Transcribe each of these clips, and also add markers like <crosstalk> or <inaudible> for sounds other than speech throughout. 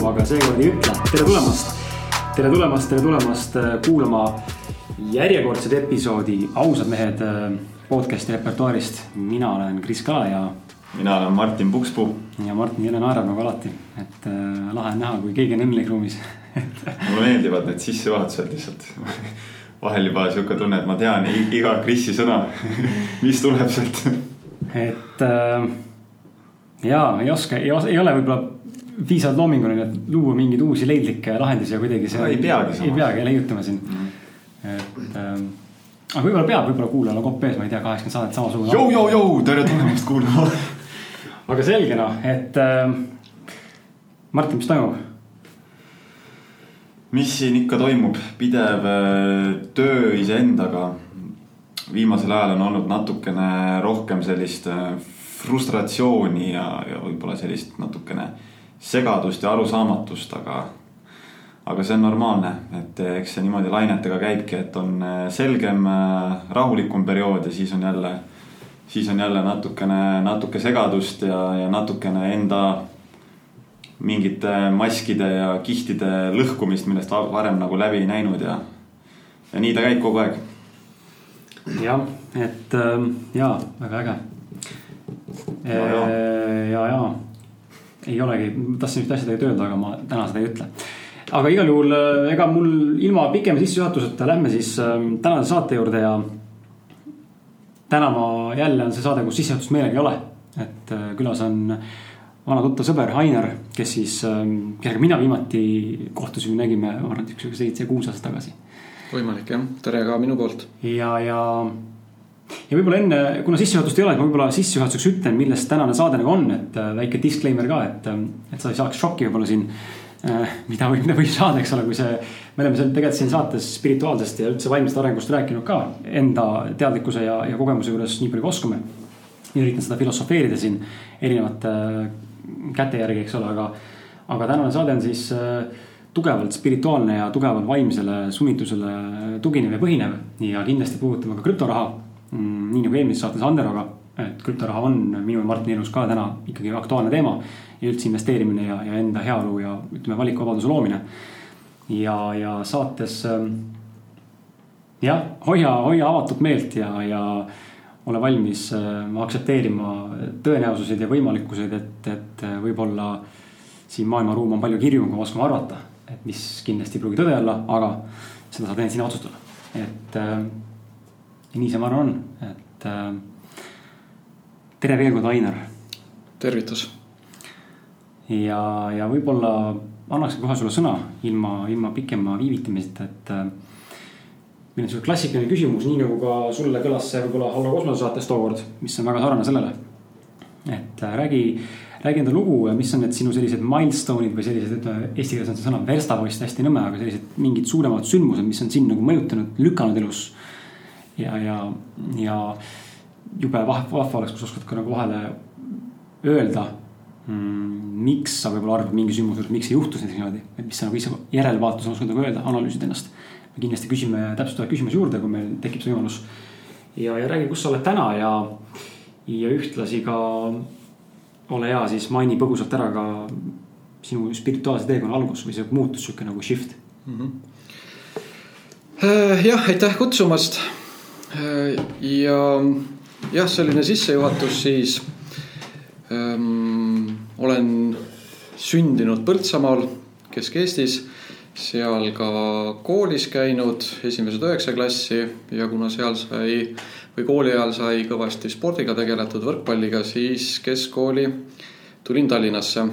jõu-jõu-jõu, aga seekord ei ütle. tere tulemast, tere tulemast, tere tulemast äh, kuulama järjekordset episoodi Ausad mehed äh, podcast'i repertuaarist. mina olen Kris Kala ja. mina olen Martin Pukspuu. ja Martin jälle naerab nagu alati, et äh, lahe on näha, kui keegi on õnnelik ruumis <laughs> mulle meeldivad need sissejuhatused lihtsalt vahel juba sihuke tunne, et ma tean iga Krisi sõna, <laughs> mis tuleb sealt. et äh, ja ei oska, ei, ei ole võib-olla piisavalt loominguline, et luua mingeid uusi leidlikke lahendusi ja kuidagi see. ei peagi ei peagi leiutama siin mm, -hmm. et ähm, aga võib-olla peab, võib-olla kuulajal on kopp ees, ma ei tea, kaheksakümmend saadet samasugune. jõu, jõu, jõu, tere tulemast kuulama <laughs> aga selge noh, et äh, Martin, mis toimub? mis siin ikka toimub, pidev äh, töö iseendaga. viimasel ajal on olnud natukene rohkem sellist äh, frustratsiooni ja, ja võib-olla sellist natukene segadust ja arusaamatust, aga. aga see on normaalne, et eks see niimoodi lainetega käibki, et on äh, selgem, rahulikum periood ja siis on jälle. siis on jälle natukene, natuke segadust ja, ja natukene enda mingite maskide ja kihtide lõhkumist, millest varem nagu läbi ei näinud ja, ja nii ta käib kogu aeg. jah, et ähm, ja väga äge. ja, ja, ja, ja ei olegi, tahtsin ühte asja tegelikult öelda, aga ma täna seda ei ütle. aga igal juhul, äh, ega mul ilma pikema sissejuhatuseta lähme siis ähm, tänase saate juurde ja. täna ma jälle on see saade, kus sissejuhatust meelega ei ole, et äh, külas on vana tuttav sõber Ainer, kes siis, ähm, kellega mina viimati kohtusime, nägime, ma arvan, et üks seitse-kuus aastat tagasi. võimalik jah, tere ka minu poolt. ja, ja, ja võib-olla enne, kuna sissejuhatust ei ole, ma võib-olla sissejuhatuseks ütlen, millest tänane saade nagu on, et äh, väike disclaimer ka, et, ähm, et sa ei saaks šokki võib-olla siin äh, mida võib, mida võib saada, eks ole, kui see, me oleme seal tegelikult siin saates spirituaalsest ja üldse vaimsest arengust rääkinud ka enda teadlikkuse ja, ja kogemuse juures nii palju kui oskame. üritan seda filosofeerida siin erinevate käte järgi, eks ole, aga, aga tänane saade on siis äh, tugevalt spirituaalne ja tugevalt vaimsele sunnitusele tuginev ja põhinev. ja kindlasti puudutame ka krüptoraha, nii nagu eelmises saates Anderoga, et krüptoraha on minu ja Martini elus ka täna ikkagi aktuaalne teema. ja üldse investeerimine ja, ja enda heaolu ja ütleme, valikuvabaduse loomine. ja, ja saates ähm, jah, hoia, hoia avatud meelt ja, ja ole valmis äh, aktsepteerima tõenäosuseid ja võimalikkuseid, et, et äh, võib-olla siin maailmaruum on palju kirjum, kui me oskame arvata. et mis kindlasti ei pruugi tõde olla, aga seda saad ainult sina otsustada. et äh, ja nii see, ma arvan, on, et äh, tere veel kord, Ainar. tervitus. ja, ja võib-olla annakski kohe sulle sõna ilma, ilma pikema viivitamiseta, et äh, meil on sihuke klassikaline küsimus, nii nagu ka sulle kõlas see võib-olla Hallo kosmose saates tookord, mis on väga sarnane sellele. et äh, räägi, räägi enda lugu, mis on need sinu sellised milstone'id või sellised, ütleme eesti keeles on see sõna verstapost hästi nõme, aga sellised mingid suuremad sündmused, mis on sind nagu mõjutanud, lükanud elus. Ja, ja, ja jube vahva oleks, kui sa oskad ka nagu vahele öelda mm,. miks sa võib-olla arvad mingi sündmuse juures, miks see juhtus näiteks niimoodi, et mis sa nagu ise järelvaatusena oskad nagu öelda, analüüsida ennast me kindlasti küsime täpsustavaid küsimusi juurde, kui meil tekib see võimalus. ja, ja räägi, kus sa oled täna ja, ja ühtlasi ka ole hea, siis maini põgusalt ära ka sinu spirituaalse teekonna algus või see muutus, sihuke nagu shift mm. -hmm. jah, aitäh kutsumast. Äh, ja jah, selline sissejuhatus siis ähm,. olen sündinud Põltsamaal, Kesk-Eestis seal ka koolis käinud esimesed üheksa klassi ja kuna seal sai või kooli ajal sai kõvasti spordiga tegeletud, võrkpalliga, siis keskkooli tulin Tallinnasse.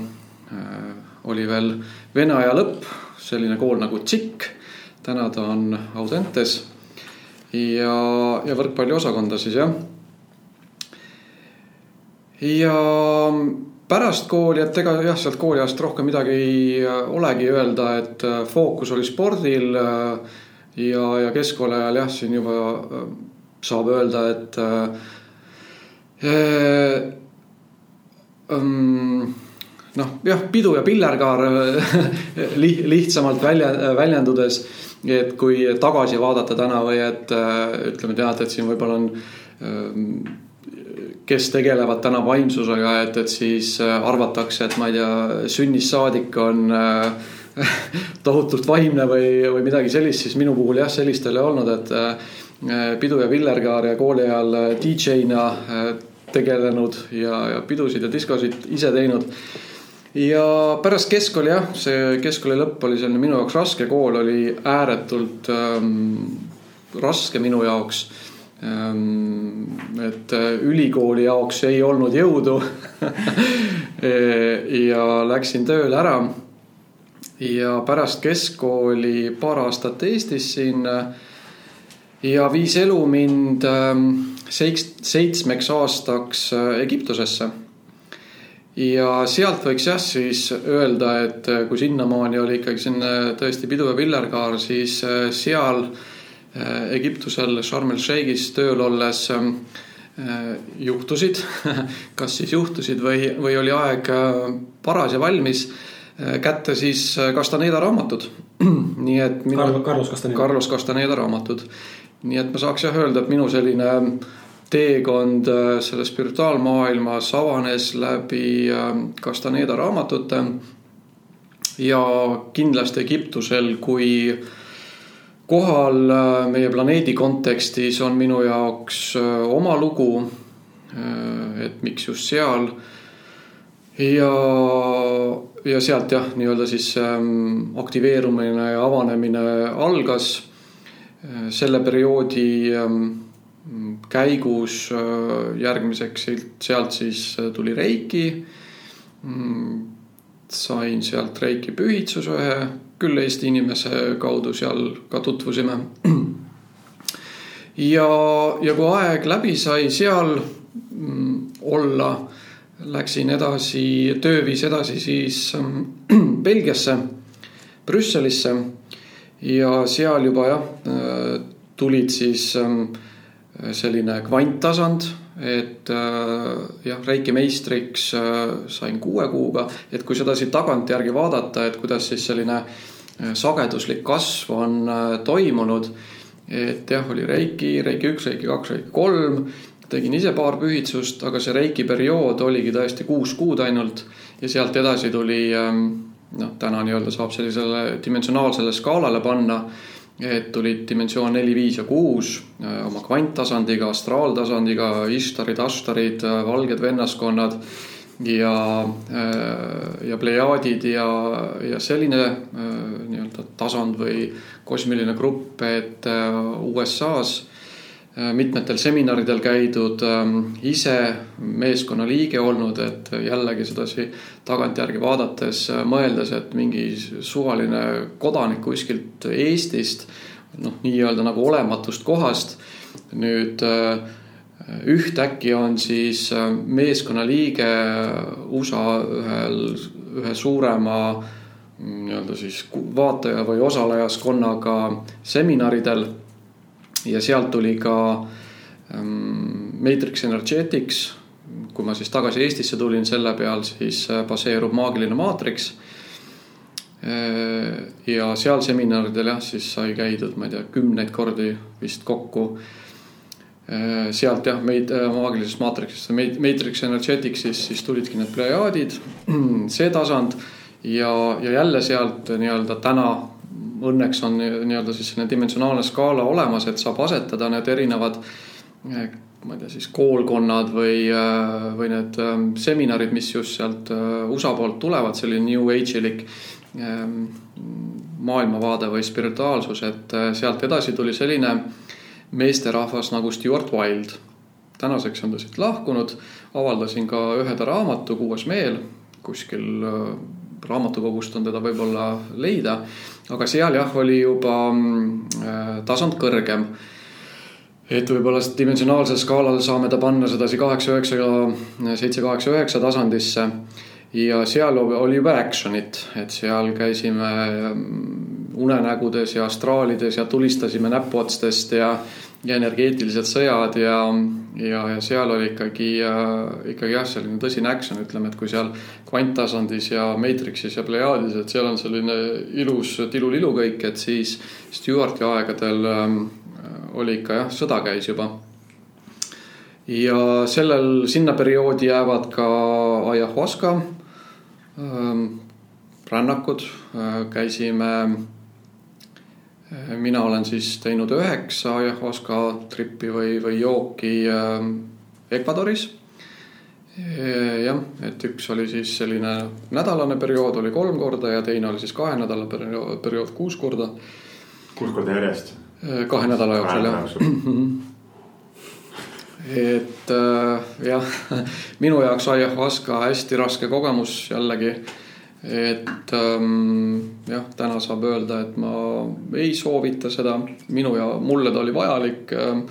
Äh, oli veel vene aja lõpp, selline kool nagu TSIK, täna ta on Audentes ja, ja võrkpalliosakonda siis jah. ja pärast kooli, et ega jah, sealt kooliajast rohkem midagi ei äh, olegi öelda, et äh, fookus oli spordil. Äh, ja, ja keskkooli ajal jah, siin juba saab öelda, et äh, ähm, noh, jah, pidu ja pillerkaar <laughs> lihtsamalt välja, väljendudes. Et kui tagasi vaadata täna või et ütleme, tead, et siin võib-olla on kes tegelevad täna vaimsusega, et, et siis arvatakse, et ma ei tea, sünnist saadik on <laughs> tohutult vaimne või, või midagi sellist, siis minu puhul jah, sellist ei ole olnud, et pidu ja villerkaar ja kooli ajal DJ-na tegelenud ja, ja pidusid ja diskosid ise teinud ja pärast keskkooli jah, see keskkooli lõpp oli selline minu jaoks raske, kool oli ääretult ähm, raske minu jaoks ähm,. et äh, ülikooli jaoks ei olnud jõudu <laughs> ja läksin tööle ära. ja pärast keskkooli paar aastat Eestis siin ja viis elu mind ähm, seitsmeks aastaks äh, Egiptusesse ja sealt võiks jah, siis öelda, et äh, kui sinnamaani oli ikkagi selline tõesti pidu ja villerkaar, siis äh, seal äh, Egiptusel Sharm el Sheikhis tööl olles ähm, juhtusid, <laughs> kas siis juhtusid või, või oli aeg paras ja valmis kätte siis Castaneda raamatud. <clears throat> nii et minu. Carlos Castaneda. Carlos Castaneda raamatud. nii et ma saaks jah öelda, et minu selline teekond äh, selle spirituaalmaailmas avanes läbi äh, Castaneda raamatute. ja kindlasti Egiptusel kui kohal äh, meie planeedi kontekstis on minu jaoks oma lugu. et miks just seal. ja, ja sealt jah, nii-öelda siis ähm, aktiveerumine ja avanemine algas. selle perioodi ähm, käigus äh, järgmiseks sealt siis äh, tuli Reiki. Mm, sain sealt Reiki pühitsuse ühe, küll Eesti inimese kaudu seal ka tutvusime. <clears throat> ja, ja kui aeg läbi sai seal mm, olla, läksin edasi, töö viis edasi siis <clears throat> Belgiasse, Brüsselisse ja seal juba jah, äh, tulid siis äh, selline kvanttasand, et äh, jah, Reiki meistriks äh, sain kuue kuuga, et kui sedasi tagantjärgi vaadata, et kuidas siis selline äh, sageduslik kasv on toimunud. et jah, oli Reiki, Reiki üks, Reiki kaks, Reiki kolm, tegin ise paar pühitsust, aga see Reiki periood oligi tõesti kuus kuud ainult ja sealt edasi tuli ähm, noh, täna nii-öelda saab sellisele dimensionaalsele skaalale panna et tulid dimensioon neli, viis ja kuus äh, oma kvanttasandiga, astraaltasandiga, Ishtarid, Ashtarid, äh, valged vennaskonnad ja, äh, ja plejaadid ja, ja selline nii-öelda tasand või kosmiline grupp, et USA-s mitmetel seminaridel käidud, ähm, ise meeskonna liige olnud, et jällegi sedasi tagantjärgi vaadates äh, mõeldes, et mingi suvaline kodanik kuskilt Eestist, noh, nii-öelda nagu olematust kohast nüüd äh, ühtäkki on siis meeskonnaliige USA ühel, ühe suurema nii-öelda siis vaataja või osalejaskonnaga seminaridel ja sealt tuli ka ähm, Matrix Energetics. kui ma siis tagasi Eestisse tulin, selle peal siis äh, baseerub maagiline maatriks. Äh, ja seal seminaridel jah, siis sai käidud, ma ei tea, kümneid kordi vist kokku. Äh, sealt jah, meid maagilisest maatriksist, Matrix Energetics'is siis tulidki need plejaadid, <clears throat> see tasand ja, ja jälle sealt nii-öelda täna õnneks on nii-öelda siis selline dimensionaalne skaala olemas, et saab asetada need erinevad eh, ma ei tea, siis koolkonnad või, eh, või need eh, seminarid, mis just sealt USA poolt tulevad, selline New Age'ilik maailmavaade või spirituaalsus, et sealt edasi tuli selline meesterahvas nagu Stewart Wild. tänaseks on ta siit lahkunud, avaldasin ka ühe ta raamatu Kuues meel kuskil raamatukogust on teda võib-olla leida. aga seal jah, oli juba mm, äh, tasand kõrgem. et võib-olla dimensionaalsel skaalal saame ta panna sedasi kaheksa, üheksa, seitse, kaheksa, üheksa tasandisse. ja seal oli juba action'it, et seal käisime mm, unenägudes ja astraalides ja tulistasime näpuotstest ja ja energeetilised sõjad ja, ja, ja seal oli ikkagi äh,, ikkagi jah, selline tõsine action, ütleme, et kui seal kvanttasandis ja Matrixis ja Plejaadis, et seal on selline ilus tilulilu kõik, et siis Stewarti aegadel äh, oli ikka jah, sõda käis juba. ja sellel, sinna perioodi jäävad ka ayahuasca ähm, rännakud, käisime mina olen siis teinud üheksa ayahuasca trippi või, või jooki äh, Ecuadoris. jah, et üks oli siis selline nädalane periood oli kolm korda ja teine oli siis kahe nädala periood, periood kuus korda. kuus korda järjest? kahe nädala jooksul jah. et äh, jah, <laughs> minu jaoks ayahuasca hästi raske kogemus jällegi et ähm, jah, täna saab öelda, et ma ei soovita seda, minu ja mulle ta oli vajalik äh,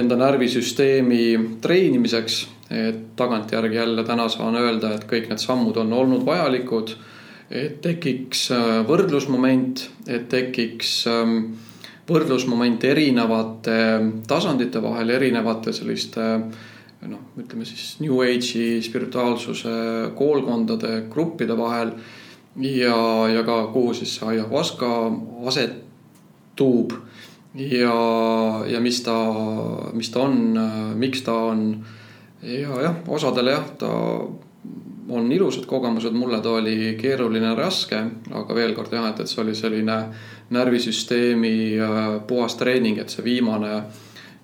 enda närvisüsteemi treenimiseks. et tagantjärgi jälle täna saan öelda, et kõik need sammud on olnud vajalikud. et tekiks äh, võrdlusmoment, et tekiks äh, võrdlusmoment erinevate tasandite vahel, erinevate selliste äh, noh, ütleme siis New Age'i spirituaalsuse koolkondade gruppide vahel. ja, ja ka kuhu siis see ayahuasca asetub ja, ja mis ta, mis ta on, miks ta on. ja jah, osadele jah, ta on ilusad kogemused, mulle ta oli keeruline, raske, aga veel kord jah, et, et see oli selline närvisüsteemi äh, puhas treening, et see viimane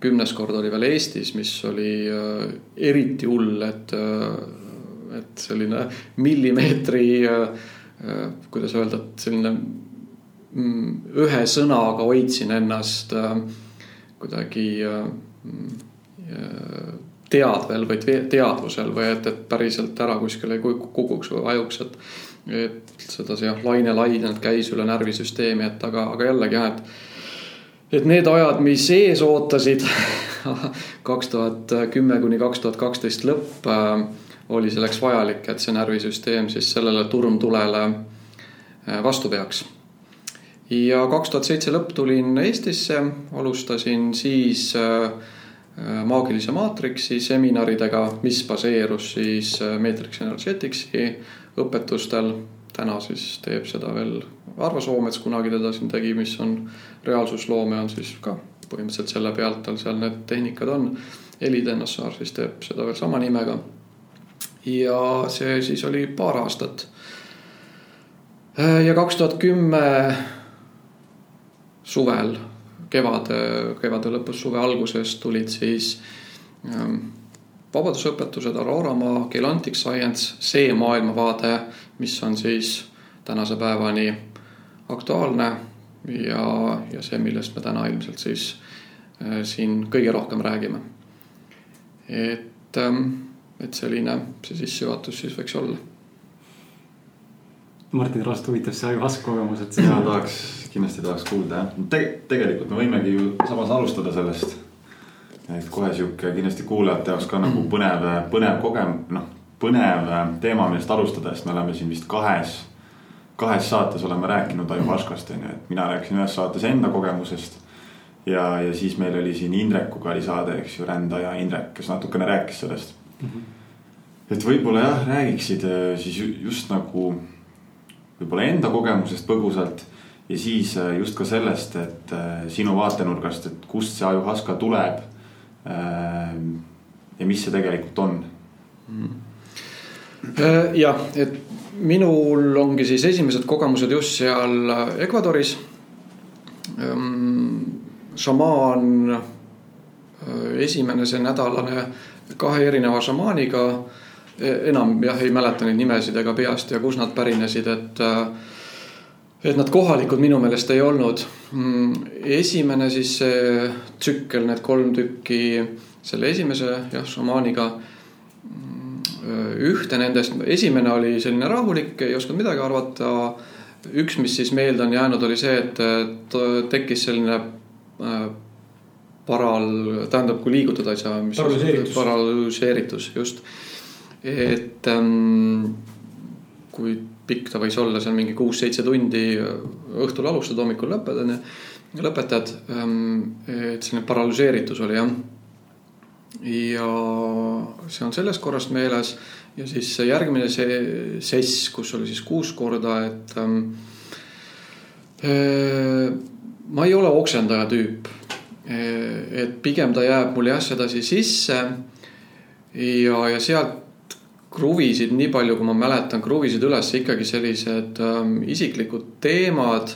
kümnes kord oli veel Eestis, mis oli äh, eriti hull, et, äh, et selline millimeetri, äh, kuidas öelda, et selline mm, ühe sõnaga hoidsin ennast kuidagi teadvel või teadvusel või et, et päriselt ära kuskile kukuks või vajuks, et et seda see jah, laine lainenud käis üle närvisüsteemi, et aga, aga jällegi jah, et et need ajad, mis ees ootasid <laughs> kaks tuhat kümme kuni kaks tuhat kaksteist lõpp äh, oli selleks vajalik, et see närvisüsteem siis sellele turmtulele äh, vastu peaks. ja kaks tuhat seitse lõpp tulin Eestisse, alustasin siis äh, maagilise maatriksi seminaridega, mis baseerus siis Matrix Energeticsi õpetustel. Täna siis teeb seda veel Arvo Soomets kunagi teda siin tegi, mis on reaalsusloome on siis ka põhimõtteliselt selle pealt tal seal need tehnikad on. Heli Tennossaar siis teeb seda veel sama nimega. ja see siis oli paar aastat. ja kaks tuhat kümme suvel, kevade, kevade lõpus, suve alguses tulid siis ähm, vabadusõpetused, Auroramaa, Gelantic Science, see maailmavaade, mis on siis tänase päevani aktuaalne ja, ja see, millest me täna ilmselt siis äh, siin kõige rohkem räägime. et ähm,, et selline see sissejuhatus siis võiks olla. Martin Rost huvitab see ayahuasca kogemus, et seda tahaks, kindlasti tahaks kuulda jah Te,. tegelikult me võimegi ju samas alustada sellest. Et kohe sihuke kindlasti kuulajate jaoks ka nagu põnev, põnev kogem-, noh, põnev teema, millest alustada, sest me oleme siin vist kahes kahes saates oleme rääkinud Ajuvaskast on ju, et mina rääkisin ühes saates enda kogemusest. ja, ja siis meil oli siin Indrekuga oli saade, eks ju, rändaja Indrek, kes natukene rääkis sellest mm. -hmm. et võib-olla jah, räägiksid äh, siis just nagu võib-olla enda kogemusest põgusalt. ja siis äh, just ka sellest, et äh, sinu vaatenurgast, et kust see Ajuvaska tuleb. Ja mis see tegelikult on mm. -hmm. jah, et minul ongi siis esimesed kogemused just seal Ecuadoris. Ehm, šamaan, äh, esimene see nädalane kahe erineva šamaaniga. E, enam jah, ei mäleta neid nimesid ega peast ja kus nad pärinesid, et äh, et nad kohalikud minu meelest ei olnud. Mm, esimene siis see tsükkel, need kolm tükki selle esimese jah, šamaaniga ühte nendest, esimene oli selline rahulik, ei osanud midagi arvata. üks, mis siis meelde on jäänud, oli see, et tekkis selline äh, paral, tähendab, kui liigutada ei saa. paralüseeritus. paralüseeritus, just. et ähm, kui pikk ta võis olla, seal mingi kuus-seitse tundi, õhtul alustad, hommikul lõpetad, onju, lõpetad. Ähm, et selline paralüseeritus oli jah ja see on sellest korrast meeles ja siis järgmine see sess, kus oli siis kuus korda, et ähm, äh, ma ei ole oksendaja tüüp. et pigem ta jääb mul jah sedasi sisse. ja, ja sealt kruvisid, nii palju kui ma mäletan, kruvisid üles ikkagi sellised ähm, isiklikud teemad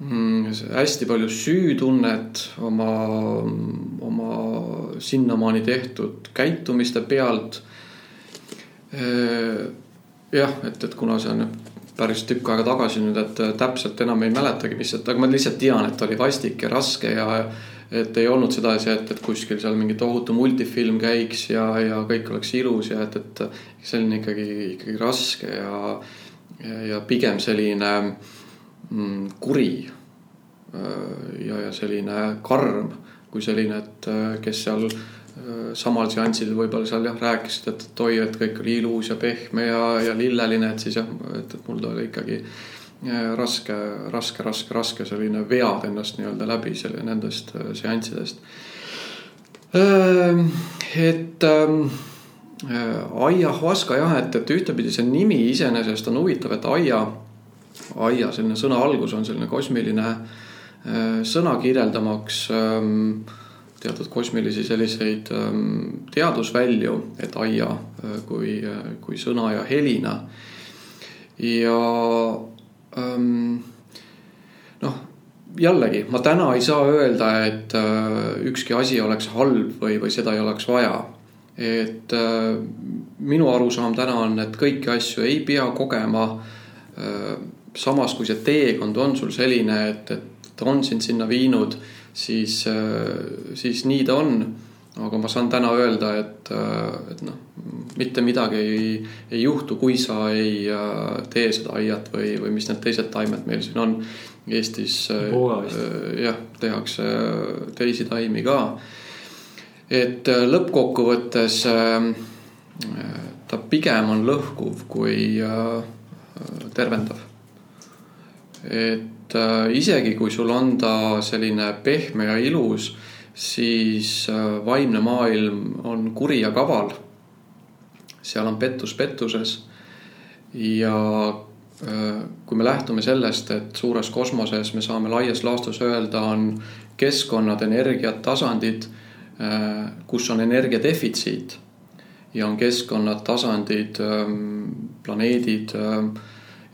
mm,. hästi palju süütunnet oma, oma sinnamaani tehtud käitumiste pealt. jah, et, et kuna see on päris tükk aega tagasi nüüd, et täpselt enam ei mäletagi, mis, aga ma lihtsalt tean, et oli vastik ja raske ja et ei olnud sedasi, et, et kuskil seal mingi tohutu multifilm käiks ja, ja kõik oleks ilus ja et, et selline ikkagi, ikkagi raske ja, ja, ja pigem selline mm, kuri ja, ja selline karm kui selline, et kes seal samal seansil võib-olla seal jah, rääkisid, et, oi, et kõik oli ilus ja pehme ja, ja lilleline, et siis jah, et, et mul oli ikkagi raske, raske, raske, raske selline vead ennast nii-öelda läbi selle nendest äh, seanssidest. Ähm, et ähm, äh, aiahuaska jah, et, et ühtepidi see nimi iseenesest on huvitav, et aia, aia selline sõna algus on selline kosmiline äh, sõna kirjeldamaks ähm, teatud kosmilisi selliseid teadusvälju, et aia kui, kui sõna ja helina. ja noh, jällegi ma täna ei saa öelda, et äh, ükski asi oleks halb või, või seda ei oleks vaja. et äh, minu arusaam täna on, et kõiki asju ei pea kogema. Äh, samas, kui see teekond on sul selline, et, et on sind sinna viinud, siis, siis nii ta on aga ma saan täna öelda, et, äh, et noh, mitte midagi ei, ei juhtu, kui sa ei äh, tee seda aiat või, või mis need teised taimed meil siin on. Eestis äh, jah, tehakse teisi taimi ka. et lõppkokkuvõttes ta pigem on lõhkuv kui tervendav. et isegi kui sul on ta selline pehme ja ilus siis äh, vaimne maailm on kuri ja kaval. seal on pettus pettuses. ja äh, kui me lähtume sellest, et suures kosmoses me saame laias laastus öelda, on keskkonnad, energiat, tasandid, äh, kus on energia defitsiit ja on keskkonnad, tasandid, ähm, planeedid,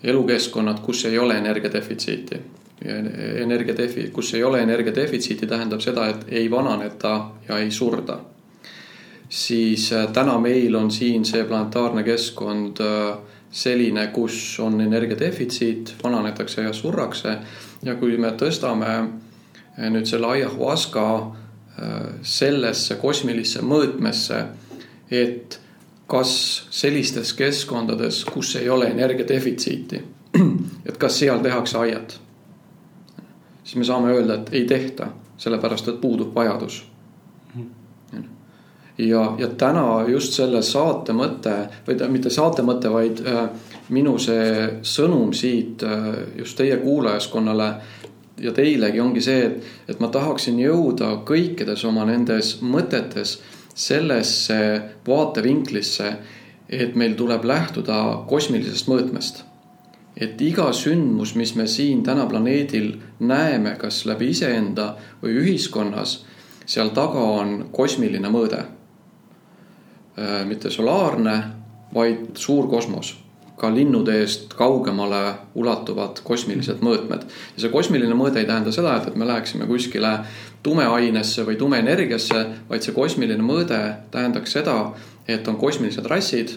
elukeskkonnad, kus ei ole energia defitsiiti energiadefi-, kus ei ole energiadefitsiiti, tähendab seda, et ei vananeta ja ei surda. siis äh, täna meil on siin see planetaarne keskkond äh, selline, kus on energiadefitsiit, vananetakse ja surrakse. ja kui me tõstame äh, nüüd selle aiahuaska sellesse kosmilisse mõõtmesse, et kas sellistes keskkondades, kus ei ole energiadefitsiiti, <clears throat> et kas seal tehakse aiad siis me saame öelda, et ei tehta, sellepärast et puudub vajadus. ja, ja täna just selle saate mõte või mitte saate mõte, vaid äh, minu see sõnum siit äh, just teie kuulajaskonnale ja teilegi ongi see, et, et ma tahaksin jõuda kõikides oma nendes mõtetes sellesse vaatevinklisse, et meil tuleb lähtuda kosmilisest mõõtmest et iga sündmus, mis me siin täna planeedil näeme, kas läbi iseenda või ühiskonnas, seal taga on kosmiline mõõde. Äh, mitte solaarne, vaid suur kosmos, ka linnude eest kaugemale ulatuvad kosmilised mõõtmed. ja see kosmiline mõõde ei tähenda seda, et, et me läheksime kuskile tumeainesse või tumeenergiasse, vaid see kosmiline mõõde tähendaks seda, et on kosmilised rassid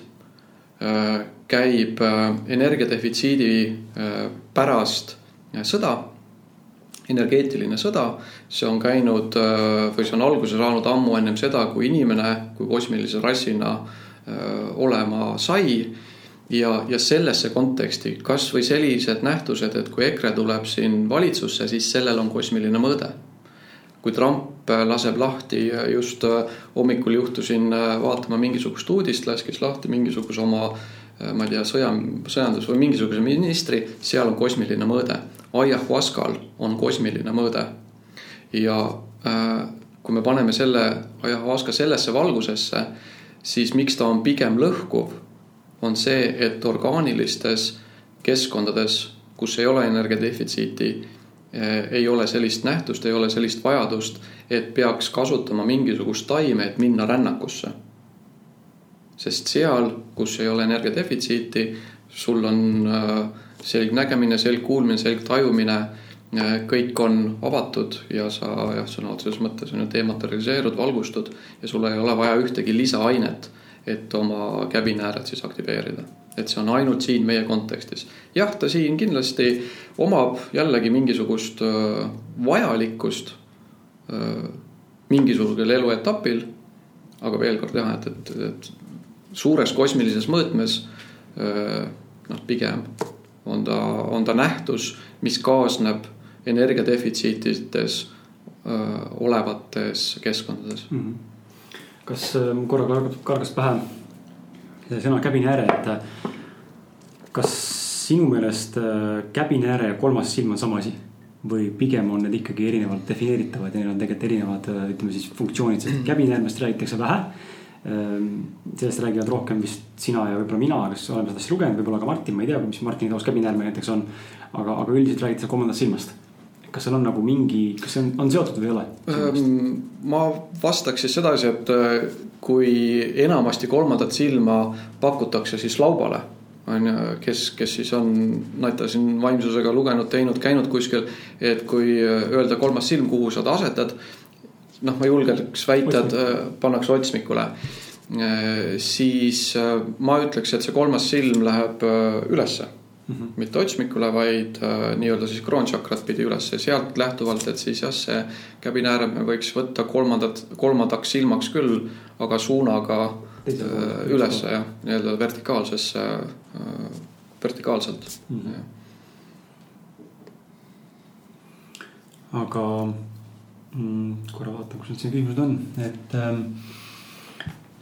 käib äh, energiadefitsiidi äh, pärast äh, sõda, energeetiline sõda. see on käinud või see on alguse saanud ammu ennem seda, kui inimene kui kosmilise rassina olema sai. ja, ja sellesse konteksti kasvõi sellised nähtused, et kui EKRE tuleb siin valitsusse, siis sellel on kosmiline mõõde kui Trump laseb lahti, just hommikul juhtusin vaatama mingisugust uudist, laskis lahti mingisuguse oma Äh, ma ei tea, sõja, sõjandus või mingisuguse ministri, seal on kosmiline mõõde. Ayahuascal on kosmiline mõõde. ja äh, kui me paneme selle Ayahuasca sellesse valgusesse, siis miks ta on pigem lõhkuv, on see, et orgaanilistes keskkondades, kus ei ole energiadefitsiiti, ei ole sellist nähtust, ei ole sellist vajadust, et peaks kasutama mingisugust taime, et minna rännakusse. sest seal, kus ei ole energiadefitsiiti, sul on selgnägemine, selgkuulmine, selgtajumine kõik on avatud ja sa jah, sõna otseses mõttes on ju dematerialiseerud, valgustud ja sul ei ole vaja ühtegi lisaainet, et oma käbinääred siis aktiveerida. Et see on ainult siin meie kontekstis. jah, ta siin kindlasti omab jällegi mingisugust vajalikkust mingisugusel eluetapil. aga veel kord jah, et, et, et suures kosmilises mõõtmes noh, pigem on ta, on ta nähtus, mis kaasneb energiadefitsiitides olevates keskkondades mm. -hmm. kas korra kargas pähe sõna käbinääre, et kas sinu meelest käbinääre ja kolmas silm on sama asi? või pigem on need ikkagi erinevalt defineeritavad ja neil on tegelikult erinevad, ütleme siis funktsioonid, sest mhm. käbinäärmest räägitakse vähe. sellest räägivad rohkem vist sina ja võib-olla mina, kes oleme seda asja lugenud, võib-olla ka Martin, ma ei tea, mis Martini taust käbinäärme näiteks on. aga, aga üldiselt räägitakse kolmandast silmast kas seal on nagu mingi, kas see on, on seotud või ei ole? Ehm, ma vastaks siis sedasi, et äh, kui enamasti kolmandat silma pakutakse siis laubale on ju, kes, kes siis on, Naita siin vaimsusega lugenud, teinud, käinud kuskil. et kui äh, öelda kolmas silm, kuhu sa ta asetad. noh, ma julgeks väita, et äh, pannakse otsmikule. siis ma ütleks, et see kolmas silm läheb ülesse mm -hmm. mitte otsmikule, vaid äh, nii-öelda siis kroonšakrat pidi üles ja sealt lähtuvalt, et siis jah, see käbinääre me võiks võtta kolmandat, kolmandaks silmaks küll, aga suunaga äh, ülesse jah, nii-öelda vertikaalsesse äh,, vertikaalselt mm. -hmm. aga mm, korra vaatan, kus need siin küsimused on, et ähm,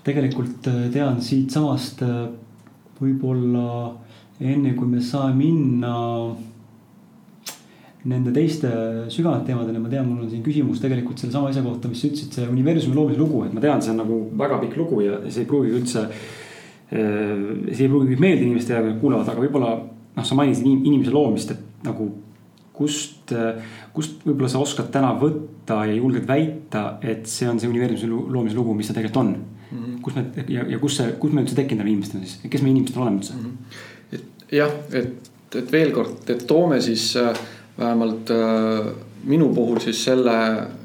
tegelikult äh, tean siitsamast äh, võib-olla enne kui me saame minna nende teiste sügavamate teemadeni, ma tean, mul on siin küsimus tegelikult sellesama asja kohta, mis sa ütlesid, see universumi loomise lugu, et ma tean, see on nagu väga pikk lugu ja see ei pruugi üldse. see ei pruugi meeldida inimestele, kes kuulavad, aga võib-olla noh, sa mainisid inimese loomist, et nagu kust, kust võib-olla sa oskad täna võtta ja julged väita, et see on see universumi loomise lugu, mis ta tegelikult on mm. -hmm. kus me ja, ja kus see, kus me üldse tekkinud oleme inimestena siis, kes me inimestena oleme üldse mm? -hmm jah, et, et veel kord, et toome siis äh, vähemalt äh, minu puhul siis selle,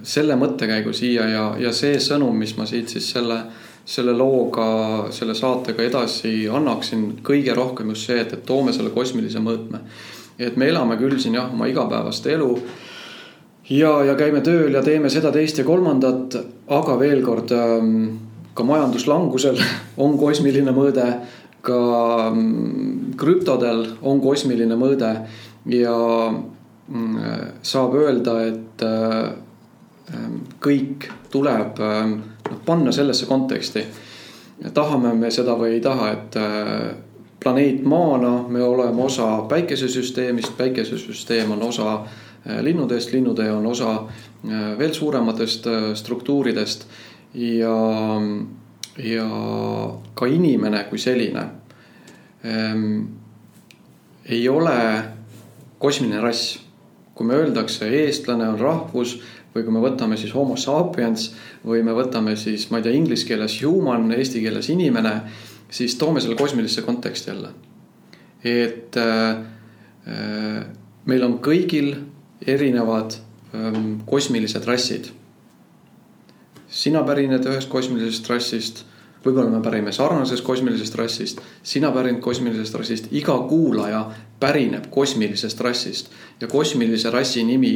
selle mõttekäigu siia ja, ja see sõnum, mis ma siit siis selle, selle looga, selle saatega edasi annaksin, kõige rohkem just see, et, et toome selle kosmilise mõõtme. et me elame küll siin jah, oma igapäevast elu ja, ja käime tööl ja teeme seda, teist ja kolmandat, aga veel kord ähm, ka majanduslangusel <laughs> on kosmiline mõõde ka mm, krüptodel on kosmiline mõõde ja mm, saab öelda, et äh, ähm, kõik tuleb ähm, noh, panna sellesse konteksti. tahame me seda või ei taha, et äh, planeet Maana, me oleme osa päikesesüsteemist, päikesesüsteem on osa äh, linnudest, linnutee on osa veel suurematest struktuuridest ja ja ka inimene kui selline ähm, ei ole kosmiline rass. kui me öeldakse, eestlane on rahvus või kui me võtame siis homo sapiens või me võtame siis, ma ei tea, inglise keeles human, eesti keeles inimene, siis toome selle kosmilisse konteksti jälle. et äh, äh, meil on kõigil erinevad ähm, kosmilised rassid sina pärined ühest kosmilisest rassist, võib-olla me pärime sarnasest kosmilisest rassist, sina pärined kosmilisest rassist, iga kuulaja pärineb kosmilisest rassist ja kosmilise rassi nimi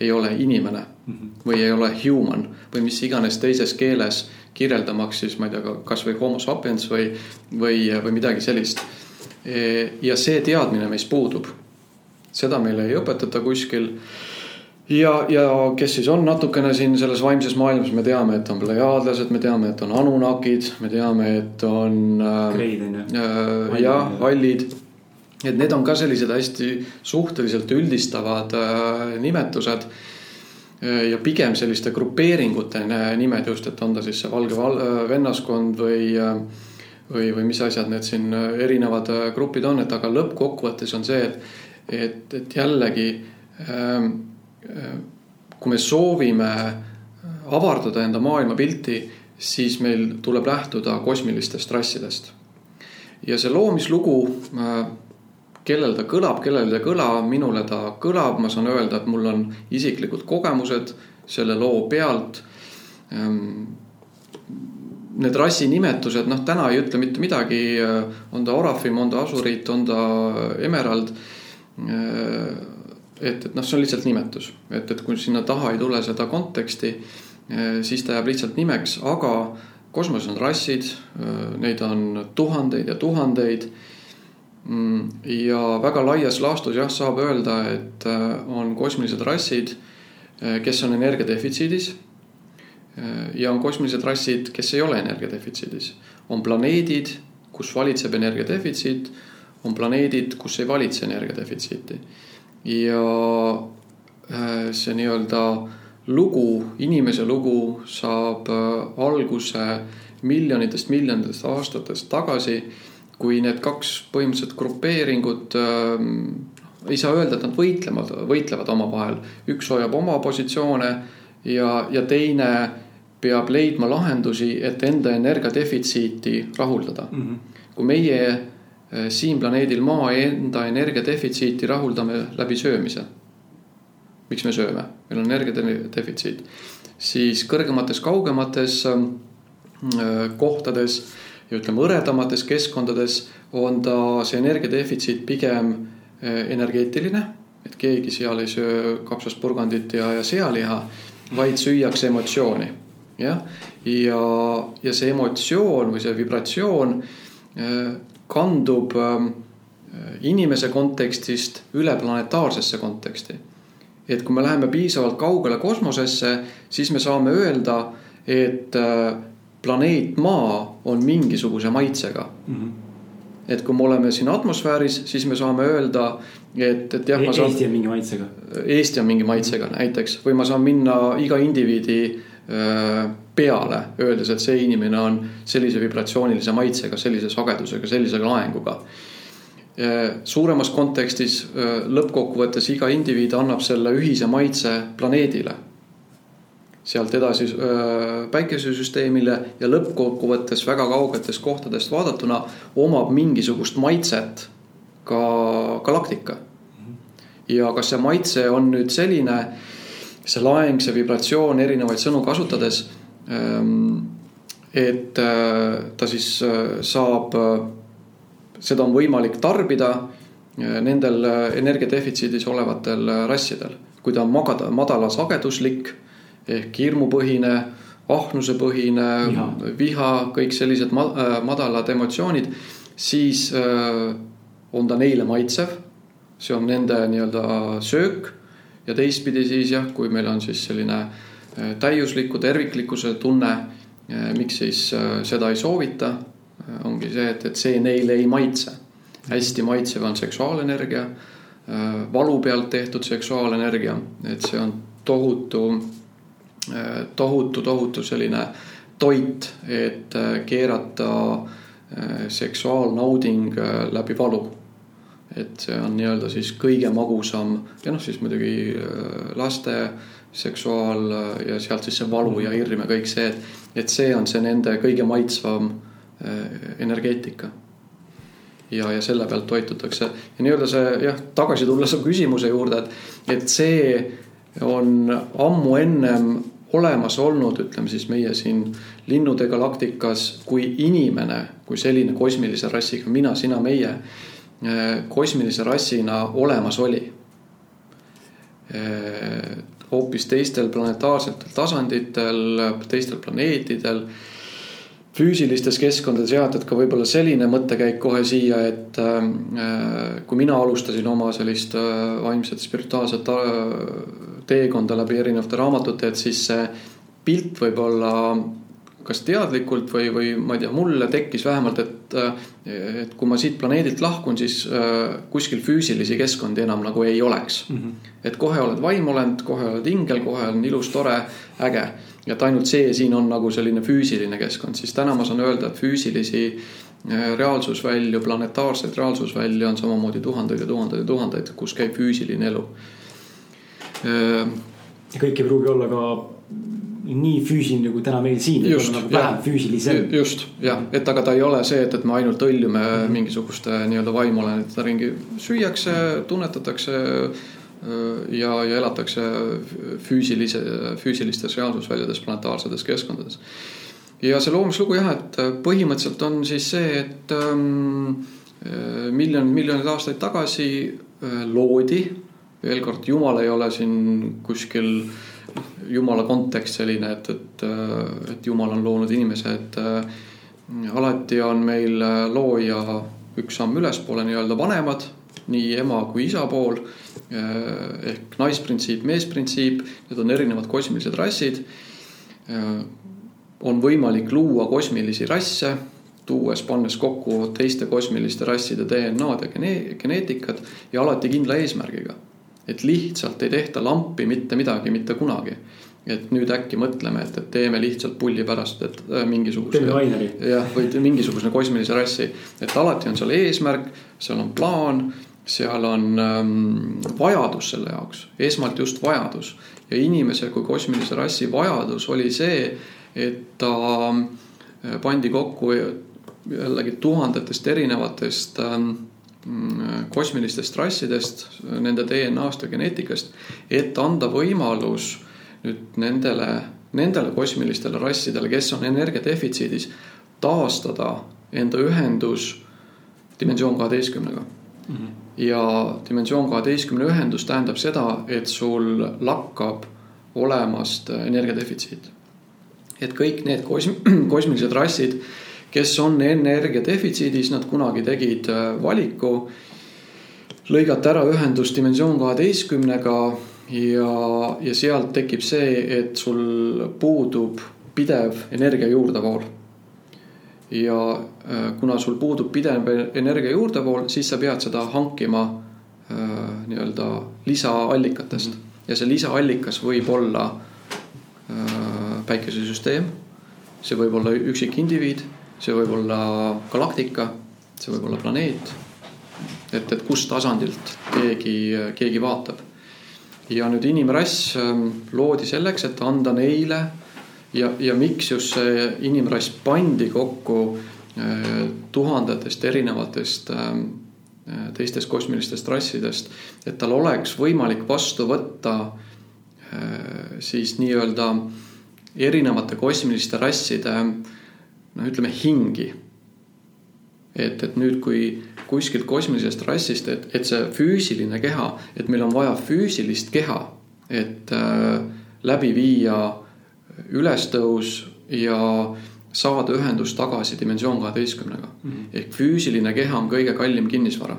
ei ole inimene mhm. või ei ole human või mis iganes teises keeles kirjeldamaks siis ma ei tea, kasvõi homo sapiens või, või, või midagi sellist. E, ja see teadmine meis puudub. seda meile ei õpetata kuskil ja, ja kes siis on natukene siin selles vaimses maailmas, me teame, et on plejaadlased, me teame, et on Anunnakid, me teame, et on äh,. Äh, jah, hallid. et need on ka sellised hästi suhteliselt üldistavad äh, nimetused. Äh, ja pigem selliste grupeeringute nimed just, et on ta siis see valge val äh, vennaskond või äh, või, või mis asjad need siin erinevad grupid on, et aga lõppkokkuvõttes on see, et, et, et jällegi ähm, kui me soovime avardada enda maailmapilti, siis meil tuleb lähtuda kosmilistest rassidest. ja see loomislugu, kellel ta kõlab, kellele ta ei kõla, minule ta kõlab, ma saan öelda, et mul on isiklikud kogemused selle loo pealt need rassi nimetused, noh, täna ei ütle mitte midagi. on ta Orafim, on ta Asurit, on ta Emerald. Et, et noh, see on lihtsalt nimetus, et, et kui sinna taha ei tule seda konteksti, siis ta jääb lihtsalt nimeks, aga kosmoses on rassid, neid on tuhandeid ja tuhandeid. ja väga laias laastus jah, saab öelda, et on kosmilised rassid, kes on energiadefitsiidis ja on kosmilised rassid, kes ei ole energiadefitsiidis. on planeedid, kus valitseb energiadefitsiit, on planeedid, kus ei valitse energiadefitsiiti. Ja äh, see nii-öelda lugu, inimese lugu saab äh, alguse miljonitest, miljonitest aastatest tagasi. kui need kaks põhimõtteliselt grupeeringut äh, ei saa öelda, et nad võitlevad, võitlevad omavahel, üks hoiab oma positsioone ja, ja teine peab leidma lahendusi, et enda energiadefitsiiti rahuldada mm. -hmm. kui meie siin planeedil Maa enda energiadefitsiiti rahuldame läbi söömise. miks me sööme, meil on energiadefitsiit, siis kõrgemates, kaugemates eh, kohtades ja ütleme, hõredamates keskkondades on ta see energiadefitsiit pigem eh, energeetiline. et keegi seal ei söö kapsast purgandit ja, ja sealiha, vaid süüakse emotsiooni jah, ja, ja see emotsioon või see vibratsioon äh, kandub äh, inimese kontekstist üle planetaarsesse konteksti. et kui me läheme piisavalt kaugele kosmosesse, siis me saame öelda, et äh, planeet Maa on mingisuguse maitsega mm. -hmm et kui me oleme siin atmosfääris, siis me saame öelda, et, et jah, ma saan. Eesti on mingi maitsega. Eesti on mingi maitsega näiteks või ma saan minna iga indiviidi Äh, peale, öeldes, et see inimene on sellise vibratsioonilise maitsega, sellise sagedusega, sellise laenguga. Suuremas kontekstis lõppkokkuvõttes iga indiviid annab selle ühise maitse planeedile. sealt edasi päikesesüsteemile ja lõppkokkuvõttes väga kaugetest kohtadest vaadatuna omab mingisugust maitset ka galaktika. ja kas see maitse on nüüd selline see laeng, see vibratsioon, erinevaid sõnu kasutades. Ähm, et äh, ta siis äh, saab, äh, seda on võimalik tarbida nendel energiadefitsiidis olevatel rassidel. kui ta on magada, madala sageduslik ehk hirmupõhine, ahnusepõhine, viha, kõik sellised madalad emotsioonid, siis on ta neile maitsev. see on nende nii-öelda söök ja teistpidi siis jah, kui meil on siis selline äh, täiusliku terviklikkuse tunne, äh, miks siis äh, seda ei soovita, ongi see, et, et see neile ei maitse. hästi maitsev on seksuaalenergia, valu pealt tehtud seksuaalenergia, et see on tohutu, tohutu, tohutu selline toit, et keerata seksuaalnauding läbi valu et see on nii-öelda siis kõige magusam ja noh, siis muidugi äh, laste seksuaal ja sealt siis see valu ja hirm ja kõik see, et, et see on see nende kõige maitsvam äh, energeetika. ja, ja selle pealt toitutakse ja nii-öelda see jah, tagasi tulles su küsimuse juurde, et, et see on ammu ennem olemas olnud, ütleme siis meie siin linnude galaktikas kui inimene, kui selline kosmilise rassiga mina, sina, meie Äh, kosmilise rassina olemas oli. Äh, hoopis teistel planetaarsetel tasanditel, teistel planeetidel, füüsilistes keskkondades et ka võib-olla selline mõttekäik kohe siia, et äh, kui mina alustasin oma sellist vaimset spirituaalset teekonda läbi erinevate raamatute, et siis see pilt võib-olla kas teadlikult või, või ma ei tea, mulle tekkis vähemalt, et, et kui ma siit planeedilt lahkun, siis äh, kuskil füüsilisi keskkondi enam nagu ei oleks mm. -hmm. et kohe oled vaimolend, kohe oled ingel, kohe on ilus, tore, äge. ja et ainult see siin on nagu selline füüsiline keskkond, siis täna ma saan öelda, et füüsilisi äh, reaalsusvälju, planetaarseid reaalsusvälju on samamoodi tuhandeid ja tuhandeid ja tuhandeid, kus käib füüsiline elu ja kõik ei pruugi olla ka nii füüsiline kui täna meil siin, nagu vähem füüsilisem. just, jah, et aga ta ei ole see, et, et me ainult tõljume mm -hmm. mingisuguste nii-öelda vaimulendite ringi, süüakse, tunnetatakse ja, ja elatakse füüsilise, füüsilistes reaalsusväljades, planetaarsetes keskkondades. ja see loomislugu jah, et põhimõtteliselt on siis see, et ähm, miljonid, miljonid aastaid tagasi loodi, veel kord, Jumal ei ole siin kuskil äh, jumala kontekst selline, et, et, et jumal on loonud inimese, et äh, alati on meil äh, looja üks samm ülespoole nii-öelda vanemad, nii ema kui isa pool äh, ehk naisprintsiip, meesprintsiip, need on erinevad kosmilised rassid. on võimalik luua kosmilisi rasse, tuues, pannes kokku teiste kosmiliste rasside DNA-d ja gene geneetikat ja alati kindla eesmärgiga et lihtsalt ei tehta lampi mitte midagi mitte kunagi. et nüüd äkki mõtleme, et, et teeme lihtsalt pulli pärast, et äh, mingisuguse. jah, või mingisuguse kosmilise rassi, et alati on seal eesmärk, seal on plaan, seal on ähm, vajadus selle jaoks, esmalt just vajadus. ja inimese kui kosmilise rassi vajadus oli see, et ta äh, pandi kokku jällegi tuhandetest erinevatest ähm, kosmilistest rassidest, nende DNA-st ja geneetikast, et anda võimalus nüüd nendele, nendele kosmilistele rassidele, kes on energiadefitsiidis, taastada enda ühendus dimensioon kaheteistkümnega mm. -hmm. ja dimensioon kaheteistkümne ühendus tähendab seda, et sul lakkab olemast energiadefitsiit. et kõik need kosm-, <clears throat> kosmilised rassid kes on energia defitsiidis, nad kunagi tegid äh, valiku lõigata ära ühendus dimensioon kaheteistkümnega ja, ja sealt tekib see, et sul puudub pidev energia juurdevool. ja äh, kuna sul puudub pidev energia juurdevool, siis sa pead seda hankima äh, nii-öelda lisaallikatest mm -hmm. ja see lisaallikas võib olla päikesesüsteem, see võib olla üksik indiviid see võib olla galaktika, see võib olla planeet. et, et kust tasandilt keegi, keegi vaatab. ja nüüd inimrass ähm, loodi selleks, et anda neile ja, ja miks just see inimrass pandi kokku äh, tuhandetest erinevatest ähm, äh, teistest kosmilistest rassidest, et tal oleks võimalik vastu võtta äh, siis nii-öelda erinevate kosmiliste rasside äh, noh, ütleme hingi. et, et nüüd, kui kuskilt kosmilisest rassist, et, et see füüsiline keha, et meil on vaja füüsilist keha, et äh, läbi viia ülestõus ja saada ühendus tagasi dimensioon kaheteistkümnega mm. -hmm. ehk füüsiline keha on kõige kallim kinnisvara.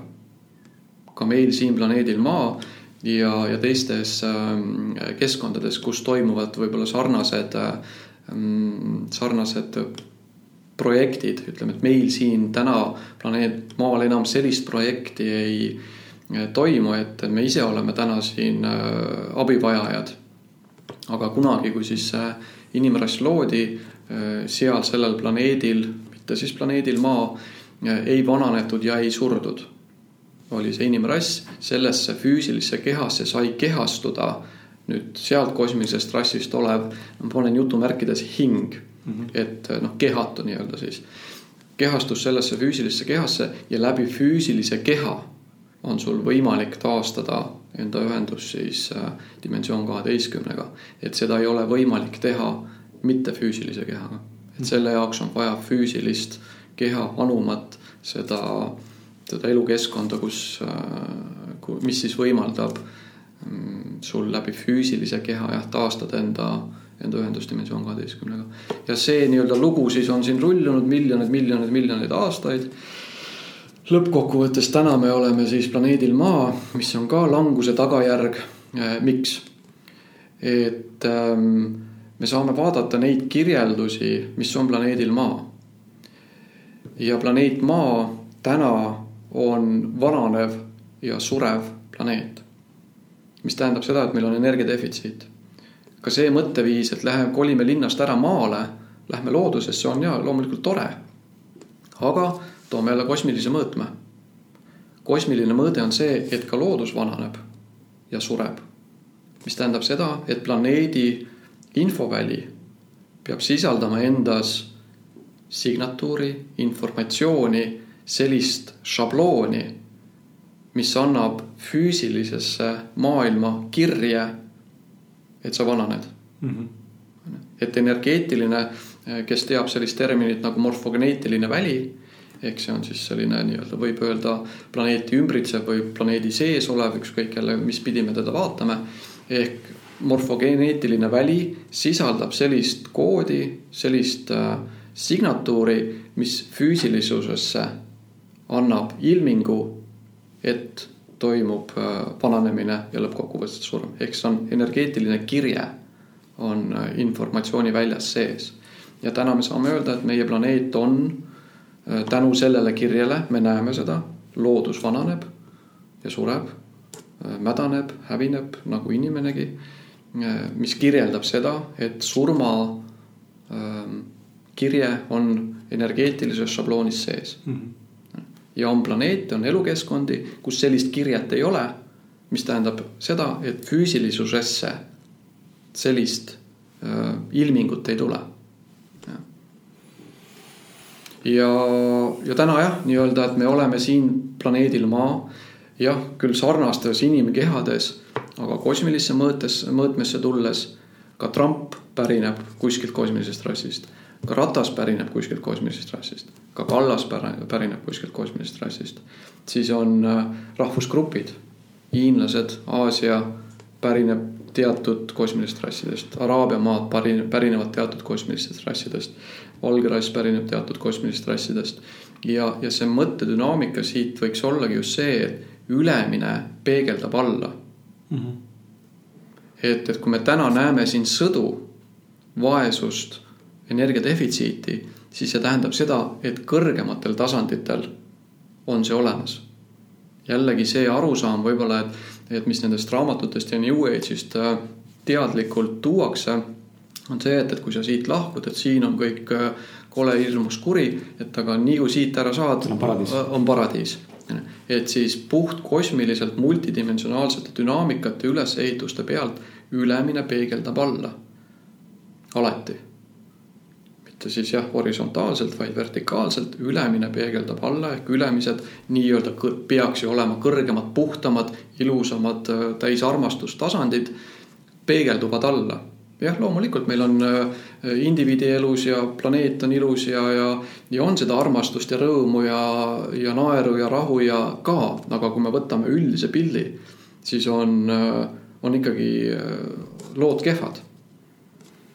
ka meil siin planeedil Maa ja, ja teistes äh, keskkondades, kus toimuvad võib-olla sarnased äh,, sarnased projektid, ütleme, et meil siin täna planeet Maal enam sellist projekti ei toimu, et me ise oleme täna siin äh, abivajajad. aga kunagi, kui siis inimrass loodi äh, seal sellel planeedil, mitte siis planeedil Maa, ei vananetud ja ei surdud. oli see inimrass, sellesse füüsilisse kehasse sai kehastuda nüüd sealt kosmilisest rassist olev, ma panen jutumärkides hing mm. -hmm. et noh, kehatu nii-öelda siis. kehastus sellesse füüsilisse kehasse ja läbi füüsilise keha on sul võimalik taastada enda ühendus siis äh, dimensioon kaheteistkümnega. et seda ei ole võimalik teha mitte füüsilise kehaga. et selle jaoks on vaja füüsilist keha, anumat, seda, seda elukeskkonda, kus äh,, mis siis võimaldab mm, sul läbi füüsilise keha jah, taastada enda enda ühendusdimensioon kaheteistkümnega. ja see nii-öelda lugu siis on siin rullunud miljoneid, miljoneid, miljoneid aastaid. lõppkokkuvõttes täna me oleme siis planeedil Maa, mis on ka languse tagajärg. Eh, miks? et ähm, me saame vaadata neid kirjeldusi, mis on planeedil Maa. ja planeet Maa täna on vananev ja surev planeet. mis tähendab seda, et meil on energiadefitsiit ka see mõtteviis, et läheme, kolime linnast ära maale, lähme loodusesse, on ja loomulikult tore. aga toome jälle kosmilise mõõtme. kosmiline mõõde on see, et ka loodus vananeb ja sureb. mis tähendab seda, et planeedi infoväli peab sisaldama endas signatuuri, informatsiooni, sellist šablooni, mis annab füüsilisesse maailma kirje, et sa vananed mm. -hmm. et energeetiline, kes teab sellist terminit nagu morfogeneetiline väli ehk see on siis selline nii-öelda võib öelda planeeti ümbritsev või planeedi sees olev, ükskõik jälle, mis pidi me teda vaatame. ehk morfogeneetiline väli sisaldab sellist koodi, sellist äh, signatuuri, mis füüsilisusesse annab ilmingu, et toimub äh, vananemine ja lõppkokkuvõttes surm, ehk see on energeetiline kirje, on äh, informatsiooni väljas sees. ja täna me saame öelda, et meie planeet on Äh, tänu sellele kirjele me näeme seda, loodus vananeb ja sureb, mädaneb, hävineb nagu inimenegi. Mis kirjeldab seda, et surma ähm, kirje on energeetilises šabloonis sees mm. -hmm. Ja on planeete, on elukeskkondi, kus sellist kirjet ei ole, mis tähendab seda, et füüsilisusesse sellist äh, ilmingut ei tule. Ja, ja täna jah, nii-öelda, et me oleme siin planeedil Maa. Jah, küll sarnastes inimkehades, aga kosmilisse mõõtes, mõõtmesse tulles ka Trump pärineb kuskilt kosmilisest rassist, ka Ratas pärineb kuskilt kosmilisest rassist, ka Kallas pärineb kuskilt kosmilisest rassist. siis on äh, rahvusgrupid, hiinlased, Aasia pärineb teatud kosmilistest rassidest, Araabia maad pärinevad teatud kosmilistest rassidest valge rass pärineb teatud kosmilistest rassidest. ja, ja see mõttedünaamika siit võiks ollagi just see, et ülemine peegeldab alla mm. -hmm. et, et kui me täna näeme siin sõdu, vaesust, energiadefitsiiti, siis see tähendab seda, et kõrgematel tasanditel on see olemas. jällegi see arusaam võib-olla, et, et mis nendest raamatutest ja New Age'ist äh, teadlikult tuuakse on see, et, et kui sa siit lahkud, et siin on kõik äh, kole, hirmus, kuri, et aga nii kui siit ära saad, on paradiis, on paradiis. et siis puht kosmiliselt multidimensionaalsete dünaamikate ülesehituste pealt ülemine peegeldab alla. alati. Mitte siis jah, horisontaalselt, vaid vertikaalselt, ülemine peegeldab alla ehk ülemised nii-öelda peaks ju olema kõrgemad, puhtamad, ilusamad, äh, täis armastustasandid peegelduvad alla jah, loomulikult meil on äh, indiviidi elus ja planeet on ilus ja, ja, ja on seda armastust ja rõõmu ja, ja naeru ja rahu ja ka, aga kui me võtame üldise pildi, siis on, äh, on ikkagi lood kehvad.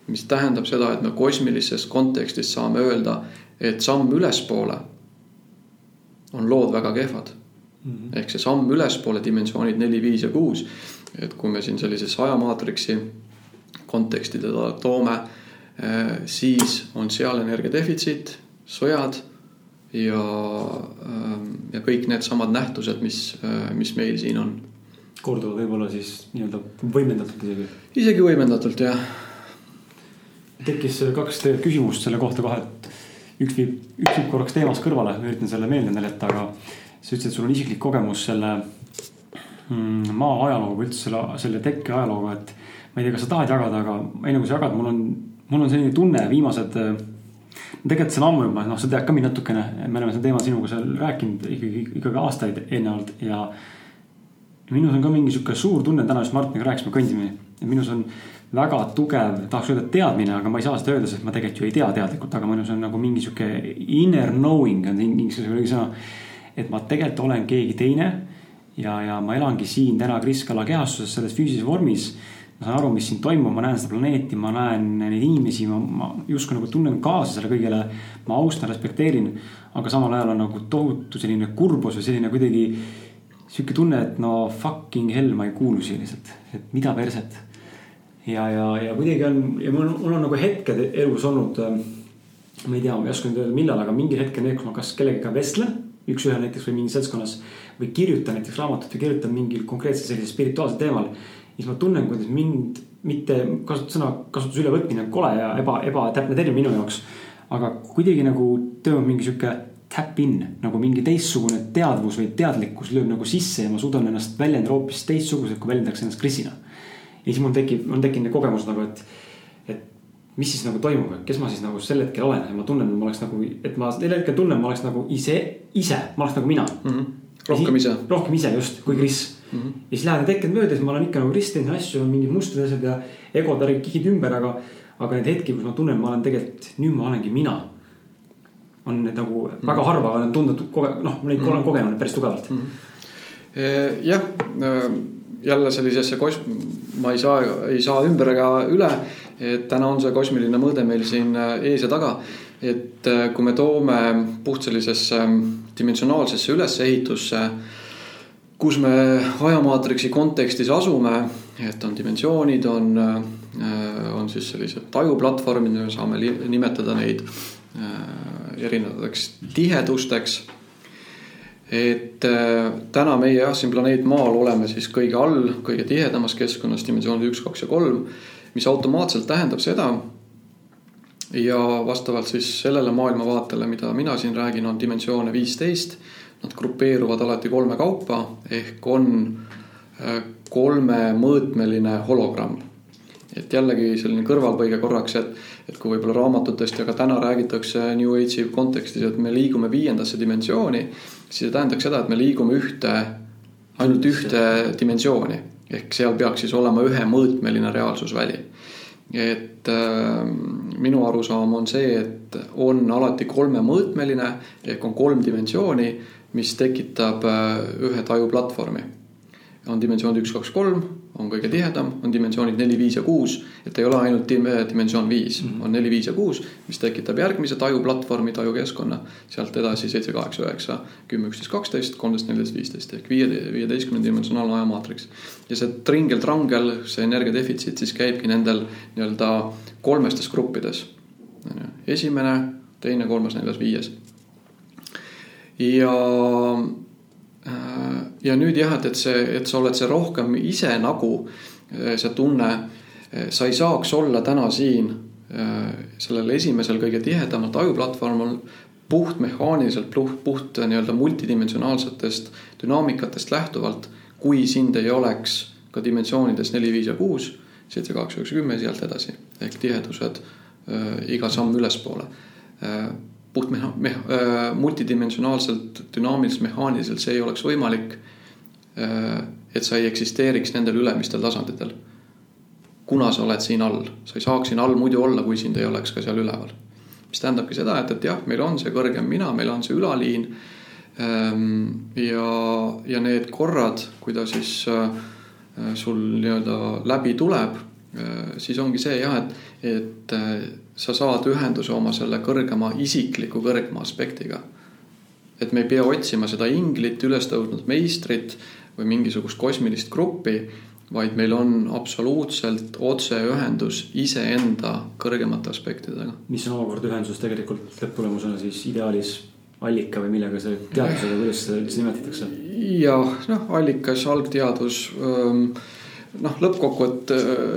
Mis tähendab seda, et me kosmilises kontekstis saame öelda, et samm ülespoole on lood väga kehvad mm. -hmm. ehk see samm ülespoole dimensioonid neli, viis ja kuus. et kui me siin sellisesse ajamaatriksi konteksti teda toome, eh, siis on seal energia defitsiit, sõjad ja, ehm, ja kõik needsamad nähtused, mis, eh, mis meil siin on. korduvad võib-olla siis nii-öelda võimendatult isegi? isegi võimendatult, jah. Tekkis kaks tegelikult küsimust selle kohta kohe, et üks viib, üks viib korraks teemast kõrvale, ma üritan selle meelde jätta, aga sa ütlesid, et sul on isiklik kogemus selle mm, maa ajalooga üldse selle, selle tekke ajalooga, et ma ei tea, kas sa tahad jagada, aga enne kui sa jagad, mul on, mul on selline tunne viimased. tegelikult see on ammu juba, noh, sa tead ka mind natukene, me oleme seda teemat sinuga seal rääkinud ikkagi, ikkagi aastaid eelnevalt ja. minus on ka mingi sihuke suur tunne, täna just Martiniga rääkisime, kõndime, minus on väga tugev, tahaks öelda teadmine, aga ma ei saa seda öelda, sest ma tegelikult ju ei tea teadlikult, aga minus on nagu mingi sihuke inner knowing on inglise sõna. et ma tegelikult olen keegi teine ja, ja ma elangi siin täna Kris Kala kehastuses selles füüsilises vormis ma saan aru, mis siin toimub, ma näen seda planeeti, ma näen neid inimesi, ma, ma justkui nagu tunnen kaasa sellele kõigele. ma austan, respekteerin, aga samal ajal on nagu tohutu selline kurbus või selline kuidagi sihuke tunne, et no fucking hell, ma ei kuulu siia lihtsalt, et mida perset. Ja, ja, ja kuidagi on ja mul, mul on nagu hetked elus olnud. Ähm, ma ei tea, ma ei oska nüüd öelda, millal, aga mingil hetkel kus ma kas kellegagi vestlen, üks-ühele näiteks või mingis seltskonnas. või kirjutan näiteks raamatut või kirjutan mingil konkreetsel sellisel spirituaalsel teemal siis ma tunnen, kuidas mind mitte kasutada sõna kasutuse ülevõtmine on kole ja eba, ebatäpne termin minu jaoks. aga kuidagi nagu toimub mingi sihuke tap in nagu mingi teistsugune teadvus või teadlikkus lööb nagu sisse ja ma suudan ennast väljendada hoopis teistsuguselt, kui väljendaks ennast Krisina. Ja siis mul tekib, mul tekkinud kogemus nagu, et, et mis siis nagu toimub, et kes ma siis nagu sel hetkel olen ja ma tunnen, et ma oleks nagu, et ma sel hetkel tunnen, ma oleks nagu ise, ise, ma oleks nagu mina mm. -hmm. rohkem ise. rohkem ise just, kui Kris mm. -hmm. ja siis lähevad need hetked mööda, siis ma olen ikka nagu Kris teinud asju, mingid mustrid asjad ja egod kihid ümber, aga, aga neid hetki, kus ma tunnen, ma olen tegelikult, nüüd ma olengi mina on need nagu mm -hmm. väga harva olen tundnud koge-, noh, ma neid mm -hmm. olen kogenud päris tugevalt mm. -hmm. jah, jälle sellisesse kos-, ma ei saa, ei saa ümber ega üle, et täna on see kosmiline mõõde meil siin äh, ees ja taga. et äh, kui me toome puht sellisesse dimensionaalsesse ülesehitusse, kus me ajamaatriksi kontekstis asume, et on dimensioonid, on, äh, on siis sellised tajuplatvormid, me saame nimetada neid erinevateks tihedusteks et äh, täna meie jah, siin planeet Maal oleme siis kõige all, kõige tihedamas keskkonnas, dimensioonid üks, kaks ja kolm, mis automaatselt tähendab seda. ja vastavalt siis sellele maailmavaatele, mida mina siin räägin, on dimensioone viisteist. Nad grupeeruvad alati kolme kaupa ehk on äh, kolmemõõtmeline hologramm. Et jällegi selline kõrvalpõige korraks, et, et kui võib-olla raamatutest ja ka täna räägitakse New Age'i kontekstis, et me liigume viiendasse dimensiooni siis see tähendaks seda, et me liigume ühte, ainult ühte dimensiooni. ehk seal peaks siis olema ühemõõtmeline reaalsusväli. et äh, minu arusaam on see, et on alati kolmemõõtmeline ehk on kolm dimensiooni, mis tekitab äh, ühe tajuplatvormi. on dimensioon üks, kaks, kolm on kõige tihedam, on dimensioonid neli, viis ja kuus. et ei ole ainult dimensioon viis mm, -hmm. on neli, viis ja kuus, mis tekitab järgmise tajuplatvormi, tajukeskkonna. sealt edasi seitse, kaheksa, üheksa, kümme, üksteist, kaksteist, kolmteist, neliteist, viisteist ehk viie, viieteistkümne dimensionaalne ajamaatriks. ja see tringel-trangel, see energiadefitsiit siis käibki nendel nii-öelda kolmestes gruppides. esimene, teine, kolmas, neljas, viies. ja Äh, ja nüüd jah, et, et see, et sa oled see rohkem ise nagu äh, see tunne, äh, sa ei saaks olla täna siin sellel esimesel kõige tihedamal tajuplatvormil puhtmehaaniliselt, puht, puht nii-öelda multidimensionaalsetest dünaamikatest lähtuvalt, kui sind ei oleks ka dimensioonides neli, viis ja kuus, seitse, kaheksa, üheksa, kümme, sealt edasi. Ehk tihedused äh, iga samm ülespoole. Äh, puht meha-, meha-, äh, multidimensionaalselt, dünaamiliselt, mehaaniliselt see ei oleks võimalik. Äh, et sa ei eksisteeriks nendel ülemistel tasanditel. kuna sa oled siin all, sa ei saaks siin all muidu olla, kui sind ei oleks ka seal üleval. mis tähendabki seda, et, et jah, meil on see kõrgem mina, meil on see ülaliin. Ähm, ja, ja need korrad, kui ta siis äh, sul nii-öelda läbi tuleb, siis ongi see jah, et, et sa saad ühenduse oma selle kõrgema isikliku kõrgema aspektiga. et me ei pea otsima seda inglit, üles tõusnud meistrit või mingisugust kosmilist gruppi, vaid meil on absoluutselt otseühendus iseenda kõrgemate aspektidega. mis on omakorda ühenduses tegelikult lõpptulemusena siis ideaalis allika või millega see teadusega, kuidas seda üldse nimetatakse? jah, noh, allikas, algteadus ähm, noh, lõppkokkuvõtt,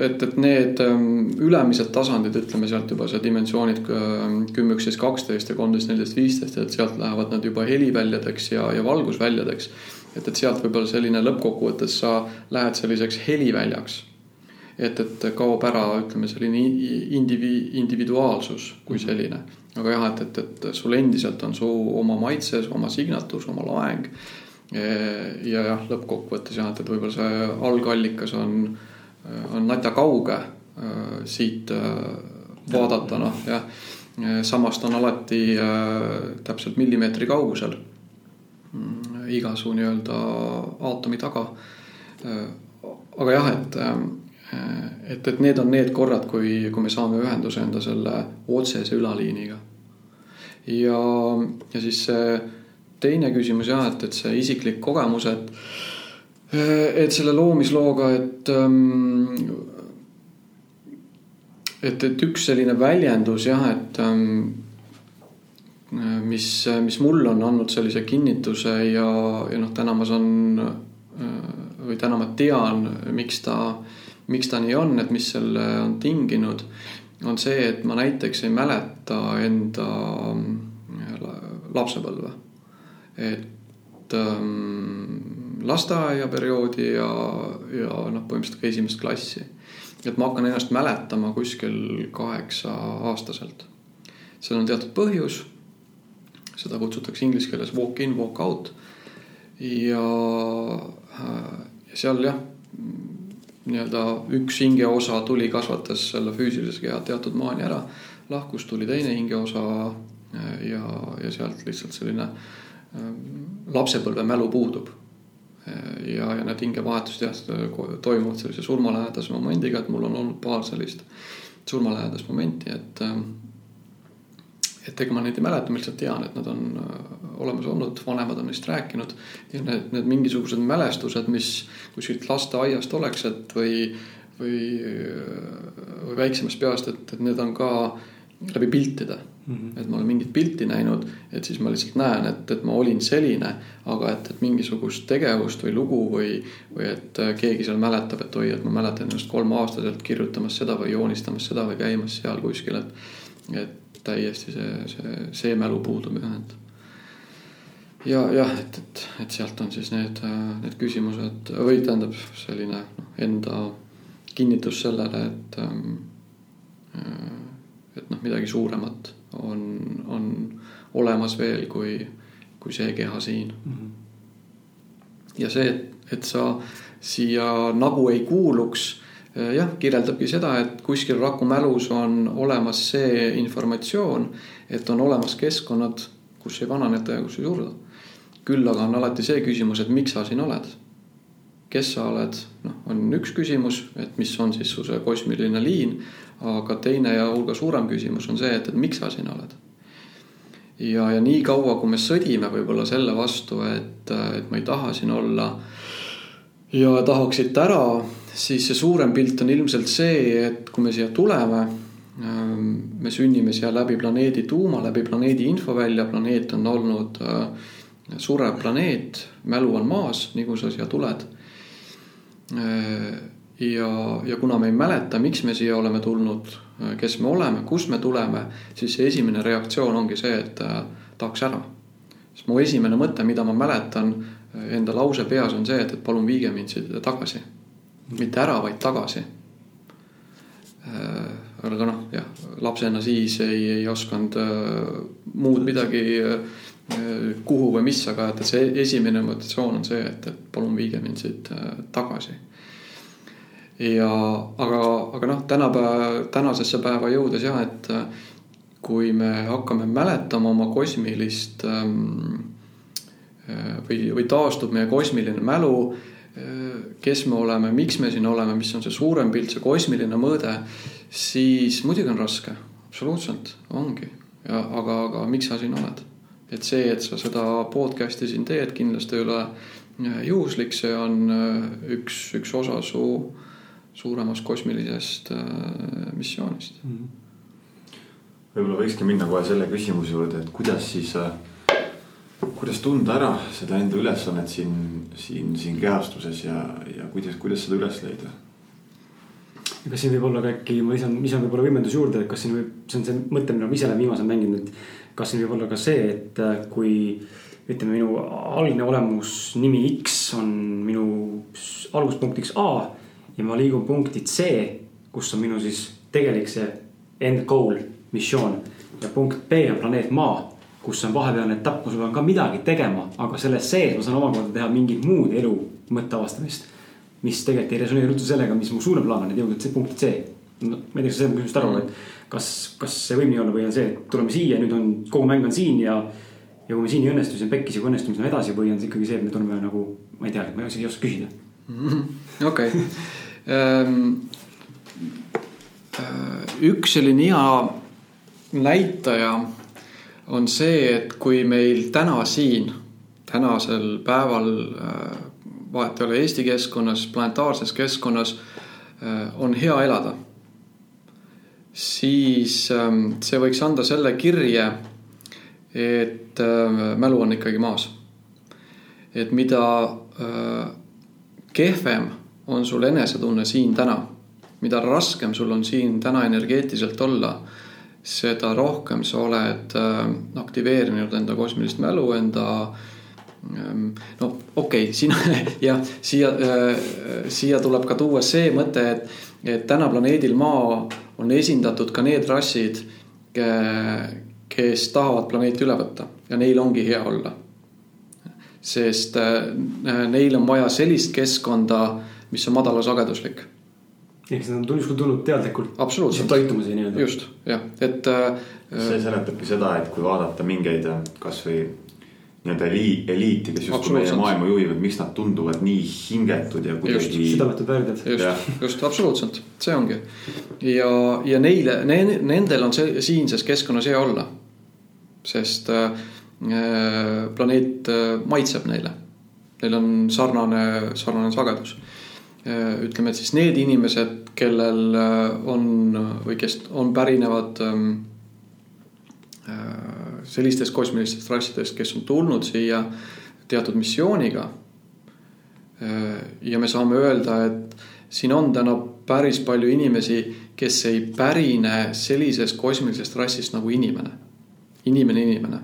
et, et need ähm, ülemised tasandid, ütleme sealt juba see dimensioonid ähm, kümme, üksteist, kaksteist ja kolmteist, neliteist, viisteist, et sealt lähevad nad juba heliväljadeks ja, ja valgusväljadeks. et, et sealt võib-olla selline lõppkokkuvõttes sa lähed selliseks heliväljaks. et, et kaob ära, ütleme selline indivi-, individuaalsus kui selline. aga jah, et, et, et sul endiselt on su oma maitse, oma signatuur, oma loeng ja jah, lõppkokkuvõttes jah, et, et võib-olla see algallikas on, on natja kauge siit vaadata, noh jah. samas ta on alati täpselt millimeetri kaugusel mm, iga su nii-öelda aatomi taga. aga jah, et, et, et need on need korrad, kui, kui me saame ühenduse enda selle otsese ülaliiniga. ja, ja siis see teine küsimus jah, et, et see isiklik kogemus, et, et selle loomislooga, et ähm, et, et üks selline väljendus jah, et ähm, mis, mis mulle on andnud sellise kinnituse ja, ja noh, täna ma saan või täna ma tean, miks ta, miks ta nii on, et mis selle on tinginud, on see, et ma näiteks ei mäleta enda lapsepõlve et ähm, lasteaiaperioodi ja, ja noh, põhimõtteliselt ka esimest klassi. et ma hakkan ennast mäletama kuskil kaheksa aastaselt. seal on teatud põhjus. seda kutsutakse inglise keeles walk in, walk out. ja, ja seal jah, nii-öelda üks hingeosa tuli, kasvatas selle füüsilise keha teatud maani ära. lahkus, tuli teine hingeosa ja, ja sealt lihtsalt selline lapsepõlve mälu puudub ja, ja need hingevahetused jah, toimuvad sellise surmalähedase momendiga, et mul on olnud paar sellist surmalähedast momenti, et. et ega ma neid ei mäleta, ma lihtsalt tean, et nad on äh, olemas olnud, vanemad on neist rääkinud. ja need, need mingisugused mälestused, mis kuskilt lasteaiast oleks, et või, või, või väiksemast peast, et, et need on ka läbi piltide Mm -hmm. et ma olen mingit pilti näinud, et siis ma lihtsalt näen, et, et ma olin selline, aga et, et mingisugust tegevust või lugu või, või et äh, keegi seal mäletab, et oi, et ma mäletan ennast kolmeaastaselt kirjutamas seda või joonistamas seda või käimas seal kuskil, et. et täiesti see, see, see mälu puudub jah, et. ja jah, et, et, et sealt on siis need, äh, need küsimused või tähendab selline noh, enda kinnitus sellele, et ähm, äh, et noh, midagi suuremat on, on olemas veel kui, kui see keha siin mm. -hmm. ja see, et, sa siia nagu ei kuuluks, eh, jah, kirjeldabki seda, et kuskil raku mälus on olemas see informatsioon, et on olemas keskkonnad, kus ei vananeta ja kus ei surda. küll aga on alati see küsimus, et miks sa siin oled kes sa oled, noh, on üks küsimus, et mis on siis su see kosmiline liin aga teine ja hulga suurem küsimus on see, et, et miks sa siin oled. ja, ja nii kaua, kui me sõdime võib-olla selle vastu, et, et ma ei taha siin olla ja tahaks siit ära, siis see suurem pilt on ilmselt see, et kui me siia tuleme, ähm, me sünnime siia läbi planeedi tuuma, läbi planeedi infovälja, planeet on olnud äh, surev planeet, mälu on maas, nii kui sa siia tuled ja, ja kuna me ei mäleta, miks me siia oleme tulnud, kes me oleme, kust me tuleme, siis see esimene reaktsioon ongi see, et äh, tahaks ära. sest mu esimene mõte, mida ma mäletan äh, enda lause peas on see, et, et palun viige mind siit tagasi. mitte ära, vaid tagasi. Äh, aga noh, jah, lapsena siis ei, ei osanud muud midagi kuhu või mis, aga et see esimene motivatsioon on see, et, et palun viige mind siit tagasi ja aga, aga noh, tänapäeva, tänasesse päeva jõudes jah, et äh, kui me hakkame mäletama oma kosmilist ähm, äh, või, või taastub meie kosmiline mälu, äh, kes me oleme, miks me siin oleme, mis on see suurem pilt, see kosmiline mõõde, siis muidugi on raske, absoluutselt ongi. aga, aga miks sa siin oled? Et see, et sa seda podcast'i siin teed, kindlasti ei ole juhuslik, see on üks, üks osa su äh, suuremast kosmilisest äh, missioonist mm. -hmm. võib-olla võikski minna kohe selle küsimuse juurde, et kuidas siis, äh, kuidas tunda ära seda enda ülesannet siin, siin, siin kehastuses ja, ja kuidas, kuidas seda üles leida? kas siin võib olla ka äkki, ma lisan, lisan võib-olla võimendus juurde, et kas siin võib, see on see mõte, mida ma ise olen viimasel mänginud, et kas siin võib olla ka see, et äh, kui ütleme, minu algne olemus, nimi X on minu alguspunktiks A ja ma liigun punkti C, kus on minu siis tegelik see end goal, missioon. ja punkt B on planeet Maa, kus on vahepealne etapp, kus ma pean ka midagi tegema, aga selles sees ma saan omakorda teha mingit muud elu mõtte avastamist. mis tegelikult ei resoneeri üldse sellega, mis mu suurem plaan on, et jõuda punkti C. no ma ei tea, kas sa saad mu küsimusest aru, et kas, kas see võib nii olla või on see, et tuleme siia, nüüd on kogu mäng on siin ja. ja kui me siin ei õnnestu, siis on pekkis ja kui õnnestume, siis on edasi või on see ikkagi see, et me tuleme nagu, ma ei tea, ma isegi ei oska küsida. okei Ehm, äh, üks selline hea näitaja on see, et kui meil täna siin, tänasel päeval äh, vahet ei ole Eesti keskkonnas, planetaarses keskkonnas äh, on hea elada. Siis ähm, see võiks anda selle kirje, et mälu on ikkagi maas. et mida kehvem on sul enesetunne siin täna. mida raskem sul on siin täna energeetiliselt olla, seda rohkem sa oled äh, aktiveerinud enda kosmilist mälu, enda Ehm, no okei okay,, siin <laughs> jah, siia, siia tuleb ka tuua see mõte, et, et täna planeedil Maa on esindatud ka need rassid, kes tahavad planeeti üle võtta ja neil ongi hea olla. sest neil on vaja sellist keskkonda, mis on madalasageduslik ehk siis nad on justkui tulnud teadlikult. absoluutselt. toitumise nii-öelda. just, jah, et. see seletabki seda, et kui vaadata mingeid kasvõi nii-öelda eliit, eliiti, kes justkui meie maailma juhivad, miks nad tunduvad nii hingetud ja kuidagi. südametud värdjad. just, just absoluutselt, see ongi. ja, ja neile ne,, nendel on see siinses keskkonnas hea olla. sest äh, planeet äh, maitseb neile. Neil on sarnane, sarnane sagedus äh,. ütleme, et siis need inimesed, kellel äh, on või kes on, pärinevad ähm, äh, sellistest kosmilistest rassidest, kes on tulnud siia teatud missiooniga. ja me saame öelda, et siin on täna päris palju inimesi, kes ei pärine sellisest kosmilisest rassist nagu inimene. inimene, inimene,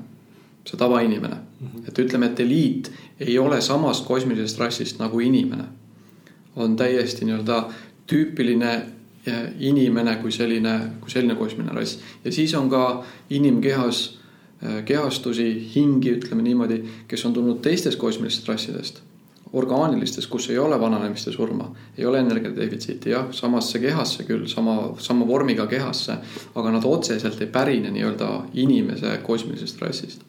see tavainimene mm, -hmm. et ütleme, et eliit ei ole samast kosmilisest rassist nagu inimene. on täiesti nii-öelda tüüpiline inimene kui selline, kui selline kosmiline rass ja siis on ka inimkehas Äh, kehastusi, hingi, ütleme niimoodi, kes on tulnud teistest kosmilistest rassidest, orgaanilistest, kus ei ole vananemist ja surma, ei ole energiadefitsiiti, jah, samasse kehasse küll, sama, sama vormiga kehasse, aga nad otseselt ei pärine nii-öelda inimese kosmilisest rassist.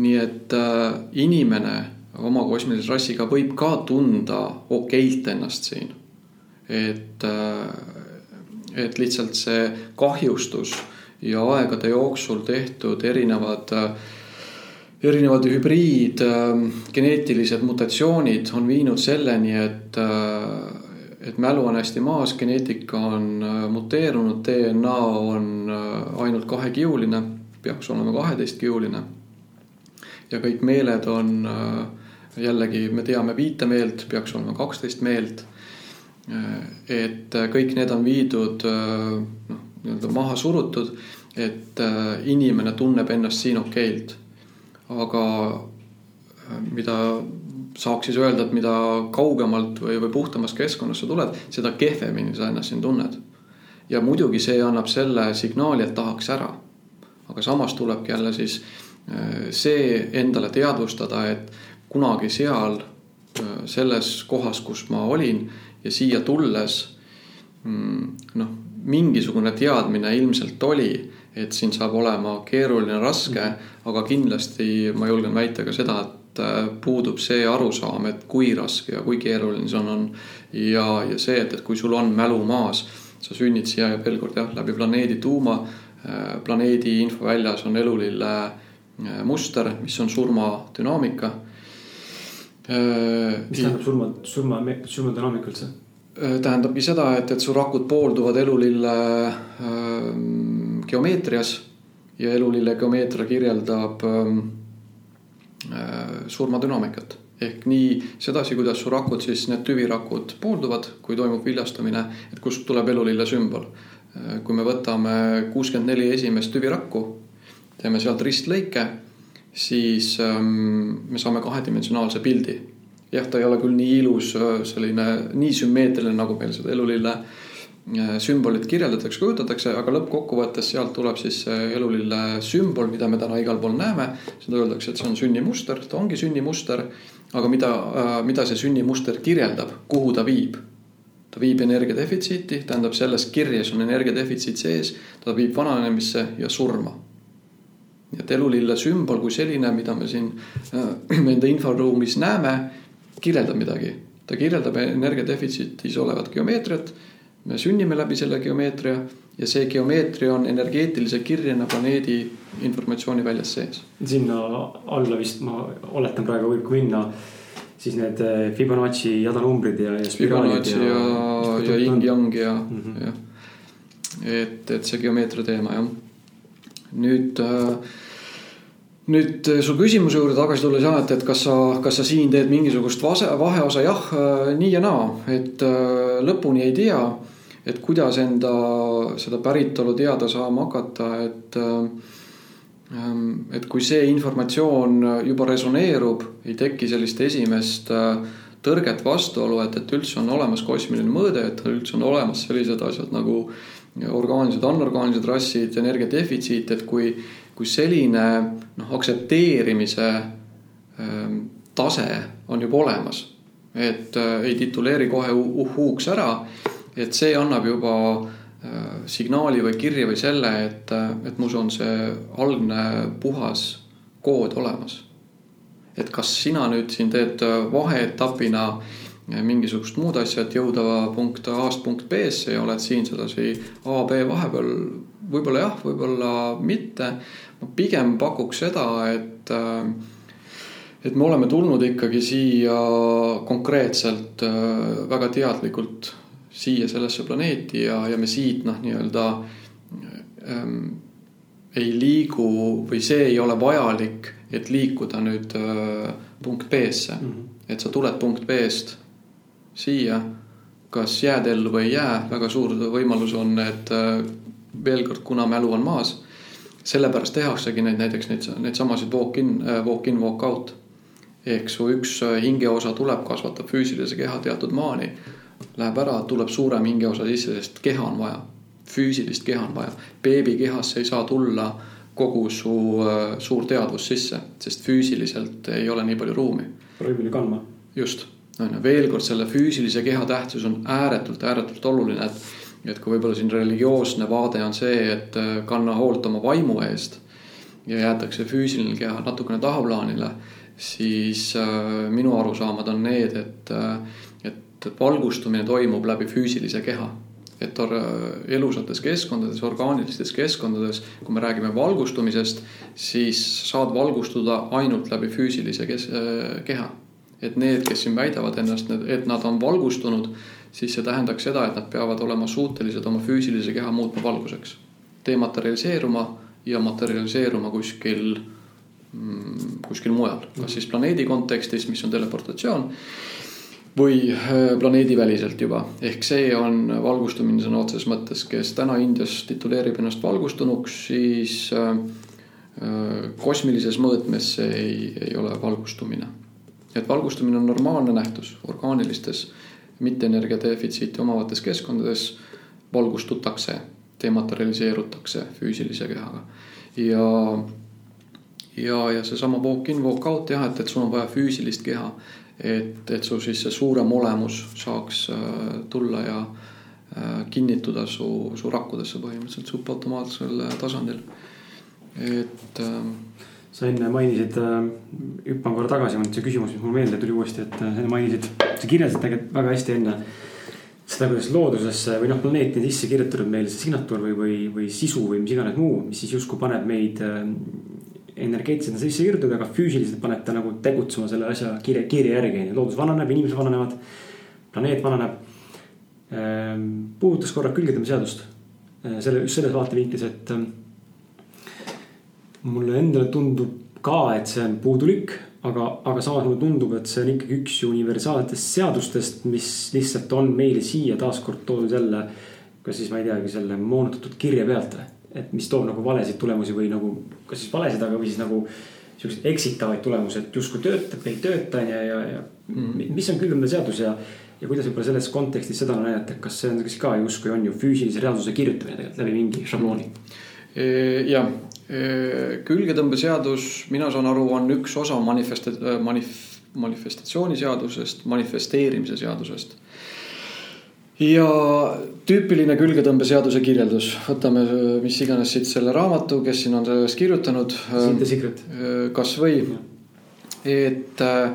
nii et äh, inimene oma kosmilise rassiga võib ka tunda okeilt ennast siin. et äh,, et lihtsalt see kahjustus ja aegade jooksul tehtud erinevad erinevad hübriid geneetilised mutatsioonid on viinud selleni, et, et mälu on hästi maas, geneetika on muteerunud, DNA on ainult kahekiuline, peaks olema kaheteistkiuline. ja kõik meeled on jällegi, me teame viite meelt, peaks olema kaksteist meelt. et kõik need on viidud noh nii-öelda maha surutud, et äh, inimene tunneb ennast siin okeilt. aga äh, mida saaks siis öelda, et mida kaugemalt või, või puhtamast keskkonnast sa tuled, seda kehvemini sa ennast siin tunned. ja muidugi see annab selle signaali, et tahaks ära. aga samas tulebki jälle siis äh, see endale teadvustada, et kunagi seal selles kohas, kus ma olin ja siia tulles mm, noh, mingisugune teadmine ilmselt oli, et siin saab olema keeruline, raske, aga kindlasti ma julgen väita ka seda, et äh, puudub see arusaam, et kui raske ja kui keeruline see on, on. ja, ja see, et, et kui sul on mälu maas, sa sünnid siia ja veel kord jah, läbi planeedi tuuma. Äh, planeedi infoväljas on elulille äh, muster, mis on surmadünaamika. mis tähendab surma, surma, surmadünaamika üldse? Äh, tähendabki seda, et, et su rakud poolduvad elulille geomeetrias ja elulille geomeetria kirjeldab surmadünaamikat. ehk nii sedasi, kuidas su rakud siis need tüvirakud poolduvad, kui toimub viljastumine, et kust tuleb elulille sümbol kui me võtame kuuskümmend neli esimest tüvirakku, teeme sealt ristlõike, siis me saame kahedimensionaalse pildi jah, ta ei ole küll nii ilus, äh, selline nii sümmeetriline, nagu meil seda elulille äh, sümbolit kirjeldatakse, kujutatakse, aga lõppkokkuvõttes sealt tuleb siis elulille sümbol, mida me täna igal pool näeme. seda öeldakse, et see on sünnimuster, ta ongi sünnimuster. aga mida, äh, mida see sünnimuster kirjeldab, kuhu ta viib? ta viib energiadefitsiiti, tähendab selles kirjes on energiadefitsiit sees, ta viib vananemisse ja surma nii et elulille sümbol kui selline, mida me siin äh, <clears throat> enda inforuumis näeme, kirjeldab midagi. ta kirjeldab energiadefitsiitis olevat geomeetriat. me sünnime läbi selle geomeetria ja see geomeetria on energeetilise kirjena planeedi informatsiooni väljas sees. sinna alla vist ma oletan praegu võib minna siis need eh, Fibonacci jadanumbrid ja, ja. Fibonacci ja, ja, ja yin-yang ja mm, -hmm. jah. et, et see geomeetria teema jah. nüüd äh, nüüd eh, su küsimuse juurde tagasi tulles jah, et, kas sa, kas sa siin teed mingisugust vase, vaheosa, jah, eh, nii ja naa, et eh, lõpuni ei tea. et kuidas enda seda päritolu teada saama hakata, et Ähm, et kui see informatsioon juba resoneerub, ei teki sellist esimest tõrget, vastuolu, et, et üldse on olemas kosmiline mõõde, et üldse on olemas sellised asjad nagu orgaanilised, anorgaanilised rassid, energia defitsiit, et kui, kui selline noh, aktsepteerimise ähm, tase on juba olemas, et äh, ei tituleeri kohe uhhuuks ära, et see annab juba äh, signaali või kirja või selle, et, äh, et mus on see algne puhas kood olemas. et kas sina nüüd siin teed vaheetapina mingisugust muud asja, et jõuda punkt A-st punkt B-sse ja oled siin sedasi A, B vahepeal, võib-olla jah, võib-olla mitte. Ma pigem pakuks seda, et äh, et me oleme tulnud ikkagi siia konkreetselt äh, väga teadlikult siia sellesse planeeti ja, ja me siit noh, nii-öelda ähm, ei liigu või see ei ole vajalik, et liikuda nüüd äh, punkt B-sse mm. -hmm. et sa tuled punkt B-st siia, kas jääd ellu või ei jää, väga suur võimalus on, et äh, veel kord, kuna mälu on maas, sellepärast tehaksegi neid näiteks neid, neid samasid walk in, äh, walk in, walk out ehk su üks äh, hingeosa tuleb, kasvatab füüsilise keha teatud maani, läheb ära, tuleb suurem hingeosa sisse, sest keha on vaja, füüsilist keha on vaja. beebi kehasse ei saa tulla kogu su äh, suur teadvus sisse, sest füüsiliselt ei ole nii palju ruumi. ruumi kandma. just, on ju, veel kord selle füüsilise keha tähtsus on ääretult, ääretult oluline, et et kui võib-olla siin religioosne vaade on see, et äh, kanna hoolt oma vaimu eest ja jäetakse füüsiline keha natukene tahaplaanile siis äh, minu arusaamad on need, et, äh, et valgustumine toimub läbi füüsilise keha. et elusates keskkondades, orgaanilistes keskkondades, kui me räägime valgustumisest, siis saad valgustuda ainult läbi füüsilise kes, keha. et need, kes siin väidavad ennast, et nad on valgustunud, siis see tähendaks seda, et nad peavad olema suutelised oma füüsilise keha muutma valguseks. dematerialiseeruma ja materialiseeruma kuskil Mm, kuskil mujal, kas siis planeedi kontekstis, mis on teleportatsioon või äh, planeediväliselt juba, ehk see on valgustumine sõna otseses mõttes, kes täna Indias tituleerib ennast valgustunuks, siis äh, äh, kosmilises mõõtmes see ei, ei ole valgustumine. et valgustumine on normaalne nähtus orgaanilistes, mitte energia defitsiiti omavates keskkondades valgustutakse, dematerialiseerutakse füüsilise kehaga ja ja, ja seesama walk in, walk out jah, et, et sul on vaja füüsilist keha. et, et su siis see suurem olemus saaks äh, tulla ja äh, kinnituda su, su rakkudesse põhimõtteliselt subautomaatsel tasandil, et äh, sa enne mainisid äh,, hüppan korra tagasi, see küsimus, mis mul meelde tuli uuesti, et äh, sa enne mainisid, sa kirjeldasid tegelikult väga hästi enne seda, kuidas loodusesse või noh, planeeti sisse kirjutatud meil see signatuur või, või, või sisu või mis iganes muu, mis siis justkui paneb meid äh, energeetiliselt on sisse kirjutatud, aga füüsiliselt paneb ta nagu tegutsema selle asja kirja, kirja järgi. loodus vananeb, inimesed vananevad, planeet vananeb. Puudutas korra külgetõmbeseadust, ehm, selle, just selles vaatevinklis, et mulle endale tundub ka, et see on puudulik, aga, aga samas mulle tundub, et see on ikkagi üks universaalsetest seadustest, mis lihtsalt on meile siia taaskord toodud jälle. kas siis ma ei teagi, selle moonutatud kirja pealt või et mis toob nagu valesid tulemusi või nagu, kas siis valesid, aga või siis nagu siukseid eksitavaid tulemusi, et justkui töötab, ei tööta ja, ja, ja mm. mis on külmkapitalseadus ja, ja kuidas võib-olla selles kontekstis seda näidata, kas see on siis ka justkui on ju füüsilise reaalsuse kirjutamine tegelikult läbi mingi šablooni? E, jah, külgetõmbeseadus, mina saan aru, on üks osa manifest-, manif-, manifestatsiooniseadusest, manifesteerimise seadusest ja tüüpiline külgetõmbeseaduse kirjeldus, võtame mis iganes siit selle raamatu, kes siin on sellest kirjutanud. kasvõi, et äh,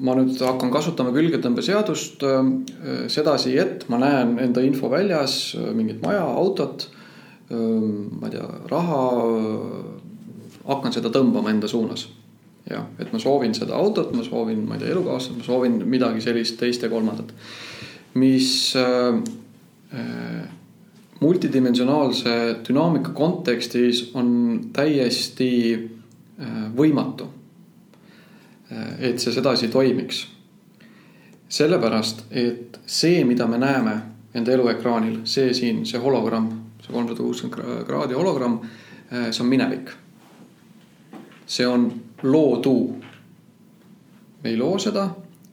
ma nüüd hakkan kasutama külgetõmbeseadust äh, sedasi, et ma näen enda info väljas äh, mingit maja, autot. Ma ei tea, raha, hakkan seda tõmbama enda suunas jah, et ma soovin seda autot, ma soovin, ma ei tea, elukaaslast, ma soovin midagi sellist, teist ja kolmandat mis äh, multidimensionaalse dünaamika kontekstis on täiesti äh, võimatu. et see sedasi toimiks. sellepärast, et see, mida me näeme enda eluekraanil, see siin, see hologramm, see kolmsada kuuskümmend kraadi hologramm, see on minevik. see on loodu. me ei loo seda,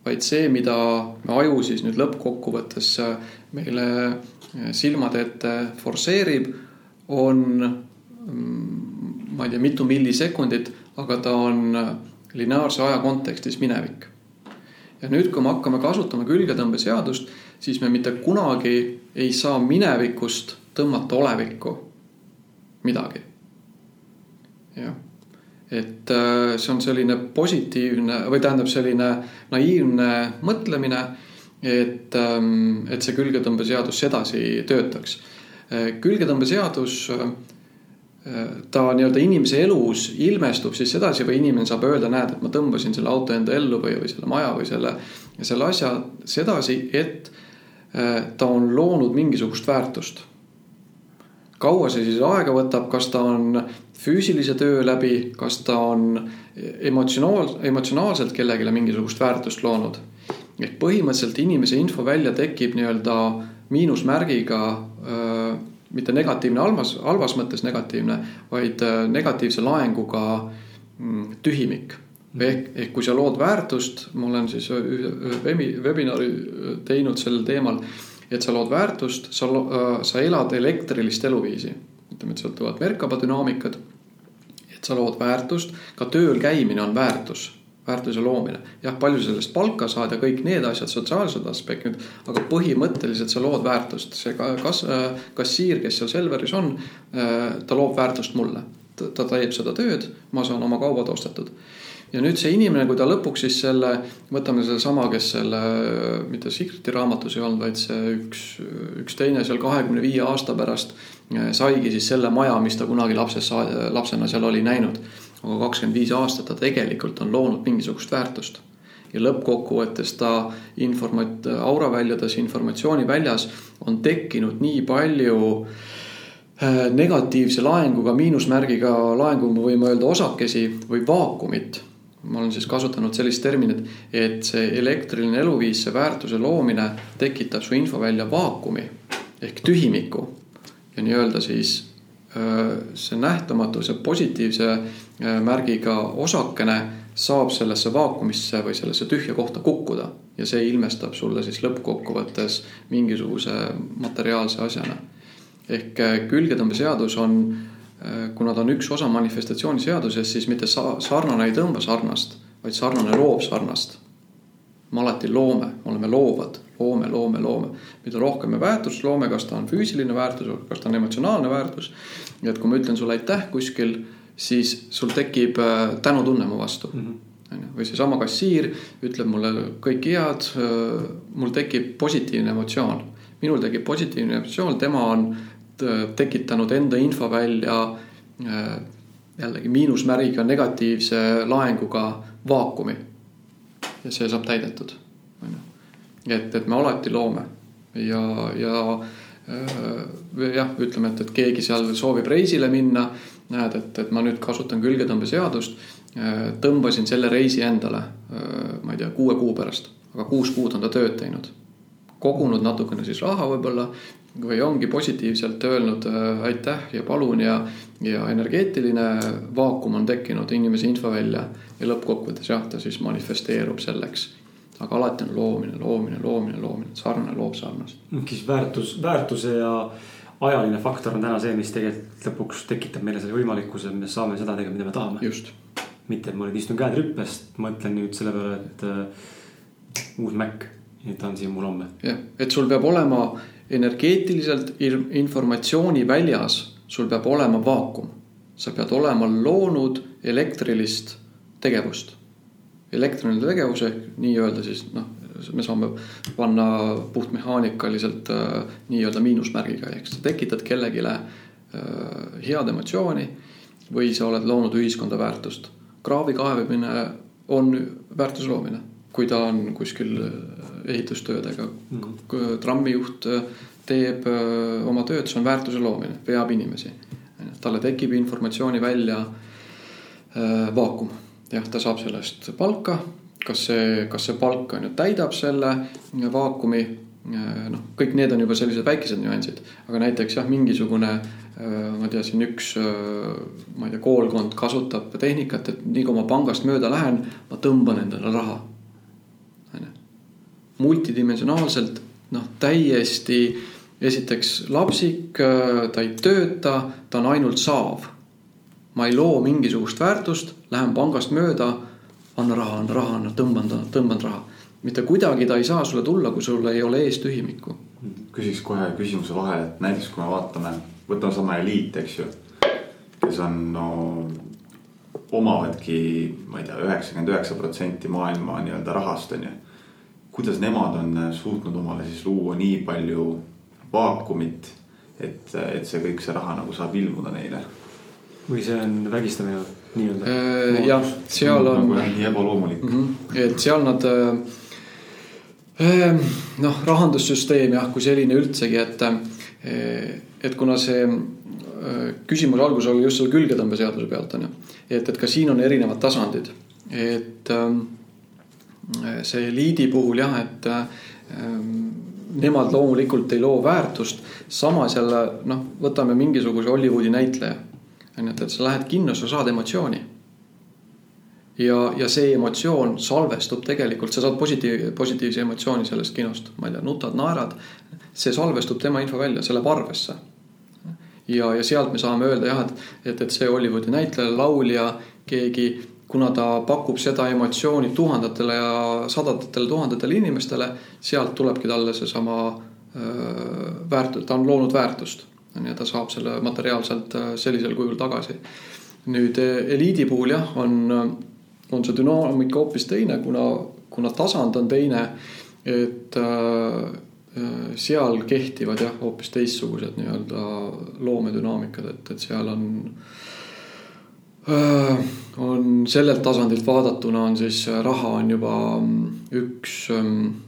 vaid see, mida me aju siis nüüd lõppkokkuvõttes meile silmade ette forsseerib, on mm, ma ei tea, mitu millisekundit, aga ta on lineaarse aja kontekstis minevik. ja nüüd, kui me hakkame kasutama külgetõmbeseadust, siis me mitte kunagi ei saa minevikust tõmmata olevikku midagi. jah, et äh, see on selline positiivne või tähendab selline naiivne mõtlemine, et, ähm, et see külgetõmbeseadus sedasi töötaks. Äh, külgetõmbeseadus äh, ta nii-öelda inimese elus ilmestub siis sedasi või inimene saab öelda, näed, et ma tõmbasin selle auto enda ellu või, või selle maja või selle, selle asja sedasi, et ta on loonud mingisugust väärtust kaua see siis aega võtab, kas ta on füüsilise töö läbi, kas ta on emotsionaal, emotsionaalselt kellelegi mingisugust väärtust loonud. ehk põhimõtteliselt inimese infovälja tekib nii-öelda miinusmärgiga äh, mitte negatiivne halvas, halvas mõttes negatiivne, vaid negatiivse laenguga mm, tühimik. ehk, ehk kui sa lood väärtust, ma olen siis ühe webi, webinari teinud sellel teemal et sa lood väärtust, sa, äh, sa elad elektrilist eluviisi. ütleme, et sealt tulevad Merkaba dünaamikad. et sa lood väärtust, ka tööl käimine on väärtus, väärtuse loomine. jah, palju sellest palka saad ja kõik need asjad, sotsiaalsed aspektid, aga põhimõtteliselt sa lood väärtust. see kas-, äh, kassiir, kes seal Selveris on, äh, ta loob väärtust mulle. ta teeb seda tööd, ma saan oma kaubad ostetud ja nüüd see inimene, kui ta lõpuks siis selle, võtame sellesama, kes selle, mitte Secreti raamatus ei olnud, vaid see üks, üks teine seal kahekümne viie aasta pärast eh, saigi siis selle maja, mis ta kunagi lapses, lapsena seal oli näinud. aga kakskümmend viis aastat ta tegelikult on loonud mingisugust väärtust. ja lõppkokkuvõttes ta informat-, auraväljades, informatsiooni väljas on tekkinud nii palju eh, negatiivse laenguga, miinusmärgiga laengu, me võime öelda osakesi või vaakumit ma olen siis kasutanud sellist terminit, et see elektriline eluviis, see väärtuse loomine tekitab su infovälja vaakumi ehk tühimiku. ja nii-öelda siis see nähtamatu, see positiivse märgiga osakene saab sellesse vaakumisse või sellesse tühja kohta kukkuda ja see ilmestab sulle siis lõppkokkuvõttes mingisuguse materiaalse asjana. ehk külgetõmbeseadus on kuna ta on üks osa manifestatsiooniseadusest, siis mitte sa-, sarnane ei tõmba sarnast, vaid sarnane loob sarnast. me alati loome, me oleme loovad, loome, loome, loome. mida rohkem me väärtust loome, kas ta on füüsiline väärtus, kas ta on emotsionaalne väärtus. et kui ma ütlen sulle aitäh kuskil, siis sul tekib äh, tänutunne mu vastu mm. -hmm on ju, või seesama kassiir ütleb mulle kõik head, äh, mul tekib positiivne emotsioon. minul tekib positiivne emotsioon, tema on Äh, tekitanud enda infovälja äh, jällegi miinusmärgiga negatiivse laenguga vaakumi. ja see saab täidetud, on ju. et, et me alati loome ja, ja äh, jah, ütleme, et, et keegi seal soovib reisile minna. näed, et, et ma nüüd kasutan külgetõmbeseadust. tõmbasin selle reisi endale, ma ei tea, kuue kuu pärast, aga kuus kuud on ta tööd teinud kogunud natukene siis raha võib-olla või ongi positiivselt öelnud äh, aitäh ja palun ja, ja energeetiline vaakum on tekkinud inimese infovälja ja lõppkokkuvõttes jah, ta siis manifesteerub selleks. aga alati on loomine, loomine, loomine, loomine, sarnane loob sarnast. siis väärtus, väärtuse ja ajaline faktor on täna see, mis tegelikult lõpuks tekitab meile selle võimalikkuse, me saame seda teha, mida me tahame. just. mitte, et ma nüüd istun käed rüppest, mõtlen nüüd selle peale, et uh, uus Mac, et ta on siin mul homme. jah, et sul peab olema energeetiliselt informatsiooni väljas sul peab olema vaakum. sa pead olema loonud elektrilist tegevust. elektriline tegevus ehk nii-öelda siis noh, me saame panna puhtmehaanikaliselt äh, nii-öelda miinusmärgiga, ehk sa tekitad kellelegi äh, head emotsiooni või sa oled loonud ühiskonda väärtust. kraavi kaevamine on väärtuse loomine kui ta on kuskil äh, ehitustöödega mm. -hmm. trammijuht äh, teeb äh, oma tööd, see on väärtuse loomine, veab inimesi. talle tekib informatsiooni välja vaakum, jah, ta saab selle eest palka. kas see, kas see palk on ju täidab selle vaakumi noh, kõik need on juba sellised väikesed nüansid, aga näiteks jah, mingisugune ma ei tea, siin üks, ma ei tea, koolkond kasutab tehnikat, et nii kui ma pangast mööda lähen, ma tõmban endale raha. Multidimensionaalselt noh, täiesti esiteks lapsik, ta ei tööta, ta on ainult saav. ma ei loo mingisugust väärtust, lähen pangast mööda, anna raha, anna raha, anna, tõmban, tõmban raha mitte kuidagi ta ei saa sulle tulla, kui sul ei ole ees tühimikku. küsiks kohe küsimuse vahele, et näiteks kui me vaatame, võtame sama eliit, eks ju. kes on no omavadki, ma ei tea, üheksakümmend üheksa protsenti maailma nii-öelda rahast on ju. Kuidas nemad on suutnud omale siis luua nii palju vaakumit, et, et see kõik see raha nagu saab ilmuda neile? või see on vägistamine nii-öelda? Äh, jah, seal on. nagu nii ebaloomulik mm. -hmm. et seal nad äh, Ehm, noh, rahandussüsteem jah, kui selline üldsegi, et, et kuna see eh, küsimuse algus oli just selle külgetõmbeseaduse pealt on ju. et, et ka siin on erinevad tasandid, et eh, see eliidi puhul jah, et nemad loomulikult ei loo väärtust. samas jälle noh, võtame mingisuguse Hollywoodi näitleja. on ju, et sa lähed kinno, sa saad emotsiooni ja, ja see emotsioon salvestub tegelikult, sa saad positiiv, positiivse emotsiooni sellest kinost, ma ei tea, nutad, naerad. see salvestub tema info välja, see läheb arvesse. ja, ja sealt me saame öelda jah, et, et, et see Hollywoodi näitleja, laulja, keegi, kuna ta pakub seda emotsiooni tuhandetele ja sadatele tuhandetele inimestele, sealt tulebki talle seesama väärtus, ta on loonud väärtust. ja ta saab selle materiaalselt sellisel kujul tagasi. nüüd eliidi puhul jah, on on see dünaamika hoopis teine, kuna, kuna tasand on teine. et seal kehtivad jah, hoopis teistsugused nii-öelda loomedünaamikad, et, et seal on äh,. On sellelt tasandilt vaadatuna on siis raha on juba üks ähm,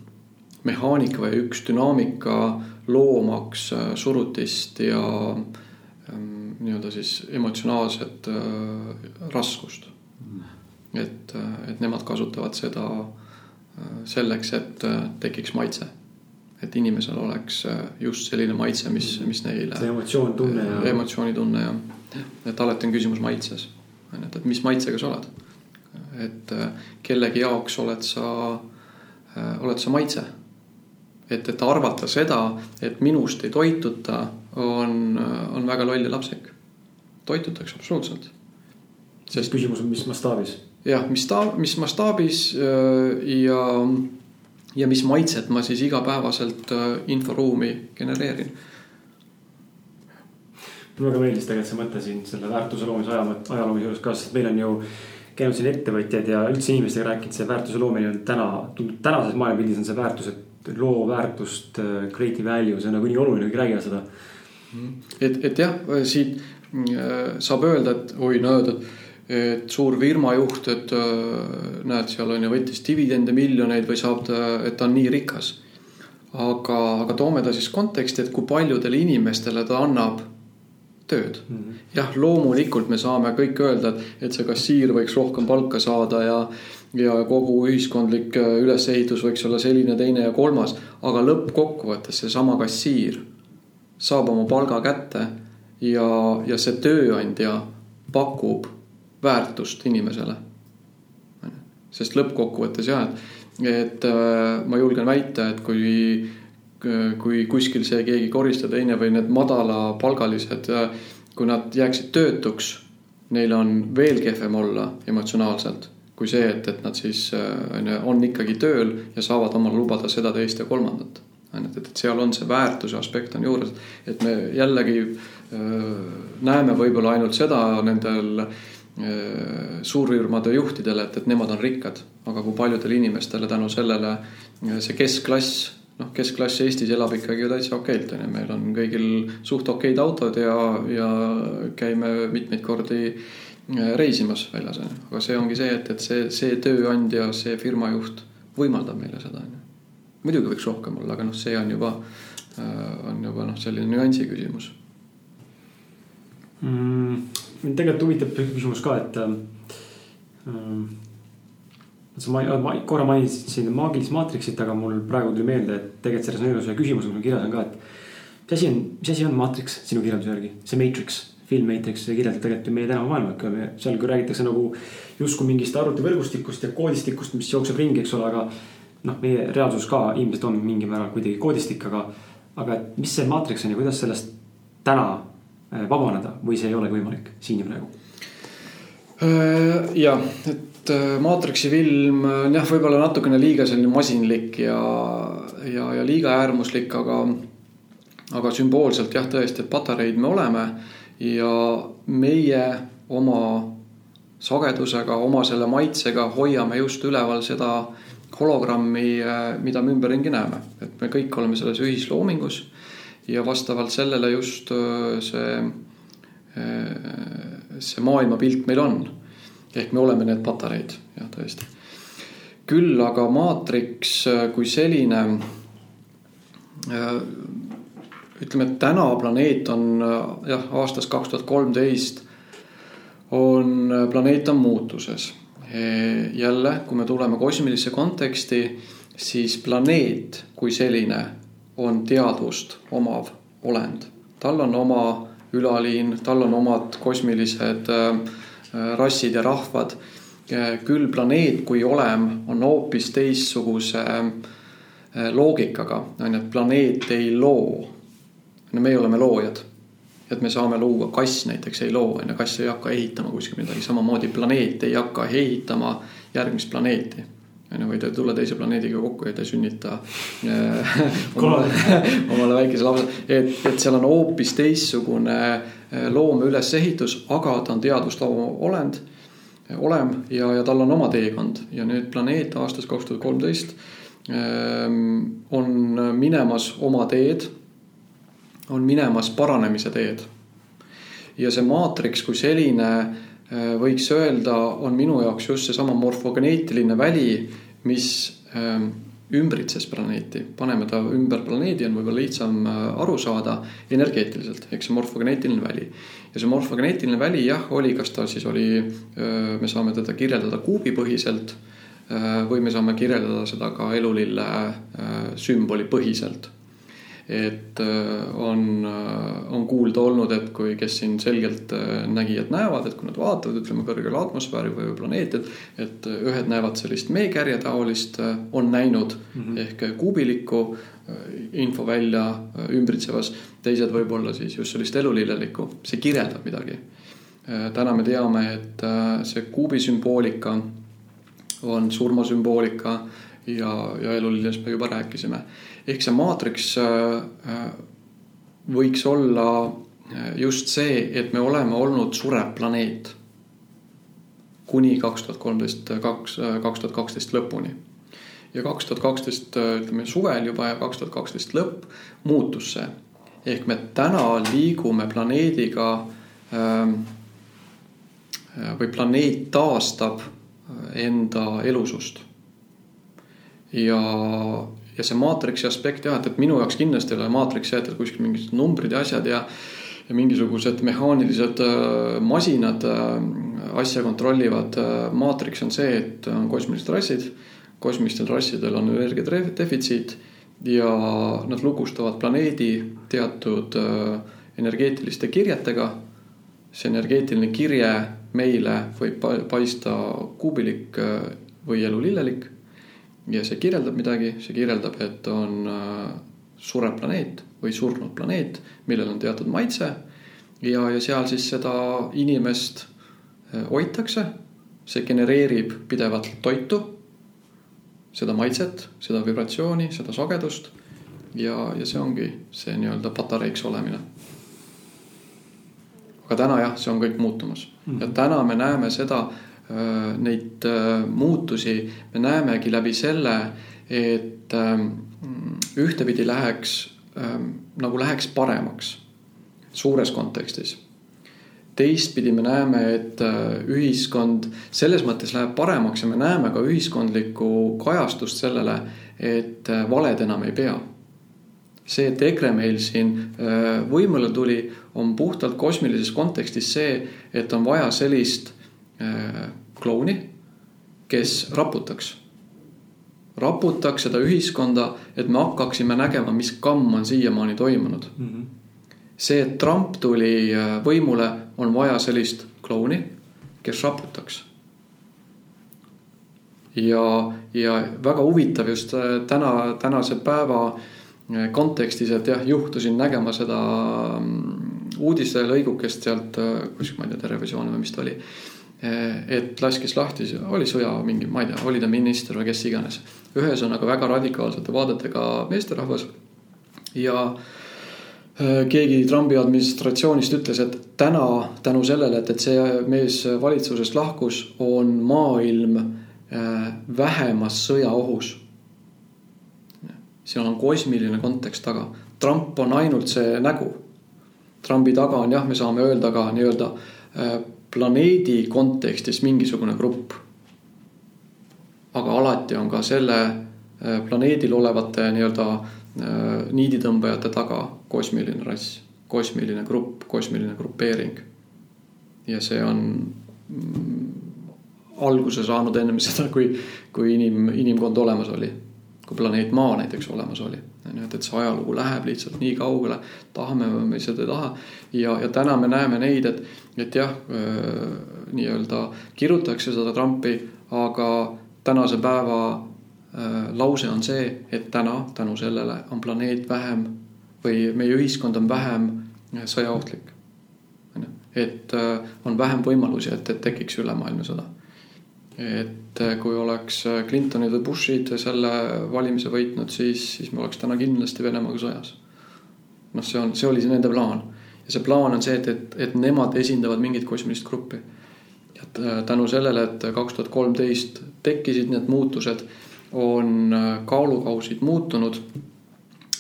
mehaanika või üks dünaamika loomaks äh, surutist ja ähm, nii-öelda siis emotsionaalset äh, raskust et, et nemad kasutavad seda äh, selleks, et äh, tekiks maitse. et inimesel oleks äh, just selline maitse, mis, mm. mis neile. see emotsioon, tunne ja. emotsioonitunne ja, et alati on küsimus maitses. On ju, et, mis maitsega sa oled. et kellegi jaoks oled sa, oled sa maitse. et, et arvata seda, et minust ei toituta, on, on väga loll ja lapsik. toitutakse absoluutselt. sest küsimus on, mis mastaabis jah, mis ta, mis mastaabis äh, ja, ja mis maitset ma siis igapäevaselt äh, inforuumi genereerin. Mulle väga meeldis tegelikult see mõte siin selle väärtuse loomise aja, ajaloomise juures ka, sest meil on ju käinud siin ettevõtjad ja üldse inimestega rääkinud, see väärtuse loomine on täna, tänases maailmapildis on see väärtus, et loo väärtust, äh, create value, see on nagu nii oluline, kõik räägivad seda. et, et jah, siit saab öelda, et oi, no et et suur firma juht, et äh, näed, seal on ju, võttis dividende miljoneid või saab ta, et ta on nii rikas. aga, aga toome ta siis konteksti, et kui paljudele inimestele ta annab tööd mm. -hmm. jah, loomulikult me saame kõik öelda, et, et see kassiir võiks rohkem palka saada ja, ja kogu ühiskondlik äh, ülesehitus võiks olla selline, teine ja kolmas. aga lõppkokkuvõttes seesama kassiir saab oma palga kätte ja, ja see tööandja pakub väärtust inimesele. sest lõppkokkuvõttes jah, et, et äh, ma julgen väita, et kui, kui kuskil see keegi koristaja teine või need madalapalgalised, äh, kui nad jääksid töötuks, neil on veel kehvem olla emotsionaalselt kui see, et, et nad siis äh, on ju, on ikkagi tööl ja saavad omale lubada seda, teist ja kolmandat. on ju, et, et seal on see väärtuse aspekt on juures, et me jällegi näeme võib-olla ainult seda nendel Äh, suurfirmade juhtidele, et, et nemad on rikkad, aga kui paljudele inimestele tänu sellele äh, see keskklass, noh, keskklass Eestis elab ikkagi ju täitsa okeilt, on ju, meil on kõigil suht okeid autod ja, ja käime mitmeid kordi äh, reisimas väljas, on ju. aga see ongi see, et, et see, see tööandja, see firma juht võimaldab meile seda, on ju. muidugi võiks rohkem olla, aga noh, see on juba, on juba noh, selline nüansi küsimus mm,. mind tegelikult huvitab küsimus ka, et äh,. Sa ma, ma korra mainisid siin maagilist maatriksit, aga mul praegu tuli meelde, et tegelikult selles nõudluse ühe küsimuse mul kirjas on ka, et. mis asi on, mis asi on maatriks sinu kirjelduse järgi, see Matrix, film Matrix, kirjeldab tegelikult ju meie tänapäeva maailma ikka, seal küll räägitakse nagu. justkui mingist arvutivõrgustikust ja koodistikust, mis jookseb ringi, eks ole, aga. noh, meie reaalsus ka ilmselt on mingil määral kuidagi koodistik, aga, aga et mis see maatriks on ja kuidas sellest täna eh, vabaneda või see ei olegi võimalik siin ja praegu? Äh, jah, et et äh, Matrixi film on jah, võib-olla natukene liiga selline masinlik ja, ja, ja liiga äärmuslik, aga, aga sümboolselt jah, tõesti, et patareid me oleme ja meie oma sagedusega, oma selle maitsega hoiame just üleval seda hologrammi, äh, mida me ümberringi näeme, et me kõik oleme selles ühisloomingus ja vastavalt sellele just äh, see, see maailmapilt meil on ehk me oleme need patareid, jah, tõesti. küll aga maatriks äh, kui selline. Äh, ütleme, et täna planeet on äh, jah, aastast kaks tuhat kolmteist on, planeet on muutuses. jälle, kui me tuleme kosmilisse konteksti, siis planeet kui selline on teadvust omav olend. tal on oma ülaliin, tal on omad kosmilised Äh, rassid ja rahvad. küll planeet kui olem on hoopis teistsuguse äh, loogikaga, on ju, et planeet ei loo. no meie oleme loojad. et me saame luua, kass näiteks ei loo, on ju, kass ei hakka ehitama kuskil midagi, samamoodi planeet ei hakka ehitama järgmist planeeti on ju, või ta ei tule teise planeediga kokku ja ta ei sünnita äh, <laughs> omale, omale väikese lapse. et, et seal on hoopis teistsugune äh, loome ülesehitus, aga ta on teadvusloo olend, olem ja, ja tal on oma teekond ja nüüd planeet aastast kaks tuhat kolmteist ähm, on minemas oma teed, on minemas paranemise teed. ja see maatriks kui selline Äh, võiks öelda, on minu jaoks just seesama morfogeneetiline väli, mis ähm, ümbritses planeeti, paneme ta ümber planeedi, on võib-olla lihtsam äh, aru saada energeetiliselt, ehk see morfogeneetiline väli. ja see morfogeneetiline väli jah, oli, kas ta siis oli, äh, me saame teda kirjeldada kuubipõhiselt või me saame kirjeldada seda ka elulille sümboli põhiselt et äh, on, äh, on kuulda olnud, et kui, kes siin selgelt äh, nägijad näevad, et kui nad vaatavad, ütleme kõrgele atmosfääri või planeeti, et. ühed näevad sellist meekärje taolist, on näinud mm -hmm. ehk kuubilikku infovälja ümbritsevas. teised võib-olla siis just sellist elulillelikku, see kirjeldab midagi. täna me teame, et see kuubi sümboolika on surmasümboolika ja, ja elulillest me juba rääkisime ehk see maatriks äh, äh, võiks olla äh, just see, et me oleme olnud surev planeet. kuni kaks tuhat kolmteist, kaks, kaks tuhat kaksteist lõpuni. ja kaks tuhat kaksteist, ütleme suvel juba ja kaks tuhat kaksteist lõpp muutus see. ehk me täna liigume planeediga ähm, või planeet taastab enda elusust. ja, ja see maatriksi aspekt jah, et, et minu jaoks kindlasti ei ole maatriks see, et kuskil mingid numbrid ja asjad ja. ja mingisugused mehaanilised äh, masinad äh, asja kontrollivad. Äh, maatriks on see, et on kosmilised rassid. kosmilistel rassidel on energia defitsiit ja nad lugustavad planeedi teatud energeetiliste kirjetega. see energeetiline kirje meile võib paista kuubilik või elulillelik ja see kirjeldab midagi, see kirjeldab, et on äh, surev planeet või surnud planeet, millel on teatud maitse. ja, ja seal siis seda inimest äh, hoitakse, see genereerib pidevalt toitu. seda maitset, seda vibratsiooni, seda sagedust. ja, ja see ongi see nii-öelda patareiks olemine. aga täna jah, see on kõik muutumas mm -hmm. ja täna me näeme seda neid äh, muutusi me näemegi läbi selle, et ähm, ühtepidi läheks ähm, nagu läheks paremaks suures kontekstis. teistpidi me näeme, et äh, ühiskond selles mõttes läheb paremaks ja me näeme ka ühiskondlikku kajastust sellele, et valed enam ei pea see, et EKRE meil siin võimule tuli, on puhtalt kosmilises kontekstis see, et on vaja sellist Äh, klouni, kes raputaks, raputaks seda ühiskonda, et me hakkaksime nägema, mis kamm on siiamaani toimunud mm. -hmm. see, et Trump tuli äh, võimule, on vaja sellist klouni, kes raputaks ja, ja väga huvitav just äh, täna, tänase päeva äh, kontekstis, et jah, juhtusin nägema seda mm, uudistelõigukest sealt, kuskil ma ei tea, Terevisioon või mis ta oli. Et laskis lahti, oli sõja mingi, ma ei tea, oli ta minister või kes iganes. ühesõnaga väga radikaalsete vaadetega meesterahvas ja äh, keegi Trumpi administratsioonist ütles, et täna tänu sellele, et, et see mees valitsusest lahkus, on maailm Äh, vähemas sõjaohus. seal on kosmiline kontekst taga. Trump on ainult see nägu. Trumpi taga on jah, me saame öelda ka nii-öelda planeedi kontekstis mingisugune grupp. aga alati on ka selle äh, planeedil olevate nii-öelda niiditõmbajate taga kosmiline rass, kosmiline grupp, kosmiline grupeering. ja see on mm, alguse saanud ennem seda, kui, kui inim, inimkond olemas oli. kui planeet Maa näiteks olemas oli. on ju, et, et see ajalugu läheb lihtsalt nii kaugele, tahame või me seda ei taha. ja, ja täna me näeme neid, et, et jah, nii-öelda kirjutatakse seda Trumpi, aga tänase päeva äh, lause on see, et täna tänu sellele on planeet vähem või meie ühiskond on vähem sõjaohtlik. on ju, et äh, on vähem võimalusi, et, et tekiks ülemaailmne sõda et äh, kui oleks äh, Clintonid või Bushid selle valimise võitnud, siis, siis me oleks täna kindlasti Venemaaga sõjas. noh, see on, see oli see nende plaan ja see plaan on see, et, et, et nemad esindavad mingit kosmilist gruppi. et äh, tänu sellele, et kaks tuhat kolmteist tekkisid need muutused, on kaalukausid muutunud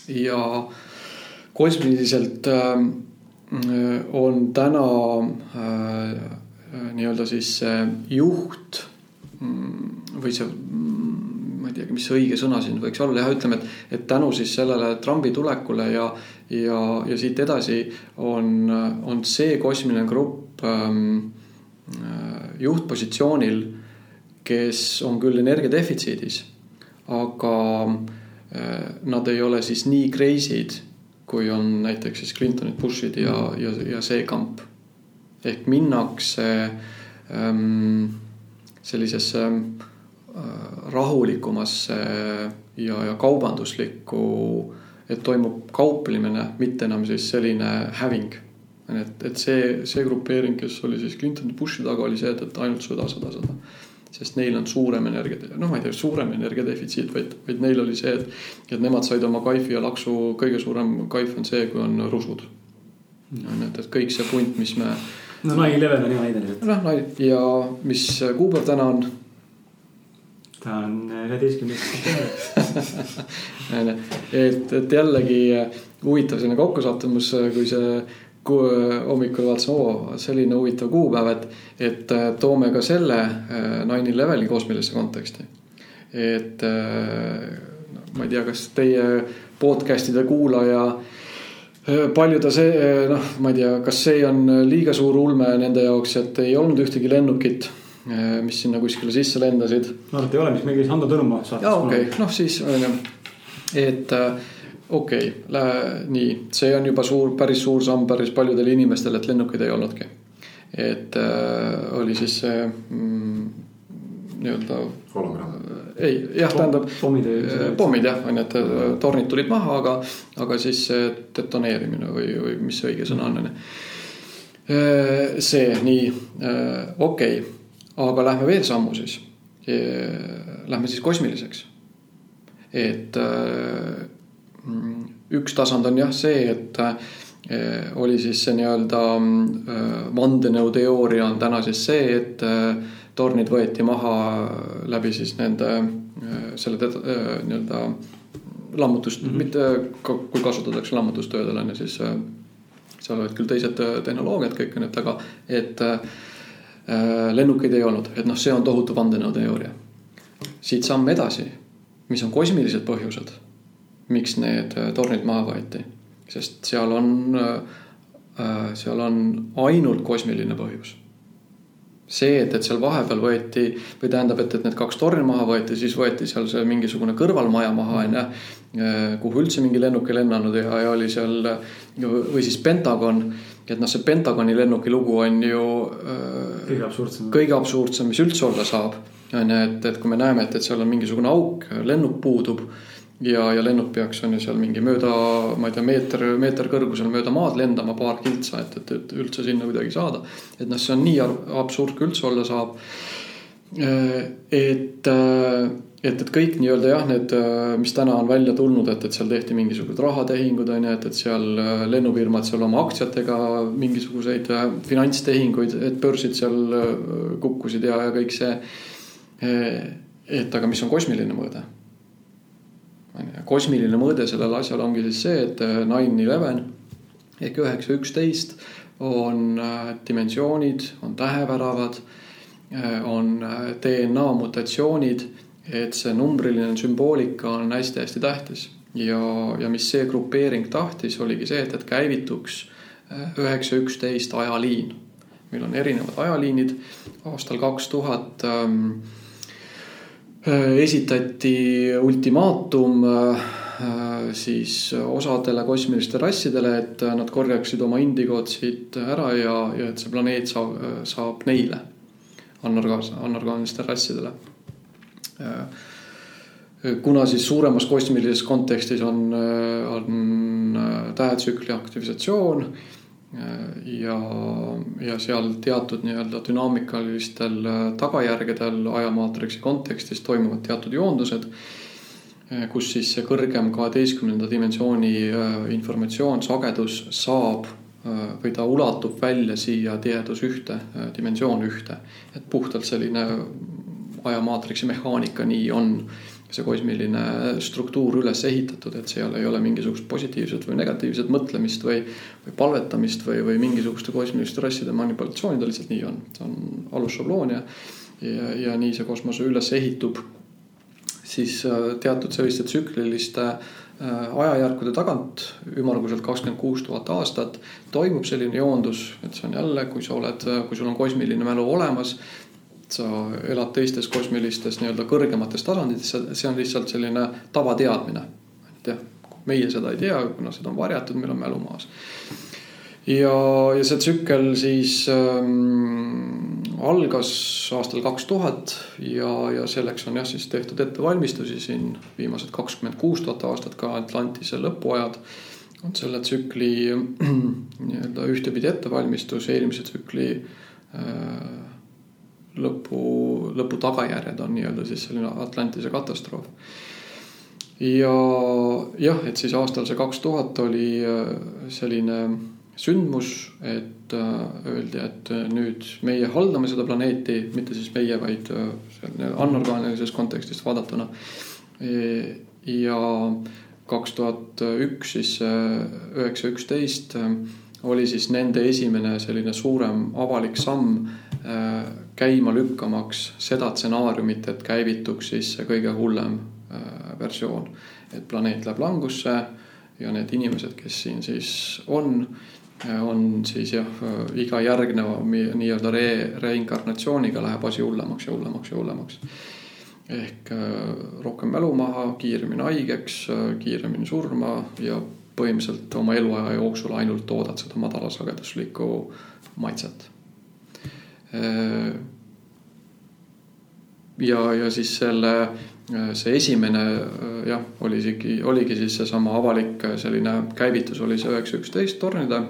ja kosmiliselt on täna nii-öelda siis juht Mm, või see, mm, ma ei teagi, mis õige sõna siin võiks olla, jah, ütleme, et, et tänu siis sellele Trumpi tulekule ja, ja, ja siit edasi on, on see kosmiline grupp ähm, äh, juhtpositsioonil, kes on küll energia defitsiidis, aga äh, nad ei ole siis nii crazy'd, kui on näiteks siis Clintonid, Bushid ja, ja, ja see kamp. ehk minnakse ähm, sellisesse äh, rahulikumasse ja, ja kaubanduslikku, et toimub kauplemine, mitte enam siis selline häving. et, et see, see grupeering, kes oli siis Clintoni Bushi taga, oli see, et, et ainult sõda, sõda, sõda. sest neil on suurem energia, noh, ma ei tea, suurem energiadefitsiit, vaid, vaid neil oli see, et, et nemad said oma kaifi ja laksu, kõige suurem kaif on see, kui on rusud. on ju, et, et kõik see punt, mis me no nine eleven on hea näide lihtsalt. noh, ja mis kuupäev täna on? Ta on üheteistkümnes september <laughs> et, et jällegi huvitav selline kokkusattumus, kui see hommikul vaatasin, oo, selline huvitav kuupäev, et, et toome ka selle nine eleveni kosmilisse konteksti. et ma ei tea, kas teie podcast'ide kuulaja äh, Äh, palju ta see, äh, noh, ma ei tea, kas see on liiga suur ulme nende jaoks, et ei olnud ühtegi lennukit, äh, mis sinna kuskile sisse lendasid. et ei ole, mis meil käis Hando Tõnumaa saates. jaa, okei okay., noh siis on ju, et okei okay,, nii, see on juba suur, päris suur samm päris paljudele inimestele, et lennukeid ei olnudki. et äh, oli siis see mm, nii-öelda. hologramm ei, jah, tähendab pommid, pommid jah, on ju, et äh, tornid tulid maha, aga, aga siis detoneerimine või, või mis see õige sõna on, on ju. Äh, see nii, äh, okei okay., aga lähme veel sammu siis. Lähme siis kosmiliseks. et üks tasand on jah see, et oli siis see nii-öelda vandenõuteooria on täna siis see, et tornid võeti maha läbi siis nende selle äh, nii-öelda lammutust mm, -hmm. mitte kui kasutatakse lammutustöödel on ju, siis äh, seal olid küll teised äh, tehnoloogiad kõik on ju, et aga, et äh, lennukeid ei olnud, et noh, see on tohutu vandenõuteooria. siit samm edasi, mis on kosmilised põhjused, miks need tornid maha võeti, sest seal on äh,, seal on ainult kosmiline põhjus see, et, et seal vahepeal võeti või tähendab, et, et need kaks torni maha võeti, siis võeti seal see mingisugune kõrvalmaja maha onju. kuhu üldse mingi lennuk ei lennanud ja, ja oli seal või siis Pentagon. Et noh, see Pentagoni lennuki lugu on ju. kõige absurdsem. kõige absurdsem, mis üldse olla saab. on ju, et, et kui me näeme, et, et seal on mingisugune auk, lennuk puudub ja, ja lennuk peaks, on ju seal mingi mööda, ma ei tea, meeter, meeter kõrgusel mööda maad lendama paar kiltsa, et, et, et üldse sinna kuidagi saada. et noh, see on nii absurd, kui üldse olla saab. Et, et, et kõik nii-öelda jah, need, mis täna on välja tulnud, et, et seal tehti mingisugused rahatehingud on ju, et, et seal lennufirmad seal oma aktsiatega mingisuguseid finantstehinguid, et börsid seal kukkusid ja, ja kõik see. et aga mis on kosmiline mõõde kosmiline mõõde sellel asjal ongi siis see, et äh, nine eleven ehk üheksa üksteist on äh, dimensioonid, on täheväravad, äh, on DNA mutatsioonid, et see numbriline sümboolika on hästi-hästi tähtis. Ja, ja mis see grupeering tahtis, oligi see, et, et käivituks üheksa üksteist ajaliin. meil on erinevad ajaliinid. Aastal kaks tuhat ähm, Äh, esitati ultimaatum äh, siis osadele kosmilistele rassidele, et nad korjaksid oma indigood siit ära ja, ja et see planeet saab, saab neile, anorgaas-, anorgaanilistele rassidele. Äh, kuna siis suuremas kosmilises kontekstis on, on tähetsükli aktivisatsioon ja, ja seal teatud nii-öelda dünaamikalistel äh, tagajärgedel ajamaatriksi kontekstis toimuvad teatud joondused, äh, kus siis see kõrgem kaheteistkümnenda dimensiooni äh, informatsioon, sagedus saab või ta ulatub välja siia tihedus ühte, dimensioon ühte. et puhtalt selline ajamaatriksi mehaanika nii on see kosmiline struktuur üles ehitatud, et seal ei ole mingisugust positiivset või negatiivset mõtlemist või, või palvetamist või, või mingisuguste kosmiliste rasside manipulatsiooni, ta lihtsalt nii on. see on alusšabloon ja, ja, ja nii see kosmos üles ehitub. siis äh, teatud selliste tsükliliste äh, ajajärkude tagant, ümmarguselt kakskümmend kuus tuhat aastat, toimub selline joondus, et see on jälle, kui sa oled, kui sul on kosmiline mälu olemas sa elad teistes kosmilistes nii-öelda kõrgemates tasandites, see on lihtsalt selline tavateadmine. et jah, meie seda ei tea, kuna seda on varjatud, meil on mälu maas. ja, ja see tsükkel siis ähm, algas aastal kaks tuhat ja, ja selleks on jah, siis tehtud ettevalmistusi siin viimased kakskümmend kuus tuhat aastat ka Atlantise lõpuajad on selle tsükli <clears throat> nii-öelda ühtepidi ettevalmistus, eelmise tsükli äh, lõpu, lõpu tagajärjed on nii-öelda siis selline Atlantise katastroof. ja jah, et siis aastal see kaks tuhat oli äh, selline sündmus, et äh, öeldi, et äh, nüüd meie haldame seda planeeti, mitte siis meie, vaid anorgaanilises kontekstis vaadatuna. ja kaks tuhat üks siis üheksa, üksteist oli siis nende esimene selline suurem avalik samm käima lükkamaks seda stsenaariumit, et käivituks siis see kõige hullem äh, versioon. et planeet läheb langusse ja need inimesed, kes siin siis on, äh, on siis jah, äh, iga järgneva nii-öelda re, reinkarnatsiooniga läheb asi hullemaks ja hullemaks ja hullemaks. ehk rohkem mälu maha, kiiremini haigeks, kiiremini surma ja põhimõtteliselt oma eluaja jooksul ainult toodad seda madalasageduslikku maitset Äh, ja, ja siis selle, äh, see esimene äh, jah, oli isegi, oligi siis seesama avalik selline käivitus oli see üheksa, üksteist tornide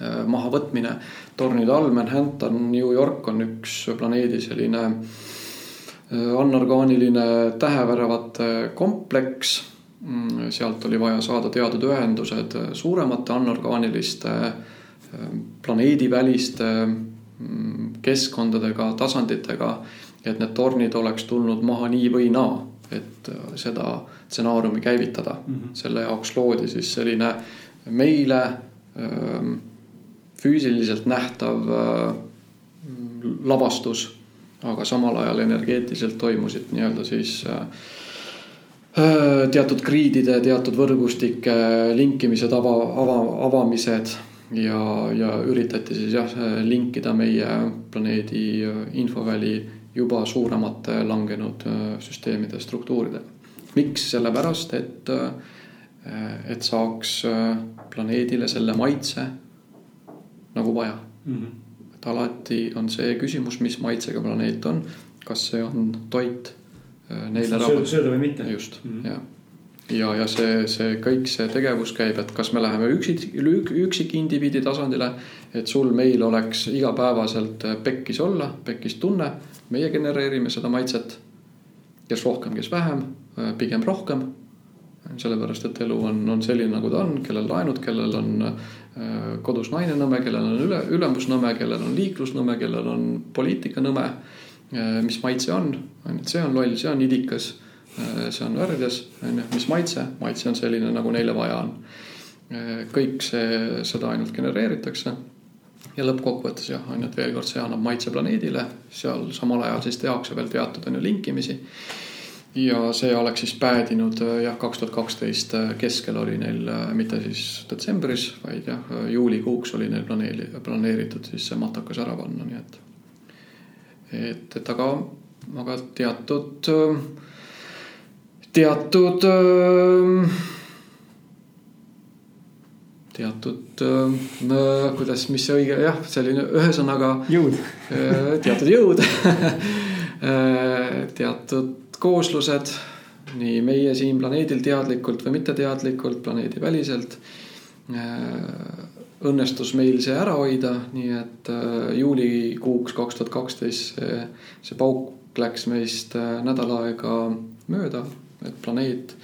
mahavõtmine. tornide all Manhattan, New York on üks planeedi selline anorgaaniline täheväravate kompleks. Mm, sealt oli vaja saada teatud ühendused suuremate anorgaaniliste planeediväliste keskkondadega, tasanditega. et need tornid oleks tulnud maha nii või naa, et äh, seda stsenaariumi käivitada mm. -hmm. selle jaoks loodi siis selline meile ähm, füüsiliselt nähtav äh, lavastus, aga samal ajal energeetiliselt toimusid nii-öelda siis äh, teatud griidide, teatud võrgustike linkimised, ava, ava, avamised ja, ja üritati siis jah, linkida meie planeedi infoväli juba suuremate langenud süsteemide struktuuridega. miks, sellepärast et, et saaks planeedile selle maitse nagu vaja mm. -hmm. et alati on see küsimus, mis maitsega planeet on, kas see on toit neile rahvas. sööda või mitte. just mm, -hmm. ja ja, ja see, see kõik see tegevus käib, et kas me läheme üksik, üksikindiviidi tasandile, et sul, meil oleks igapäevaselt pekkis olla, pekkis tunne, meie genereerime seda maitset. kes rohkem, kes vähem, pigem rohkem. sellepärast, et elu on, on selline, nagu ta on, kellel laenud, kellel on äh, kodus naine nõme, kellel on üle, ülemusnõme, kellel on liiklusnõme, kellel on poliitikanõme. Äh, mis maitse on, on ju, et see on loll, see on idikas Äh, see on värvides, on ju, mis maitse, maitse on selline, nagu neile vaja on. Äh, kõik see, seda ainult genereeritakse. ja lõppkokkuvõttes jah, on ju, et veel kord, see annab maitse planeedile, seal samal ajal siis tehakse veel teatud on ju linkimisi. Ja see oleks siis päädinud äh, jah, kaks tuhat kaksteist keskel oli neil mitte siis detsembris, vaid jah, juulikuuks oli neil planeeri-, planeeritud siis see matakas ära panna, nii et. et, et aga, aga teatud äh, teatud, teatud, kuidas, mis see õige, jah, selline ühesõnaga. jõud. teatud jõud <laughs> teatud kooslused, nii meie siin planeedil teadlikult või mitteteadlikult, planeediväliselt. õnnestus meil see ära hoida, nii et juulikuuks kaks tuhat kaksteist see, see pauk läks meist nädal aega mööda et planeet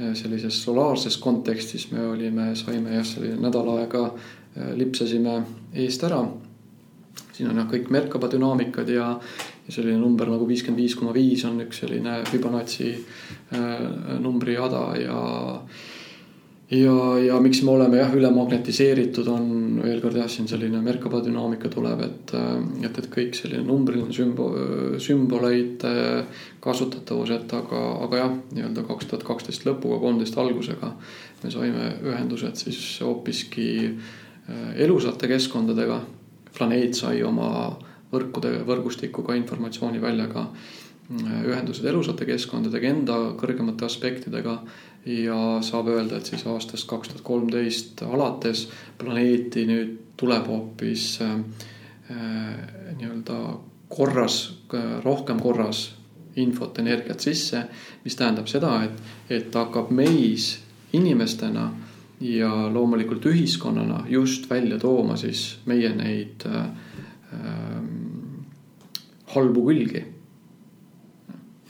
äh, sellises solaarses kontekstis me olime, saime jah, selline nädal aega äh, lipsasime eest ära. siin on jah kõik Merkaba dünaamikad ja, ja selline number nagu viiskümmend viis koma viis on üks selline Fibonacci äh, numbri jada ja ja, ja miks me oleme jah, ülemagnetiseeritud, on veel kord jah, siin selline Merkaba dünaamika tuleb, et, et, et kõik selline numbriline sümbo-, sümboleid kasutatavused, aga, aga jah, nii-öelda kaks tuhat kaksteist lõpuga, kolmteist algusega me saime ühendused siis hoopiski äh, elusate keskkondadega. planeet sai oma võrkude, võrgustikuga informatsiooniväljaga äh, ühendused elusate keskkondadega, enda kõrgemate aspektidega ja saab öelda, et siis aastast kaks tuhat kolmteist alates planeeti nüüd tuleb hoopis äh, äh, nii-öelda korras, rohkem korras infot, energiat sisse. mis tähendab seda, et, et hakkab meis inimestena ja loomulikult ühiskonnana just välja tooma siis meie neid äh, äh halbu külgi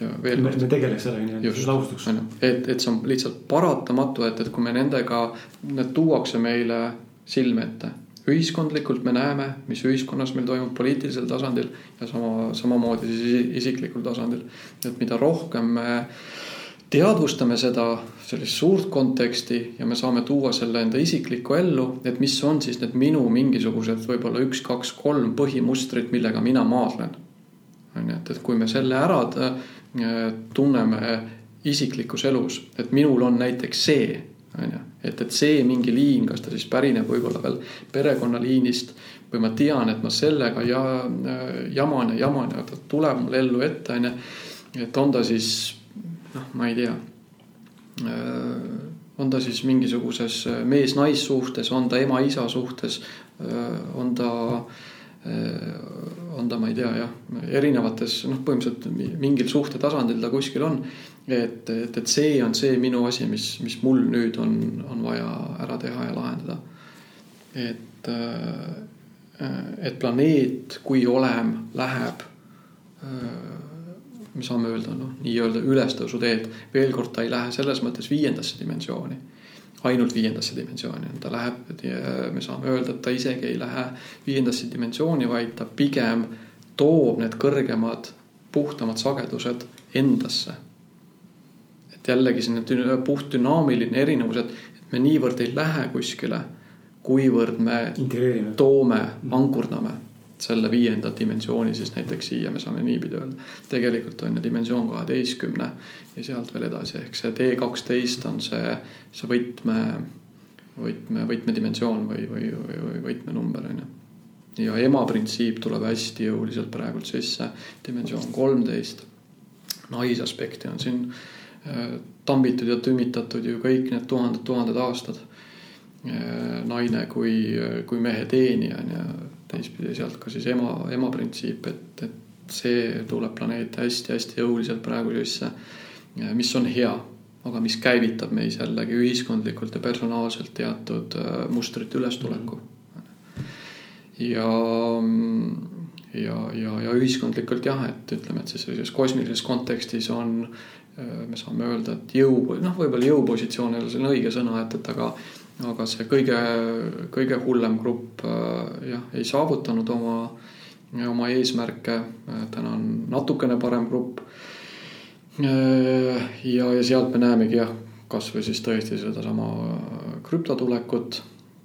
ja veel kord. me tegeleks sellega nii-öelda laustuks. et, et see on lihtsalt paratamatu, et, et kui me nendega, need tuuakse meile silme ette. ühiskondlikult me näeme, mis ühiskonnas meil toimub poliitilisel tasandil ja sama, samamoodi siis isiklikul tasandil. et mida rohkem me teadvustame seda, sellist suurt konteksti ja me saame tuua selle enda isiklikku ellu, et mis on siis need minu mingisugused võib-olla üks, kaks, kolm põhimustrit, millega mina maadlen on ju, et, et kui me selle ära Äh, tunneme isiklikus elus, et minul on näiteks see, on ju, et, et see mingi liin, kas ta siis pärineb võib-olla veel perekonnaliinist või ma tean, et ma sellega ja äh, jaman ja jaman ja ta tuleb mul ellu ette, on ju. et on ta siis noh, ma ei tea. Äh, on ta siis mingisuguses mees-naissuhtes, on ta ema-isa suhtes, on ta on ta, ma ei tea jah, erinevates noh, põhimõtteliselt mingil suhtetasandil ta kuskil on. et, et, et see on see minu asi, mis, mis mul nüüd on, on vaja ära teha ja lahendada. et, et planeet kui olem läheb, me saame öelda noh, nii-öelda ülestõusuteed, veel kord ta ei lähe selles mõttes viiendasse dimensiooni ainult viiendasse dimensiooni, ta läheb, me saame öelda, et ta isegi ei lähe viiendasse dimensiooni, vaid ta pigem toob need kõrgemad, puhtamad sagedused endasse. et jällegi selline puht dünaamiline erinevus, et me niivõrd ei lähe kuskile, kuivõrd me toome, ankurdame selle viienda dimensiooni siis näiteks siia me saame niipidi öelda. tegelikult on ju dimensioon kaheteistkümne ja sealt veel edasi, ehk see D kaksteist on see, see võtme, võtme, võtmedimensioon või, või, või, või võtmenumber on ju. ja ema printsiip tuleb hästi jõuliselt praegult sisse, dimensioon kolmteist. naisaspekti on siin äh, tambitud ja tümitatud ju kõik need tuhanded-tuhanded aastad. Äh, naine kui, kui mehe teenija on ju, teistpidi sealt ka siis ema, ema printsiip, et, et see tuleb planeeti hästi-hästi jõuliselt praegu sisse. mis on hea, aga mis käivitab meis jällegi ühiskondlikult ja personaalselt teatud äh, mustrite ülestuleku. ja, ja, ja, ja ühiskondlikult jah, et ütleme, et siis sellises kosmilises kontekstis on, äh, me saame öelda, et jõu, noh, võib-olla jõupositsioon ei ole selline õige sõna, et, et aga aga see kõige, kõige hullem grupp äh, jah, ei saavutanud oma, oma eesmärke. täna on natukene parem grupp. Äh, ja, ja sealt me näemegi jah, kasvõi siis tõesti sedasama krüptotulekut.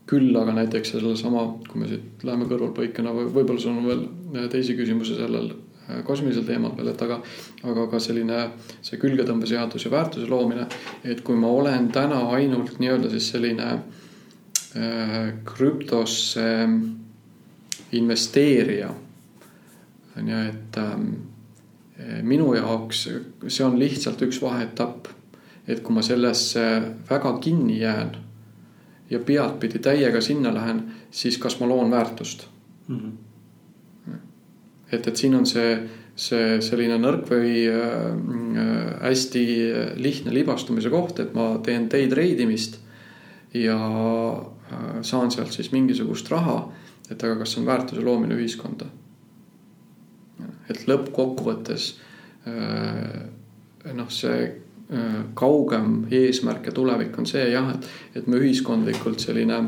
küll aga näiteks sellesama, kui me siit läheme kõrvalpõikena või võib-olla sul on veel teisi küsimusi sellel Äh, kosmilisel teemal veel, et aga, aga ka selline see külgetõmbeseadus ja väärtuse loomine. et kui ma olen täna ainult nii-öelda siis selline äh, krüptosse äh, investeerija. on ju, et äh, minu jaoks see on lihtsalt üks vaheetapp. et kui ma sellesse väga kinni jään ja pealtpidi täiega sinna lähen, siis kas ma loon väärtust mm? -hmm et, et siin on see, see selline nõrk või äh, hästi lihtne libastumise koht, et ma teen day trade imist ja äh, saan sealt siis mingisugust raha. et aga kas see on väärtuse loomine ühiskonda? et lõppkokkuvõttes äh, noh, see äh, kaugem eesmärk ja tulevik on see jah, et, et me ühiskondlikult selline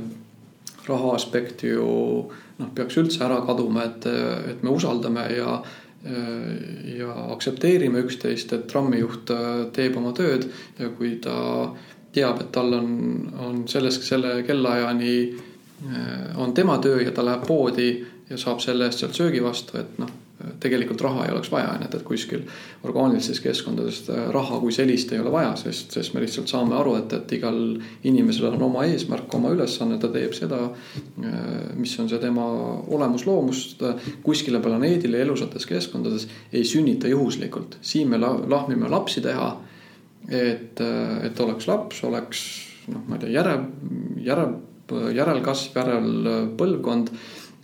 raha aspekt ju noh, peaks üldse ära kaduma, et, et me usaldame ja ja aktsepteerime üksteist, et trammijuht teeb oma tööd ja kui ta teab, et tal on, on selles, selle kellaajani on tema töö ja ta läheb poodi ja saab selle eest sealt söögi vastu, et noh tegelikult raha ei oleks vaja, ju, et, et kuskil orgaanilistes keskkondades raha kui sellist ei ole vaja, sest, sest me lihtsalt saame aru, et, et igal inimesel on oma eesmärk, oma ülesanne, ta teeb seda, mis on see tema olemus, loomus. kuskile planeedile elusates keskkondades ei sünnita juhuslikult, siin me lahmime lapsi teha. et, et oleks laps, oleks noh, ma ei tea, järel, järel, järelkasv, järelpõlvkond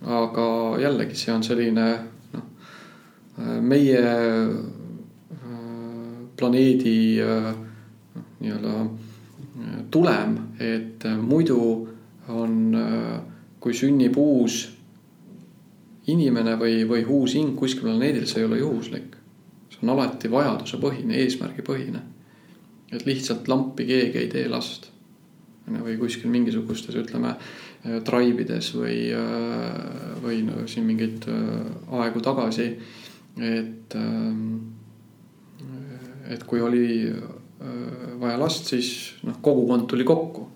aga jällegi, see on selline meie äh, planeedi äh, nii-öelda äh, tulem, et muidu on, kui sünnib uus inimene või, või uus hing kuskil planeedil, see ei ole juhuslik. see on alati vajadusepõhine, eesmärgipõhine. et lihtsalt lampi keegi ei tee last. või kuskil mingisugustes, ütleme, traibides või, või no siin mingeid aegu tagasi et, ähm, et kui oli äh, vaja last, siis noh, kogukond tuli kokku.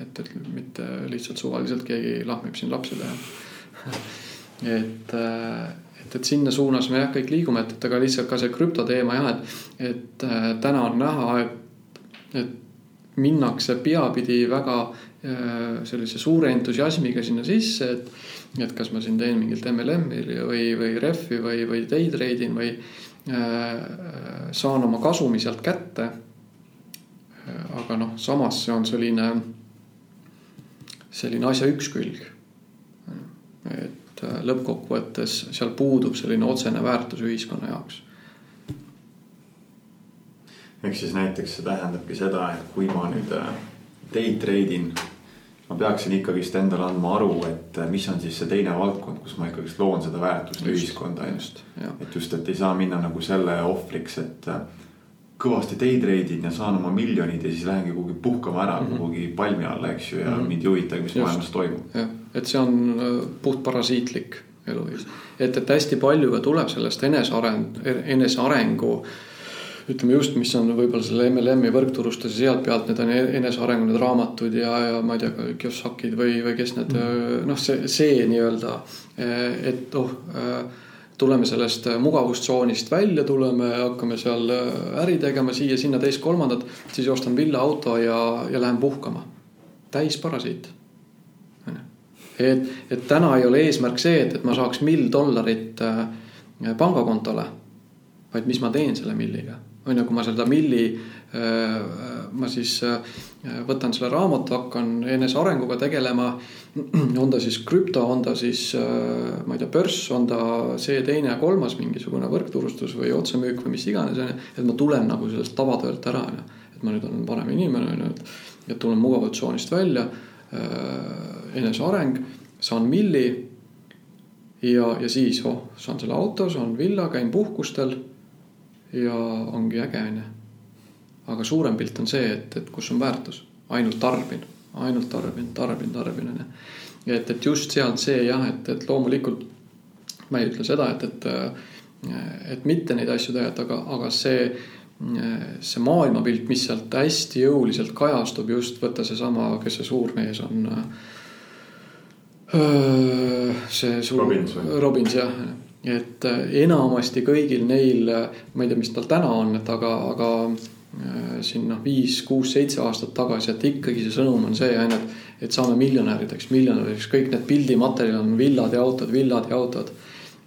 et, et mitte lihtsalt suvaliselt keegi lahmib siin lapsi teha. <laughs> et, äh, et, et sinna suunas me jah, kõik liigume, et, et aga lihtsalt ka see krüptoteema jah, et, et äh, täna on näha, et, et minnakse peapidi väga sellise suure entusiasmiga sinna sisse, et et kas ma siin teen mingit MLM-i või, või ref-i või, või day trade in või äh, saan oma kasumi sealt kätte. aga noh, samas see on selline, selline asja üks külg. et äh, lõppkokkuvõttes seal puudub selline otsene väärtus ühiskonna jaoks. ehk siis näiteks see tähendabki seda, et kui ma nüüd äh, day trade in ma peaksin ikkagist endale andma aru, et äh, mis on siis see teine valdkond, kus ma ikkagist loon seda väärtust ühiskonda ennast. et just, et ei saa minna nagu selle ohvriks, et äh, kõvasti day trade in ja saan oma miljonid ja siis lähengi kuhugi puhkama ära mm -hmm. kuhugi palmi alla, eks ju, ja mm -hmm. mind ei huvitagi, mis just. maailmas toimub. jah, et see on äh, puht parasiitlik eluviis, et, et hästi palju ka tuleb sellest eneseareng, enesearengu äh, ütleme just, mis on võib-olla selle MLM-i võrkturustus ja sealt pealt need on enesearengu need raamatud ja, ja ma ei tea, Kiyosakid või, või kes need mm. noh, see, see nii-öelda, et oh tuleme sellest mugavustsoonist välja, tuleme, hakkame seal äri tegema siia-sinna, teist-kolmandat, siis ostan villaauto ja, ja lähen puhkama. täis parasiit. et, et täna ei ole eesmärk see, et, et ma saaks mill dollarit pangakontole, vaid mis ma teen selle milliga. On ju, kui ma seda milli äh, ma siis äh, võtan selle raamatu, hakkan enesearenguga tegelema. <clears throat> on ta siis krüpto, on ta siis, äh, ma ei tea, börs, on ta see, teine ja kolmas mingisugune võrkturustus või otsemüük või mis iganes, on ju. et ma tulen nagu sellest tavatöölt ära, on ju. et ma nüüd olen vanem inimene, on ju, et, et tulen mugavustsoonist välja. Eneseareng, saan milli. ja, ja siis, oh, saan selle auto, saan villa, käin puhkustel. Ja ongi äge, on ju aga suurem pilt on see, et, et kus on väärtus, ainult tarbin, ainult tarbin, tarbin, tarbin on ju. et, et just sealt see jah, et, et loomulikult ma ei ütle seda, et, et, et mitte neid asju teha, et aga, aga see, see maailmapilt, mis sealt hästi jõuliselt kajastub, just võtta seesama, kes see suur mees on. see suur. Robbins jah, et enamasti kõigil neil, ma ei tea, mis tal täna on, et aga, aga Äh, siin noh, viis, kuus, seitse aastat tagasi, et ikkagi see sõnum on see ainult, et saame miljonärideks, miljonärideks, kõik need pildimaterjalid on villad ja autod, villad ja autod.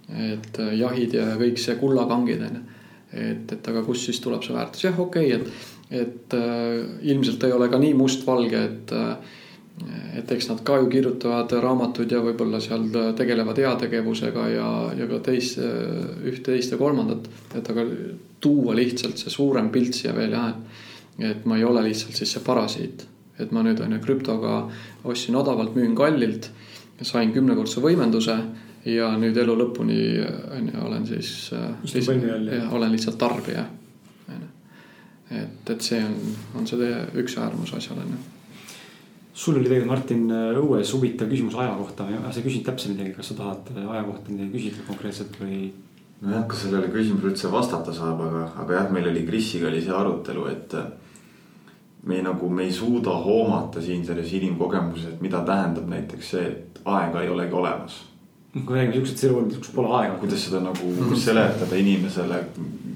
et jahid ja kõik see kullakangid on ju. et, et aga kust siis tuleb see väärtus, jah, okei okay,, et, et äh, ilmselt ei ole ka nii mustvalge, et äh, et eks nad ka ju kirjutavad raamatuid ja võib-olla seal tegelevad heategevusega ja, ja ka teist, ühte, teist ja kolmandat. et aga tuua lihtsalt see suurem pilt siia veel jah, et, et ma ei ole lihtsalt siis see parasiit. et ma nüüd on ju krüptoga ostsin odavalt, müün kallilt, sain kümnekordse võimenduse ja nüüd elu lõpuni on ju, olen siis, siis, olen lihtsalt tarbija. et, et see on, on see üks äärmus asjal on ju sul oli tegelikult Martin õues huvitav küsimus aja kohta, sa ei küsinud täpselt midagi, kas sa tahad aja kohta midagi küsida konkreetselt või? nojah, kas sellele küsimusele üldse vastata saab, aga, aga jah, meil oli Krisiga oli see arutelu, et me nagu, me ei suuda hoomata siin selles inimkogemuses, et mida tähendab näiteks see, et aega ei olegi olemas. kui me räägime siuksed eluvõrdlused, kus pole aega. kuidas seda nagu mm -hmm. seletada inimesele,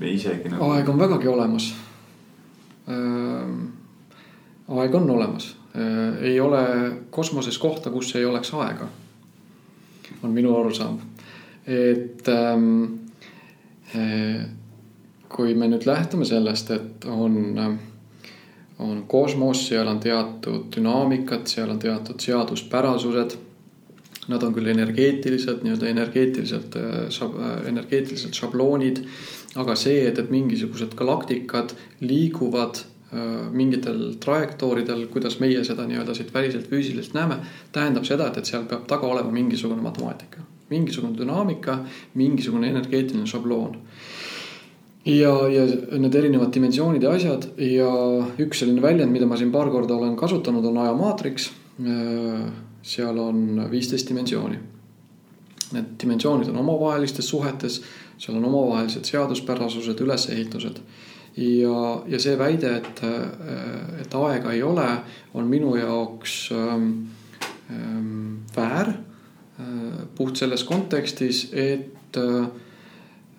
me isegi nagu. aeg on vägagi olemas äh,. aeg on olemas äh,, ei ole kosmoses kohta, kus ei oleks aega. on minu arusaam, et ähm, kui me nüüd lähtume sellest, et on, on kosmos, seal on teatud dünaamikad, seal on teatud seaduspärasused. Nad on küll energeetilised, nii-öelda energeetiliselt, energeetilised šabloonid. aga see, et, et mingisugused galaktikad liiguvad mingitel trajektooridel, kuidas meie seda nii-öelda siit väliselt füüsiliselt näeme, tähendab seda, et, et seal peab taga olema mingisugune matemaatika mingisugune dünaamika, mingisugune energeetiline šabloon. ja, ja need erinevad dimensioonid ja asjad ja üks selline väljend, mida ma siin paar korda olen kasutanud, on ajamaatriks. seal on viisteist dimensiooni. Need dimensioonid on omavahelistes suhetes, seal on omavahelised seaduspärasused, ülesehitused ja, ja see väide, et, et aega ei ole, on minu jaoks ähm, ähm, väär Äh, puht selles kontekstis, et äh,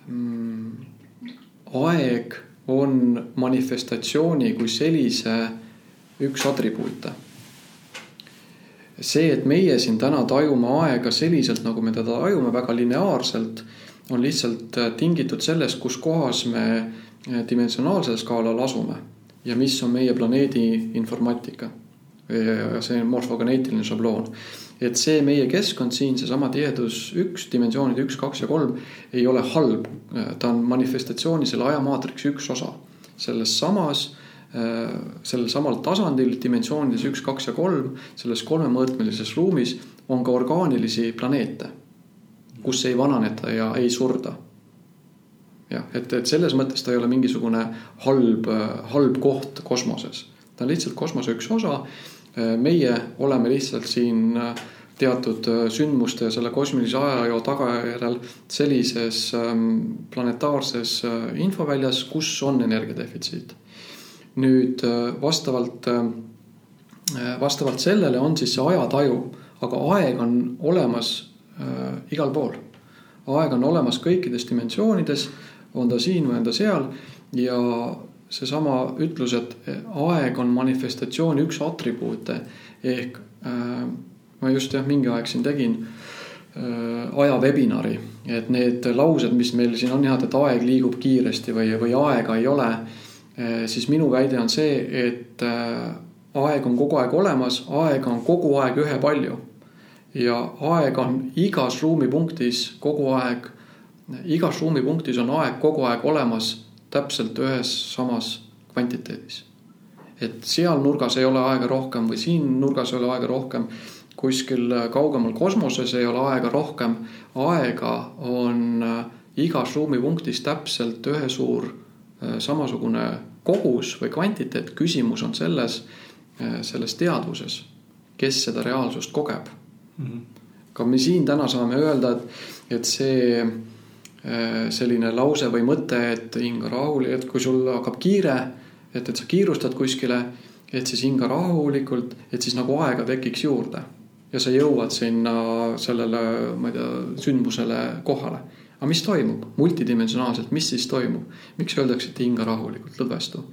mm, aeg on manifestatsiooni kui sellise üks atribuute. see, et meie siin täna tajume aega selliselt, nagu me teda tajume, väga lineaarselt, on lihtsalt äh, tingitud sellest, kus kohas me dimensionaalsel skaalal asume ja mis on meie planeedi informaatika. see morfogeneetiline šabloon et see meie keskkond siin, seesama tihedus üks, dimensioonid üks, kaks ja kolm ei ole halb. ta on manifestatsiooni selle ajamaatriks üks osa. selles samas, sellel samal tasandil dimensioonides üks, kaks ja kolm, selles kolmemõõtmelises ruumis on ka orgaanilisi planeete, kus ei vananeta ja ei surda jah, et, et selles mõttes ta ei ole mingisugune halb, halb koht kosmoses. ta on lihtsalt kosmose üks osa Äh, meie oleme lihtsalt siin äh, teatud äh, sündmuste ja selle kosmilise ajaloo tagajärjel sellises ähm, planetaarses infoväljas, kus on energiadefitsiit. nüüd vastavalt, vastavalt sellele on siis see ajataju, aga aeg on olemas äh, igal pool. aeg on olemas kõikides dimensioonides, on ta siin või on ta seal ja seesama ütlus, et aeg on manifestatsiooni üks atribuute ehk äh, ma just jah, mingi aeg siin tegin äh, aja webinari, et need laused, mis meil siin on jah, et aeg liigub kiiresti või, või aega ei ole äh,. siis minu väide on see, et äh, aeg on kogu aeg olemas, aega on kogu aeg ühepalju. ja aeg on igas ruumipunktis kogu aeg, igas ruumipunktis on aeg kogu aeg olemas täpselt ühes samas kvantiteedis. et seal nurgas ei ole aega rohkem või siin nurgas ei ole aega rohkem. kuskil kaugemal kosmoses ei ole aega rohkem. aega on äh, igas ruumipunktis täpselt ühe suur äh, samasugune kogus või kvantiteet. küsimus on selles, äh, selles teadvuses, kes seda reaalsust kogeb mm. -hmm. ka me siin täna saame öelda, et, et see selline lause või mõte, et hinga rahuli, et kui sul hakkab kiire, et, et sa kiirustad kuskile, et siis hinga rahulikult, et siis nagu aega tekiks juurde. ja sa jõuad sinna sellele, ma ei tea, sündmusele kohale. aga mis toimub multidimensionaalselt, mis siis toimub? miks öeldakse, et hinga rahulikult, lõdvestu?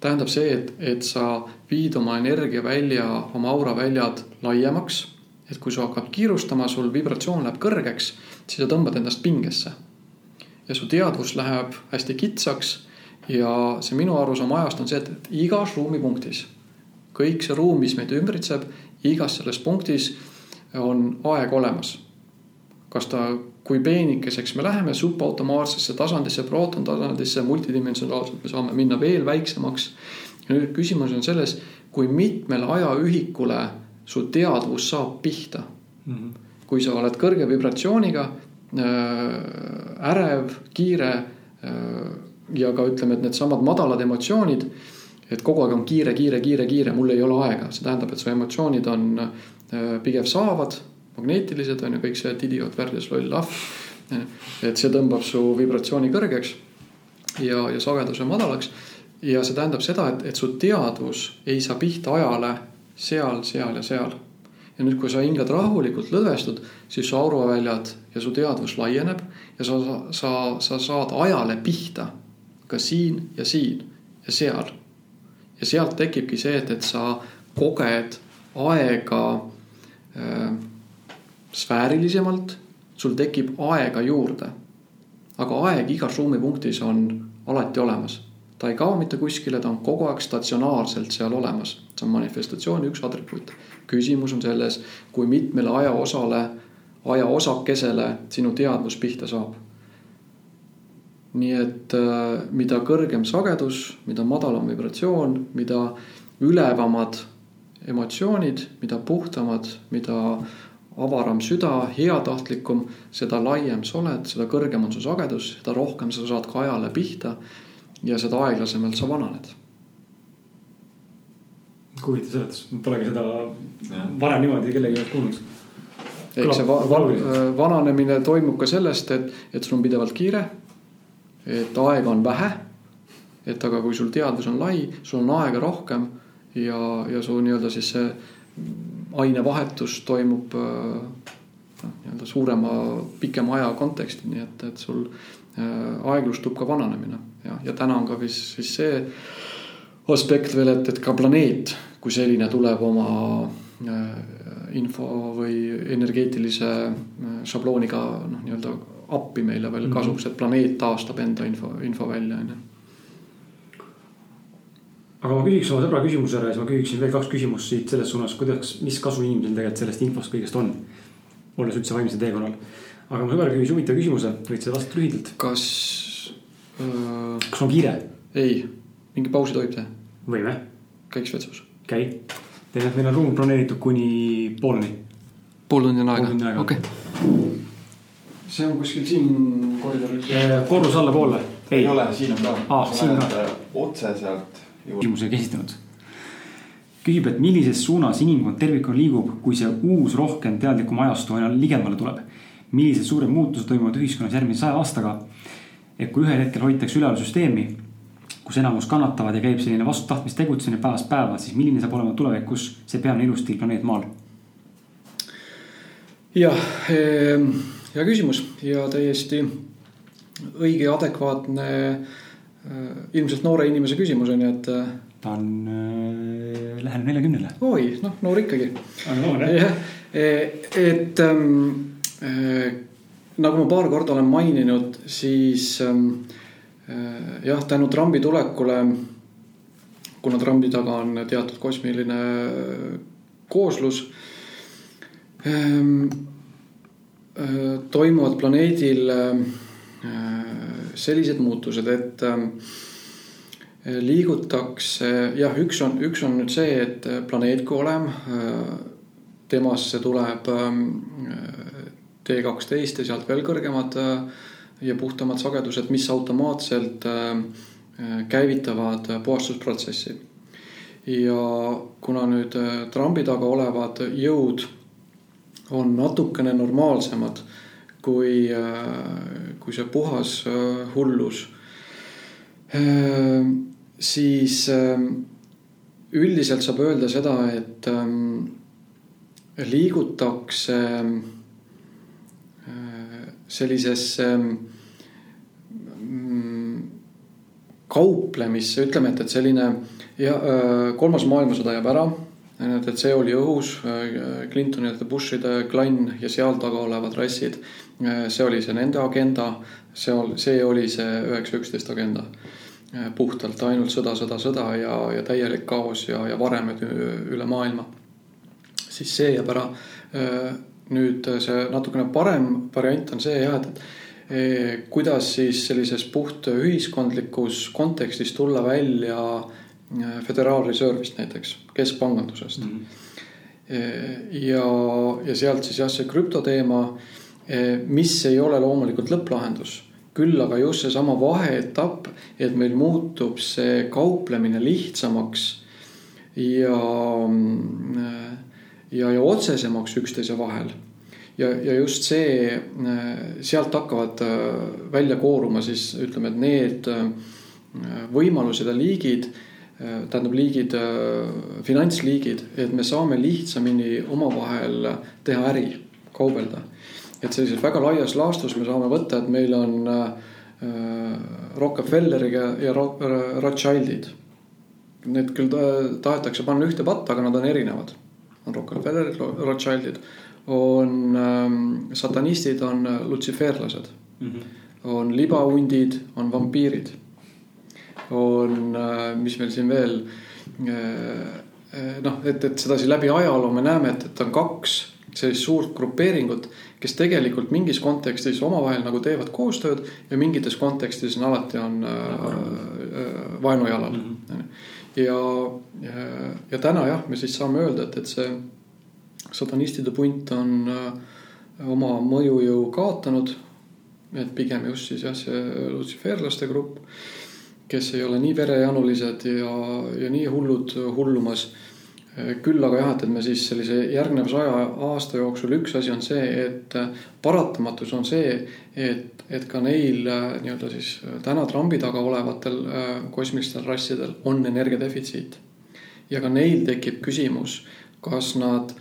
tähendab see, et, et sa viid oma energia välja, oma aura väljad laiemaks. et kui su hakkab kiirustama, sul vibratsioon läheb kõrgeks, siis sa tõmbad endast pingesse ja su teadvus läheb hästi kitsaks. ja see minu arusaam ajast on see, et, et igas ruumipunktis, kõik see ruum, mis meid ümbritseb, igas selles punktis on aeg olemas. kas ta, kui peenikeseks me läheme subautomaatsesse tasandisse, prootontasandisse, multidimensionaalselt me saame minna veel väiksemaks. ja nüüd küsimus on selles, kui mitmele ajaühikule su teadvus saab pihta mm. -hmm. kui sa oled kõrge vibratsiooniga, ärev, kiire äh, ja ka ütleme, et needsamad madalad emotsioonid. et kogu aeg on kiire, kiire, kiire, kiire, mul ei ole aega, see tähendab, et su emotsioonid on äh, pigem saavad, magneetilised on ju kõik see, et idioot, värdjas, loll, ahv. et see tõmbab su vibratsiooni kõrgeks ja, ja sageduse madalaks. ja see tähendab seda, et, et su teadvus ei saa pihta ajale seal, seal ja seal ja nüüd, kui sa hingad rahulikult, lõdvestud, siis su auroväljad ja su teadvus laieneb ja sa, sa, sa saad ajale pihta ka siin ja siin ja seal. ja sealt tekibki see, et, et sa koged aega äh, sfäärilisemalt, sul tekib aega juurde. aga aeg igas ruumipunktis on alati olemas ta ei kao mitte kuskile, ta on kogu aeg statsionaarselt seal olemas. see on manifestatsiooni üks atribuut. Küsimus on selles, kui mitmele ajaosale, ajaosakesele sinu teadvus pihta saab. nii et äh, mida kõrgem sagedus, mida madalam vibratsioon, mida ülevamad emotsioonid, mida puhtamad, mida avaram süda, heatahtlikum, seda laiem sa oled, seda kõrgem on su sagedus, seda rohkem sa saad ka ajale pihta ja seda aeglasemalt sa vananed. Huvitav seletus, polegi seda varem niimoodi kellegi käest kuulnud. eks see va va vananemine toimub ka sellest, et, et sul on pidevalt kiire. et aega on vähe. et aga kui sul teadvus on lai, sul on aega rohkem ja, ja su nii-öelda siis see ainevahetus toimub noh, nii-öelda suurema, pikema aja konteksti, nii et, et sul äh, aeglustub ka vananemine ja, ja täna on ka vist siis see aspekt veel, et, et ka planeet kui selline tuleb oma äh, info või energeetilise äh, šablooniga noh, nii-öelda appi meile veel -hmm. kasuks, et planeet taastab enda info, info välja, on ju aga ma küsiks oma sõbra küsimuse ära ja siis ma küsiksin veel kaks küsimust siit selles suunas, kuidas, mis kasu inimesel tegelikult sellest infost kõigest on. olles üldse vaimsel teekonnal. aga mu sõber küsis huvitava küsimuse, võid sa vastata lühidalt? kas Äh, kas on kiire? ei, mingi pausi tohib teha. võime. käiks vetsus. Käi. tead, meil on ruum broneeritud kuni pooleni. pool tundi on aega, okei okay.. see on kuskil siin koridoris. korrus allapoole. ei ole, siin on ka ah,. siin ka. otse sealt. küsimusega esitanud küsib, et millises suunas inimkond tervikuna liigub, kui see uus rohkem teadlikum ajastu aina ligemale tuleb. millised suured muutused toimuvad ühiskonnas järgmise saja aastaga et kui ühel hetkel hoitakse üleval süsteemi, kus enamus kannatavad ja käib selline vastu tahtmist tegutsemine päevast päeva, siis milline saab olema tulevikus see peamine elustiil planeet Maal? jah, ehm, hea küsimus ja täiesti õige ja adekvaatne ilmselt noore inimese küsimus on ju, et. ta on äh,, läheneb neljakümnele. oi, noh, noor ikkagi. on noor jah? jah, et ähm, äh, nagu ma paar korda olen maininud, siis ähm, äh, jah, tänu trambi tulekule, kuna trambi taga on teatud kosmiline kooslus ähm, äh, toimuvad planeedil äh, sellised muutused, et liigutakse, jah, üks on, üks on nüüd see, et planeet kui olem, äh, temasse tuleb ähm, T kaksteist ja sealt veel kõrgemad ja puhtamad sagedused, mis automaatselt käivitavad puhastusprotsessi. ja kuna nüüd trambi taga olevad jõud on natukene normaalsemad kui, kui see puhas äh, hullus. Äh, siis äh, üldiselt saab öelda seda, et liigutakse sellisesse mm, kauplemisse, ütleme, et, et selline ja kolmas maailmasõda jääb ära et, et see oli õhus, Clintonide, Bushide klann ja seal taga olevad rassid. see oli see nende agenda, see see oli see üheksa, üksteist agenda. puhtalt ainult sõda, sõda, sõda ja, ja täielik kaos ja, ja varemed üle maailma. siis see jääb ära. nüüd see natukene parem variant on see jah, et, et kuidas siis sellises puht ühiskondlikus kontekstis tulla välja Äh, föderaalreservist näiteks, keskpangandusest mm. -hmm. ja, ja sealt siis jah, see krüptoteema, mis ei ole loomulikult lõpplahendus, küll aga just seesama vaheetapp, et meil muutub see kauplemine lihtsamaks ja, ja, ja otsesemaks üksteise vahel ja, ja just see, sealt hakkavad välja kooruma siis ütleme, et need võimalused ja liigid Äh, tähendab liigid, äh, finantsliigid, et me saame lihtsamini omavahel teha äri, kaubelda. et sellises väga laias laastus me saame võtta, et meil on äh, Rockefelleriga ja Rothschildid. Need küll tahetakse panna ühte patta, aga nad on erinevad. on Rockefellerid, Rothschildid, on ähm, satanistid, on lutsiferlased mm, -hmm. on libahundid, on vampiirid on, äh, mis meil siin veel. Äh, äh, noh, et, et sedasi läbi ajaloo me näeme, et, et on kaks sellist suurt grupeeringut, kes tegelikult mingis kontekstis omavahel nagu teevad koostööd ja mingites kontekstides on alati on äh, vaenujalal mm. -hmm. ja, ja, ja täna jah, me siis saame öelda, et, et see satanistide punt on äh, oma mõjujõu kaotanud. et pigem just siis jah, see lutsiferlaste grupp kes ei ole nii verejanulised ja, ja nii hullud hullumas. küll aga jah, et, et me siis sellise järgneva saja aasta jooksul üks asi on see, et paratamatus on see, et, et ka neil nii-öelda siis täna trambi taga olevatel kosmilistel rassidel on energiadefitsiit. ja ka neil tekib küsimus, kas nad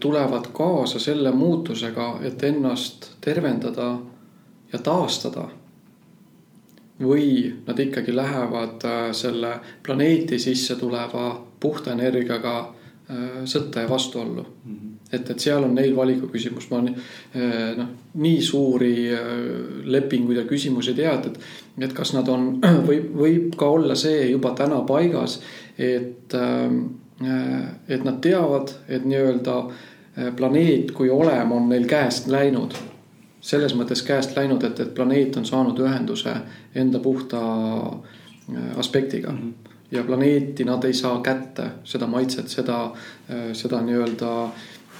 tulevad kaasa selle muutusega, et ennast tervendada ja taastada või nad ikkagi lähevad äh, selle planeeti sisse tuleva puhta energiaga äh, sõtta ja vastuollu mm. -hmm. et, et seal on neil valiku küsimus, ma äh, noh, nii suuri lepinguid ja küsimusi ei tea, et, et, et kas nad on, <clears throat> võib, võib ka olla see juba täna paigas, et, et nad teavad, et nii-öelda planeet kui olem on neil käest läinud selles mõttes käest läinud, et, et planeet on saanud ühenduse enda puhta äh, aspektiga mm. -hmm ja planeeti nad ei saa kätte, seda maitset, seda, äh, seda nii-öelda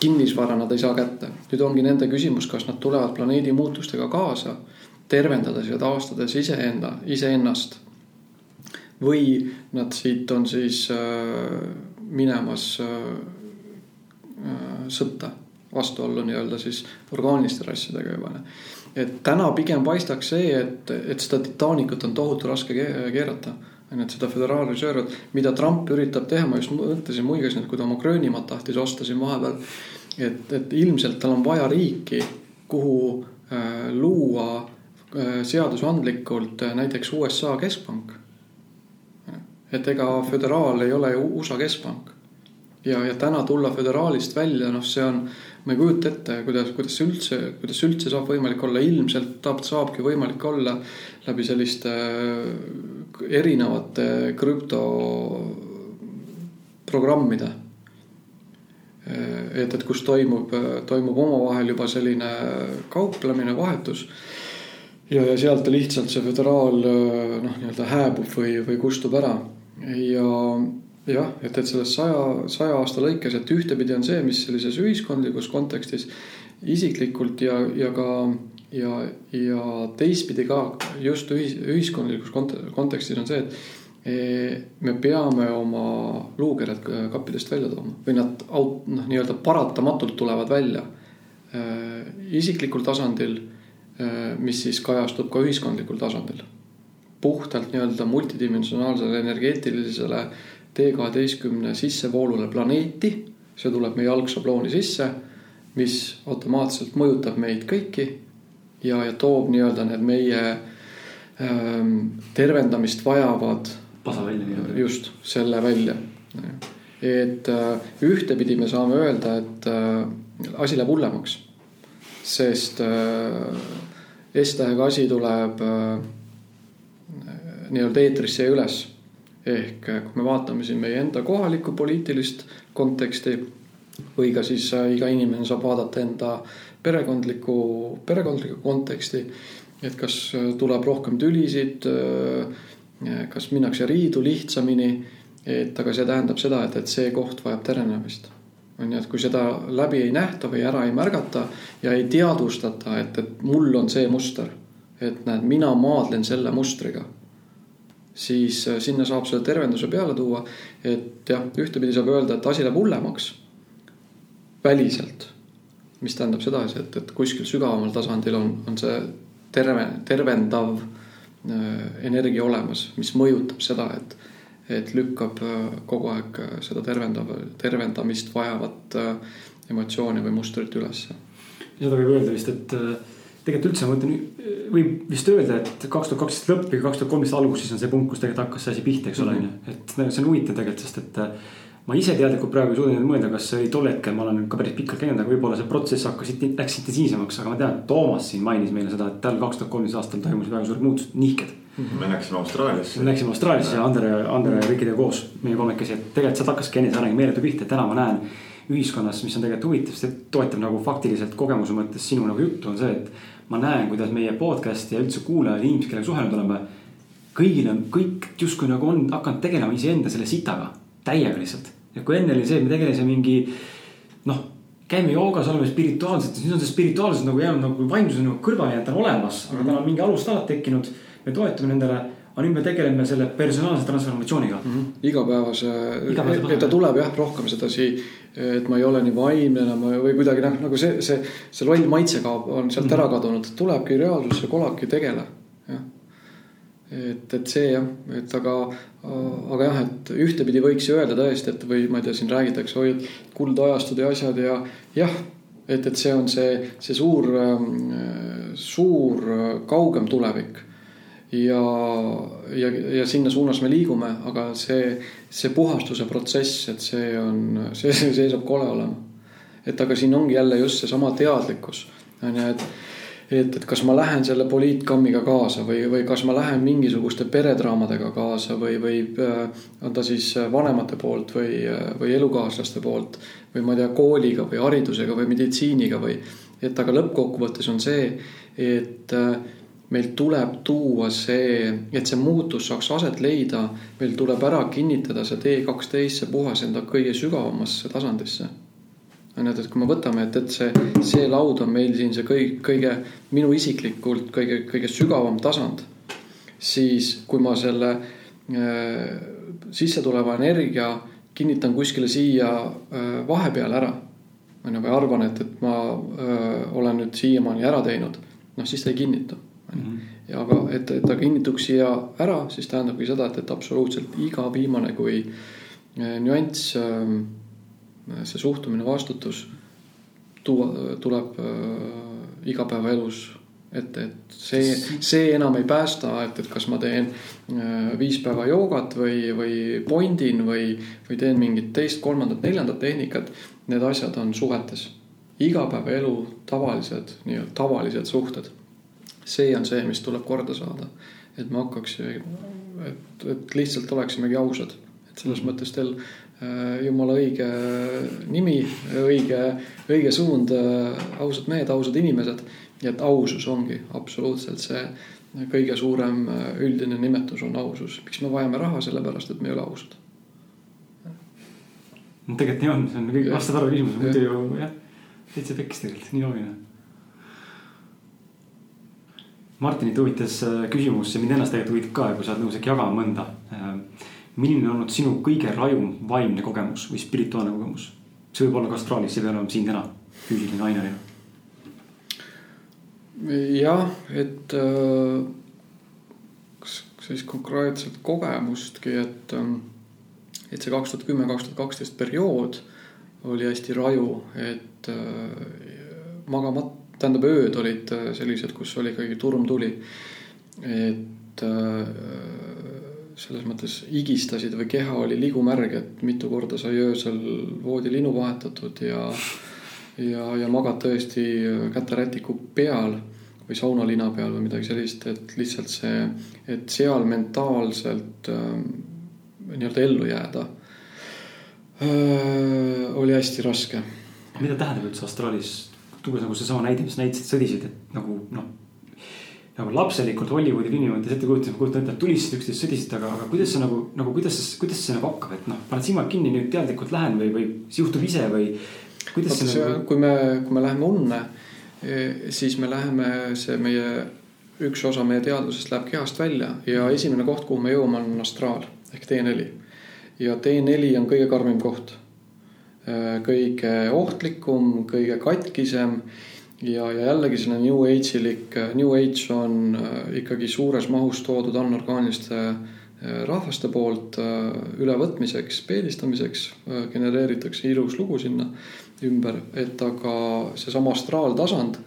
kinnisvara nad ei saa kätte. nüüd ongi nende küsimus, kas nad tulevad planeedi muutustega kaasa, tervendades ja taastades iseenda, iseennast. või nad siit on siis äh, minemas äh, äh sõtta vastuollu nii-öelda siis orgaaniliste rassidega juba. et täna pigem paistaks see, et, et seda Titanicut on tohutu raske keerata. on ju, et seda föderaalreservi, mida Trump üritab teha, ma just mõtlesin, muigasin, et kui ta oma Gröönimaad tahtis osta siin vahepeal. et, et ilmselt tal on vaja riiki, kuhu äh, luua äh, seadusandlikult äh, näiteks USA keskpank. Et ega föderaal ei ole ju USA keskpank. ja, ja täna tulla föderaalist välja, noh, see on, ma ei kujuta ette, kuidas, kuidas üldse, kuidas üldse saab võimalik olla, ilmselt ta saabki võimalik olla läbi selliste erinevate krüptoprogrammide et, et kus toimub, toimub omavahel juba selline kauplemine, vahetus. ja, ja sealt lihtsalt see föderaal noh, nii-öelda hääbub või, või kustub ära ja jah, et, et selles saja, saja aasta lõikes, et ühtepidi on see, mis sellises ühiskondlikus kontekstis isiklikult ja, ja ka ja, ja teistpidi ka just ühis, ühiskondlikus kontekstis on see, et me peame oma luukered kappidest välja tooma või nad aut-, noh, nii-öelda paratamatult tulevad välja isiklikul tasandil, mis siis kajastub ka ühiskondlikul tasandil. Puhtalt nii-öelda multidimensionaalsele energeetilisele T12 sissevoolule planeeti, see tuleb meie algsablooni sisse, mis automaatselt mõjutab meid kõiki ja, ja toob nii-öelda need meie ähm, tervendamist vajavad pasa välja nii-öelda. just, selle välja. et äh, ühtepidi me saame öelda, et äh, asi läheb hullemaks. sest äh, S-tähega asi tuleb nii-öelda eetrisse ja üles. ehk kui me vaatame siin meie enda kohalikku poliitilist konteksti või ka siis iga inimene saab vaadata enda perekondlikku, perekondlikku konteksti. et kas tuleb rohkem tülisid kas minnakse riidu lihtsamini. et aga see tähendab seda, et, et see koht vajab terenemist. on ju, et kui seda läbi ei nähta või ära ei märgata ja ei teadvustata, et, et mul on see muster. et näed, mina maadlen selle mustriga. Siis äh, sinna saab selle tervenduse peale tuua. et jah, ühtepidi saab öelda, et asi läheb hullemaks. väliselt mis tähendab seda, et, et kuskil sügavamal tasandil on, on see terve, tervendav Äh, energia olemas, mis mõjutab seda, et, et lükkab äh, kogu aeg äh, seda tervendav, tervendamist vajavat emotsiooni või mustrit ülesse. seda võib öelda vist, et tegelikult üldse ma mõtlen, võib vist öelda, et kaks tuhat kaksteist lõpp ja kaks tuhat kolmteist algus, siis on see punkt, kus tegelikult hakkas see asi pihta, eks ole, on ju. et see on huvitav tegelikult, sest et ma ise teadlikult praegu ei suuda nüüd mõelda, kas see oli tol hetkel, ma olen ka päris pikalt käinud, aga võib-olla see protsess hakkas, läks intensiivsemaks, aga ma tean, Toomas siin mainis meile seda, et tal kaks tuhat kolmteist aastal toimusid väga suured muutused, nihked. me läksime Austraaliasse. me läksime Austraaliasse ja Andre, Andre ja kõikidega koos, meie kolmekesi, et tegelikult sealt hakkaski eneseareng meeletu pihta, täna ma näen ühiskonnas, mis on tegelikult huvitav, sest toetab nagu faktiliselt kogemuse mõttes sinu nagu juttu on see, et ma näen, kuidas meie podcast ja üldse kuulajad, inimesed, kellega suhelnud oleme. kõigil on, kõik justkui nagu on hakanud tegelema iseenda selle sitaga, täiega lihtsalt et kui enne oli see, et me tegelesime mingi noh, käime joogas, oleme spirituaalsed, siis on see spirituaalsus nagu jäänud nagu vaimsus on nagu kõrvale jäänud, ta on olemas, aga tal on mingi alustalad tekkinud. me toetume nendele, aga nüüd me tegeleme selle personaalse transformatsiooniga mm. -hmm. igapäevase, et ta tuleb jah, rohkem sedasi, et ma ei ole nii vaimne enam või kuidagi noh, nagu see, see, see loll maitse kaob, on sealt mm -hmm. ära kadunud, tulebki reaalsusse, kolabki tegele, jah et, et see jah, et aga, aga jah, et ühtepidi võiks ju öelda tõesti, et või ma ei tea, siin räägitakse, oi, et kuldajastud ja asjad ja jah, et, et see on see, see suur, suur kaugem tulevik. Ja, ja, ja sinna suunas me liigume, aga see, see puhastuse protsess, et see on, see, see saab kole olema. et aga siin ongi jälle just seesama teadlikkus on ju, et et, et kas ma lähen selle poliitkammiga kaasa või, või kas ma lähen mingisuguste peredraamadega kaasa või, või äh, on ta siis vanemate poolt või, äh, või elukaaslaste poolt või ma ei tea, kooliga või haridusega või meditsiiniga või. et aga lõppkokkuvõttes on see, et äh, meil tuleb tuua see, et see muutus saaks aset leida, meil tuleb ära kinnitada see T12, see puhas enda kõige sügavamasse tasandisse on ju, et, kui me võtame, et, et see, see laud on meil siin see kõige, kõige minu isiklikult kõige, kõige sügavam tasand. siis kui ma selle äh, sissetuleva energia kinnitan kuskile siia äh, vahepeale ära. on ju, või arvan, et, et ma äh, olen nüüd siiamaani ära teinud, noh siis ta ei kinnitu. Mhm. ja aga, et, et ta kinnituks siia ära, siis tähendabki seda, et, et absoluutselt iga viimane kui äh, nüanss äh, see suhtumine, vastutus tuua, tuleb äh, igapäevaelus et, et see, see enam ei päästa, et, et kas ma teen viis päeva joogat või, või pondin või, või teen mingit teist, kolmandat, neljandat tehnikat. Need asjad on suhetes. igapäevaelu tavalised, nii-öelda tavalised suhted. See on see, mis tuleb korda saada. et me hakkaks, et, et lihtsalt oleksimegi ausad. et selles mm -hmm. mõttes teil äh, jumala õige nimi, õige, õige suund, äh, ausad mehed, ausad inimesed nii et ausus ongi absoluutselt see kõige suurem äh, üldine nimetus on ausus. miks me vajame raha, sellepärast et me ei ole ausad. no tegelikult nii on, see on kõik vastad aru küsimus, muidu ju jah, täitsa pekkis tegelikult, nii loogiline. Martinit huvitas äh, küsimus ja mind ennast tegelikult huvitab ka, kui sa oled nõus äkki jagama mõnda. Äh, milline on olnud sinu kõige rajum vaimne kogemus või spirituaalne kogemus? see võib olla ka astraalis, see ei pea olema siin täna, füüsiline aineline jah, et äh, kas sellist konkreetset kogemustki, et, ähm, et see kaks tuhat kümme, kaks tuhat kaksteist periood oli hästi raju, et äh, magamat-, tähendab ööd olid äh, sellised, kus oli ikkagi turm tuli. et selles mõttes higistasid või keha oli ligumärg, et mitu korda sai öösel voodilinu vahetatud ja ja, ja magad tõesti käterätiku peal või saunalina peal või midagi sellist, et lihtsalt see, et seal mentaalselt äh, nii-öelda ellu jääda äh,. oli hästi raske. mida tähendab üldse astraalis, tuues nagu seesama näide, mis näitasid, sõdisid, et nagu noh. nagu lapselikult Hollywoodi filmi mõttes ette kujutada, ma kujutan ette, et tulistasid üksteist, sõdisid, aga, aga kuidas see nagu, nagu kuidas, kuidas see nagu hakkab, et noh, paned silmad kinni, nüüd teadlikult lähen või, või see juhtub ise või. kuidas Vaata, see nagu. kui me, kui me läheme unne siis me läheme, see meie, üks osa meie teadvusest läheb kehast välja ja esimene koht, kuhu me jõuame, on astraal ehk T4. ja T4 on kõige karmim koht. Kõige ohtlikum, kõige katkisem ja, ja jällegi selline New Age'ilik, New Age on ikkagi suures mahus toodud anorgaaniliste rahvaste poolt ülevõtmiseks, peedistamiseks, genereeritakse ilus lugu sinna ümber, et aga seesama astraaltasand,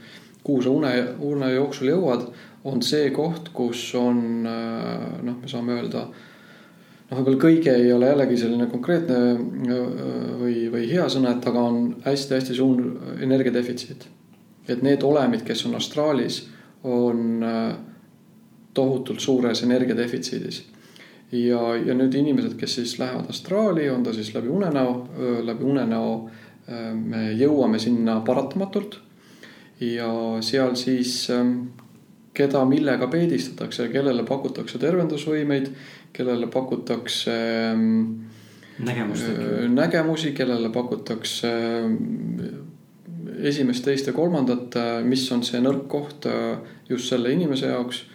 kuhu sa une, une jooksul jõuad, on see koht, kus on äh, noh, me saame öelda noh, võib-olla kõige ei ole jällegi selline konkreetne äh, või, või hea sõna, et aga on hästi-hästi suur energiadefitsiit. et need olemid, kes on astraalis, on äh, tohutult suures energiadefitsiidis. ja, ja nüüd inimesed, kes siis lähevad astraali, on ta siis läbi unenäo, läbi unenäo me jõuame sinna paratamatult ja seal siis ähm, keda millega peedistatakse, kellele pakutakse tervendusvõimeid, kellele pakutakse ähm, nägemusi, äh, nägemusi, kellele pakutakse ähm, esimest, teist ja kolmandat, äh, mis on see nõrk koht äh, just selle inimese jaoks.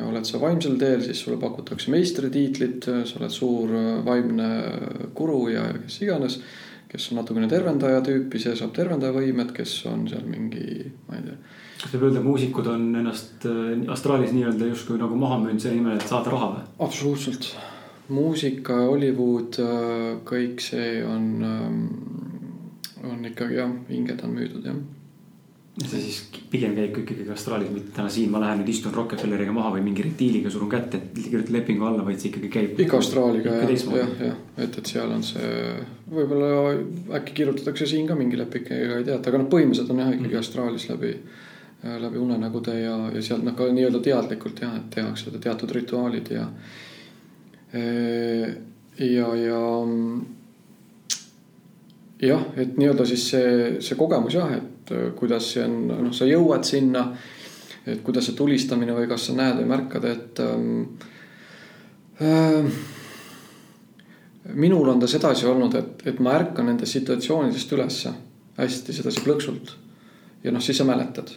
oled sa vaimsel teel, siis sulle pakutakse meistritiitlit, sa oled suur vaimne guru ja kes iganes kes on natukene tervendaja tüüpi, see saab tervendaja võimed, kes on seal mingi, ma ei tea. Kas võib öelda, muusikud on ennast äh, astraalis nii-öelda justkui nagu maha müünud selle nimel, et saada raha või? absoluutselt, muusika, Hollywood, äh, kõik see on, ähm, on ikkagi jah, hinged on müüdud jah see siis pigem käib ikkagi astraalis, mitte täna siin ma lähen nüüd istun Rockefelleriga maha või mingi retiiliga surun kätt, et kirjutan lepingu alla, vaid see ikkagi käib. ikka astraaliga jah, jah, jah, et, et seal on see, võib-olla äkki kirjutatakse siin ka mingi leping, ega ei teata, aga noh, põhimõtteliselt on jah ikkagi mm. astraalis läbi, läbi unenägude ja, ja sealt noh, ka nii-öelda teadlikult jah, et tehakse teatud rituaalid ja. ja, ja jah, et nii-öelda siis see, see kogemus jah, et äh, kuidas see on, noh, sa jõuad sinna. et kuidas see tulistamine või kas sa näed või märkad, et ähm,. Äh, minul on ta sedasi olnud, et, et ma ärkan nendest situatsioonidest ülesse hästi sedasi plõksult. ja noh, siis sa mäletad.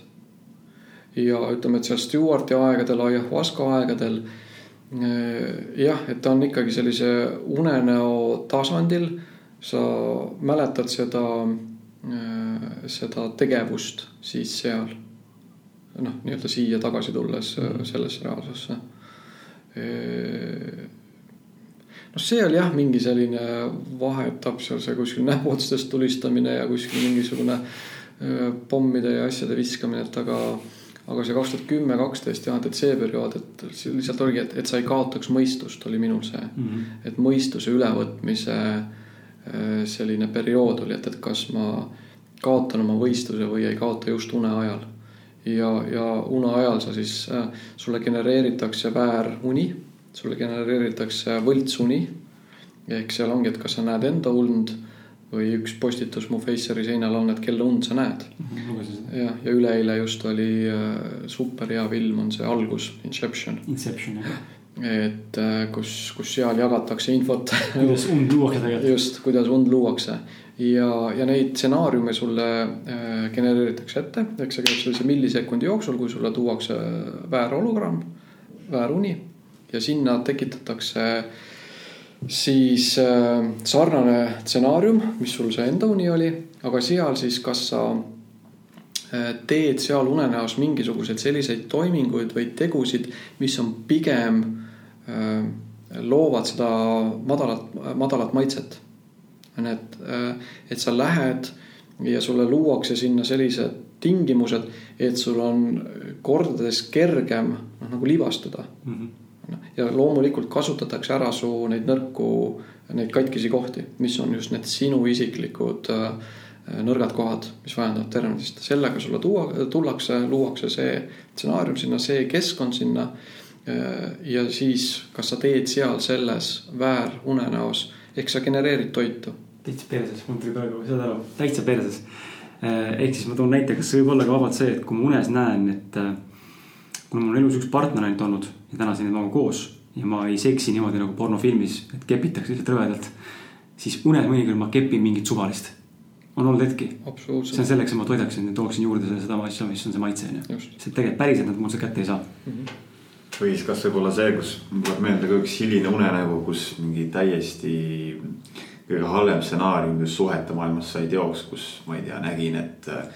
Ja ütleme, et seal Stewarti aegadel, Ayahuasca aegadel äh, jah, et ta on ikkagi sellise unenäo tasandil. sa mäletad seda Äh, seda tegevust siis seal. noh, nii-öelda siia tagasi tulles mm. sellesse reaalsusse. Noh, see oli jah, mingi selline vaheetapp seal, see kuskil näpuotstest tulistamine ja kuskil mingisugune pommide ja asjade viskamine, et aga, aga see kaks tuhat kümme, kaksteist jah, et see periood, et lihtsalt oligi, et, et sa ei kaotaks mõistust, oli minul see mm. -hmm. et mõistuse ülevõtmise äh, selline periood oli, et, et kas ma kaotan oma võistluse või ei kaota just une ajal. ja, ja une ajal sa siis äh,, sulle genereeritakse vääruni, sulle genereeritakse võltsuni. ehk seal ongi, et kas sa näed enda und või üks postitus mu Faceri seinal on, et kelle und sa näed. -hmm, jah, ja üleeile just oli äh, super hea film, on see Algus, Inception. Inception, jah et äh, kus, kus seal jagatakse infot. kuidas und luuakse tegelikult. just, kuidas und luuakse ja, ja neid stsenaariume sulle äh, genereeritakse ette, eks see käib sellise millisekundi jooksul, kui sulle tuuakse väär hologramm, vääruni ja sinna tekitatakse äh, siis äh, sarnane stsenaarium, mis sul see enda uni oli, aga seal siis, kas sa äh, teed seal unenäos mingisuguseid selliseid toiminguid või tegusid, mis on pigem äh,, loovad seda madalat, madalat maitset. et, et sa lähed ja sulle luuakse sinna sellised tingimused, et sul on kordades kergem noh, nagu libastuda mm. -hmm ja loomulikult kasutatakse ära su neid nõrku, neid katkisi kohti, mis on just need sinu isiklikud äh, nõrgad kohad, mis vajandavad tervenemist. sellega sulle tuua, tullakse, luuakse see stsenaarium sinna, see keskkond sinna. Äh, ja siis, kas sa teed seal selles väärunenäos ehk sa genereerid toitu. täitsa perses, mul tuli praegu, saad aru, täitsa perses. Äh, ehk siis ma toon näite, kas võib olla ka vabalt see, et kui ma unes näen, et kuna mul on elus üks partner ainult olnud ja tänaseni temaga koos ja ma ei seksi niimoodi nagu pornofilmis, et kepitakse lihtsalt rõvedalt. siis unes mõnikord ma kepin mingit suvalist. on olnud hetki. see on selleks, et ma toidaksin ja tooksin juurde selle, seda asja, mis on see maitse on ju. see tegelikult päriselt nad mul seda kätte ei saa mm. -hmm või siis kas võib olla see, kus mul tuleb meelde ka üks hiline unenägu, kus mingi täiesti kõige halvem stsenaarium just suhete maailmas sai teoks, kus ma ei tea, nägin, et äh,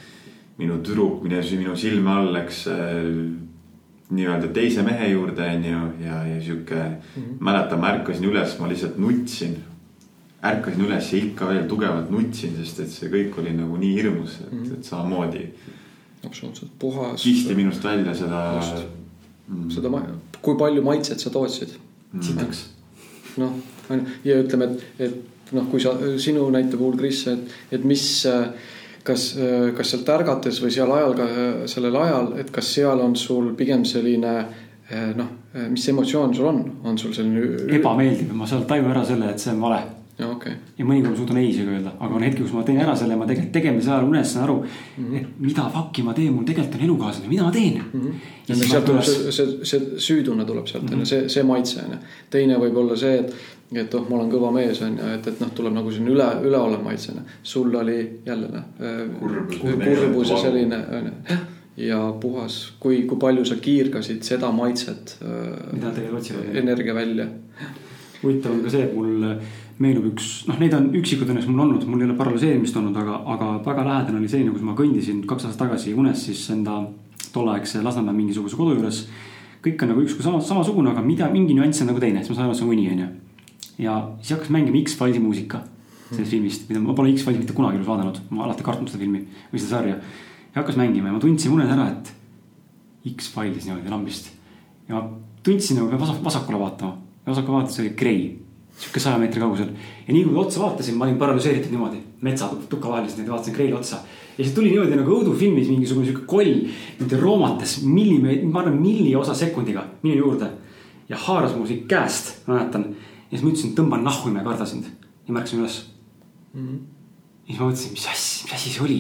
minu tüdruk mines minu silme all, eks nii-öelda teise mehe juurde, onju, ja, ja sihuke mm. -hmm. mäletan, ma ärkasin üles, ma lihtsalt nutsin. ärkasin üles ja ikka veel tugevalt nutsin, sest et see kõik oli nagu nii hirmus, et mm, -hmm. et samamoodi. absoluutselt puhas. kisti minust välja seda. Mm. seda, kui palju maitset sa tootsid mm.. sitaks. noh, ja ütleme, et, et noh, kui sa sinu näite puhul, Kris, et, et mis äh, kas, äh, kas sealt ärgates või seal ajal ka sellel ajal, et kas seal on sul pigem selline äh, noh, äh, mis emotsioon sul on, on sul selline. ebameeldiv, ma sealt tajun ära selle, et see on vale. Okay. ja mõnikord ma suudan ei isegi öelda, aga on hetki, kus ma teen ära selle, ma tegelikult tegemise ajal unes saan aru mm, -hmm. et mida fuck'i ma teen, mul tegelikult on elukaaslane, mida ma teen mm. -hmm. ja sealt tuleb see, see, see süütunne tuleb sealt on ju, see, see maitse on ju. teine võib olla see, et et oh, ma olen kõva mees on ju, et, et noh, tuleb nagu selline üle, üleolev maitsena. sul oli jälle noh. kurbus ja selline on ju ja puhas, kui, kui palju sa kiirgasid seda maitset. mida tegelikult otsivad. energia välja. huvitav on ka see, et mul meenub üks, noh, neid on üksikud õnneks mul olnud, mul ei ole paralüseerimist olnud, aga, aga väga lähedane oli selline, kus ma kõndisin kaks aastat tagasi unes siis enda tolleaegse Lasnamäe mingisuguse kodu juures. kõik on nagu ükskõik sama, samasugune, aga mida, mingi nüanss on nagu teine, siis ma saan aru, et see on uni on ju ja siis hakkas mängima X-Filesi muusika sellest filmist, mida ma pole X-Filesi mitte kunagi elus vaadanud, ma alati kartnud seda filmi või seda sarja. ja hakkas mängima ja ma tundsin unes ära, et X-Files niimoodi lambist. ja ma tundsin nagu peab vasak, vasakule vaatama, vasakule vaadates oli Grey, sihuke saja meetri kaugusel. ja nii kui otsa vaatasin, ma olin paralüseeritud niimoodi, metsa tuka vahel, siis vaatasin Grey'le otsa. ja siis tuli niimoodi nagu õudufilmis mingisugune sihuke koll, niimoodi roomates milli, ma arvan milli osa sekundiga minu juurde. ja haaras mu siit käest, ma mäletan ja siis ma ütlesin, tõmban nahku, ma ei karda sind. ja ma ärkasin üles mm. -hmm. ja siis ma mõtlesin, mis asja, mis asi see oli.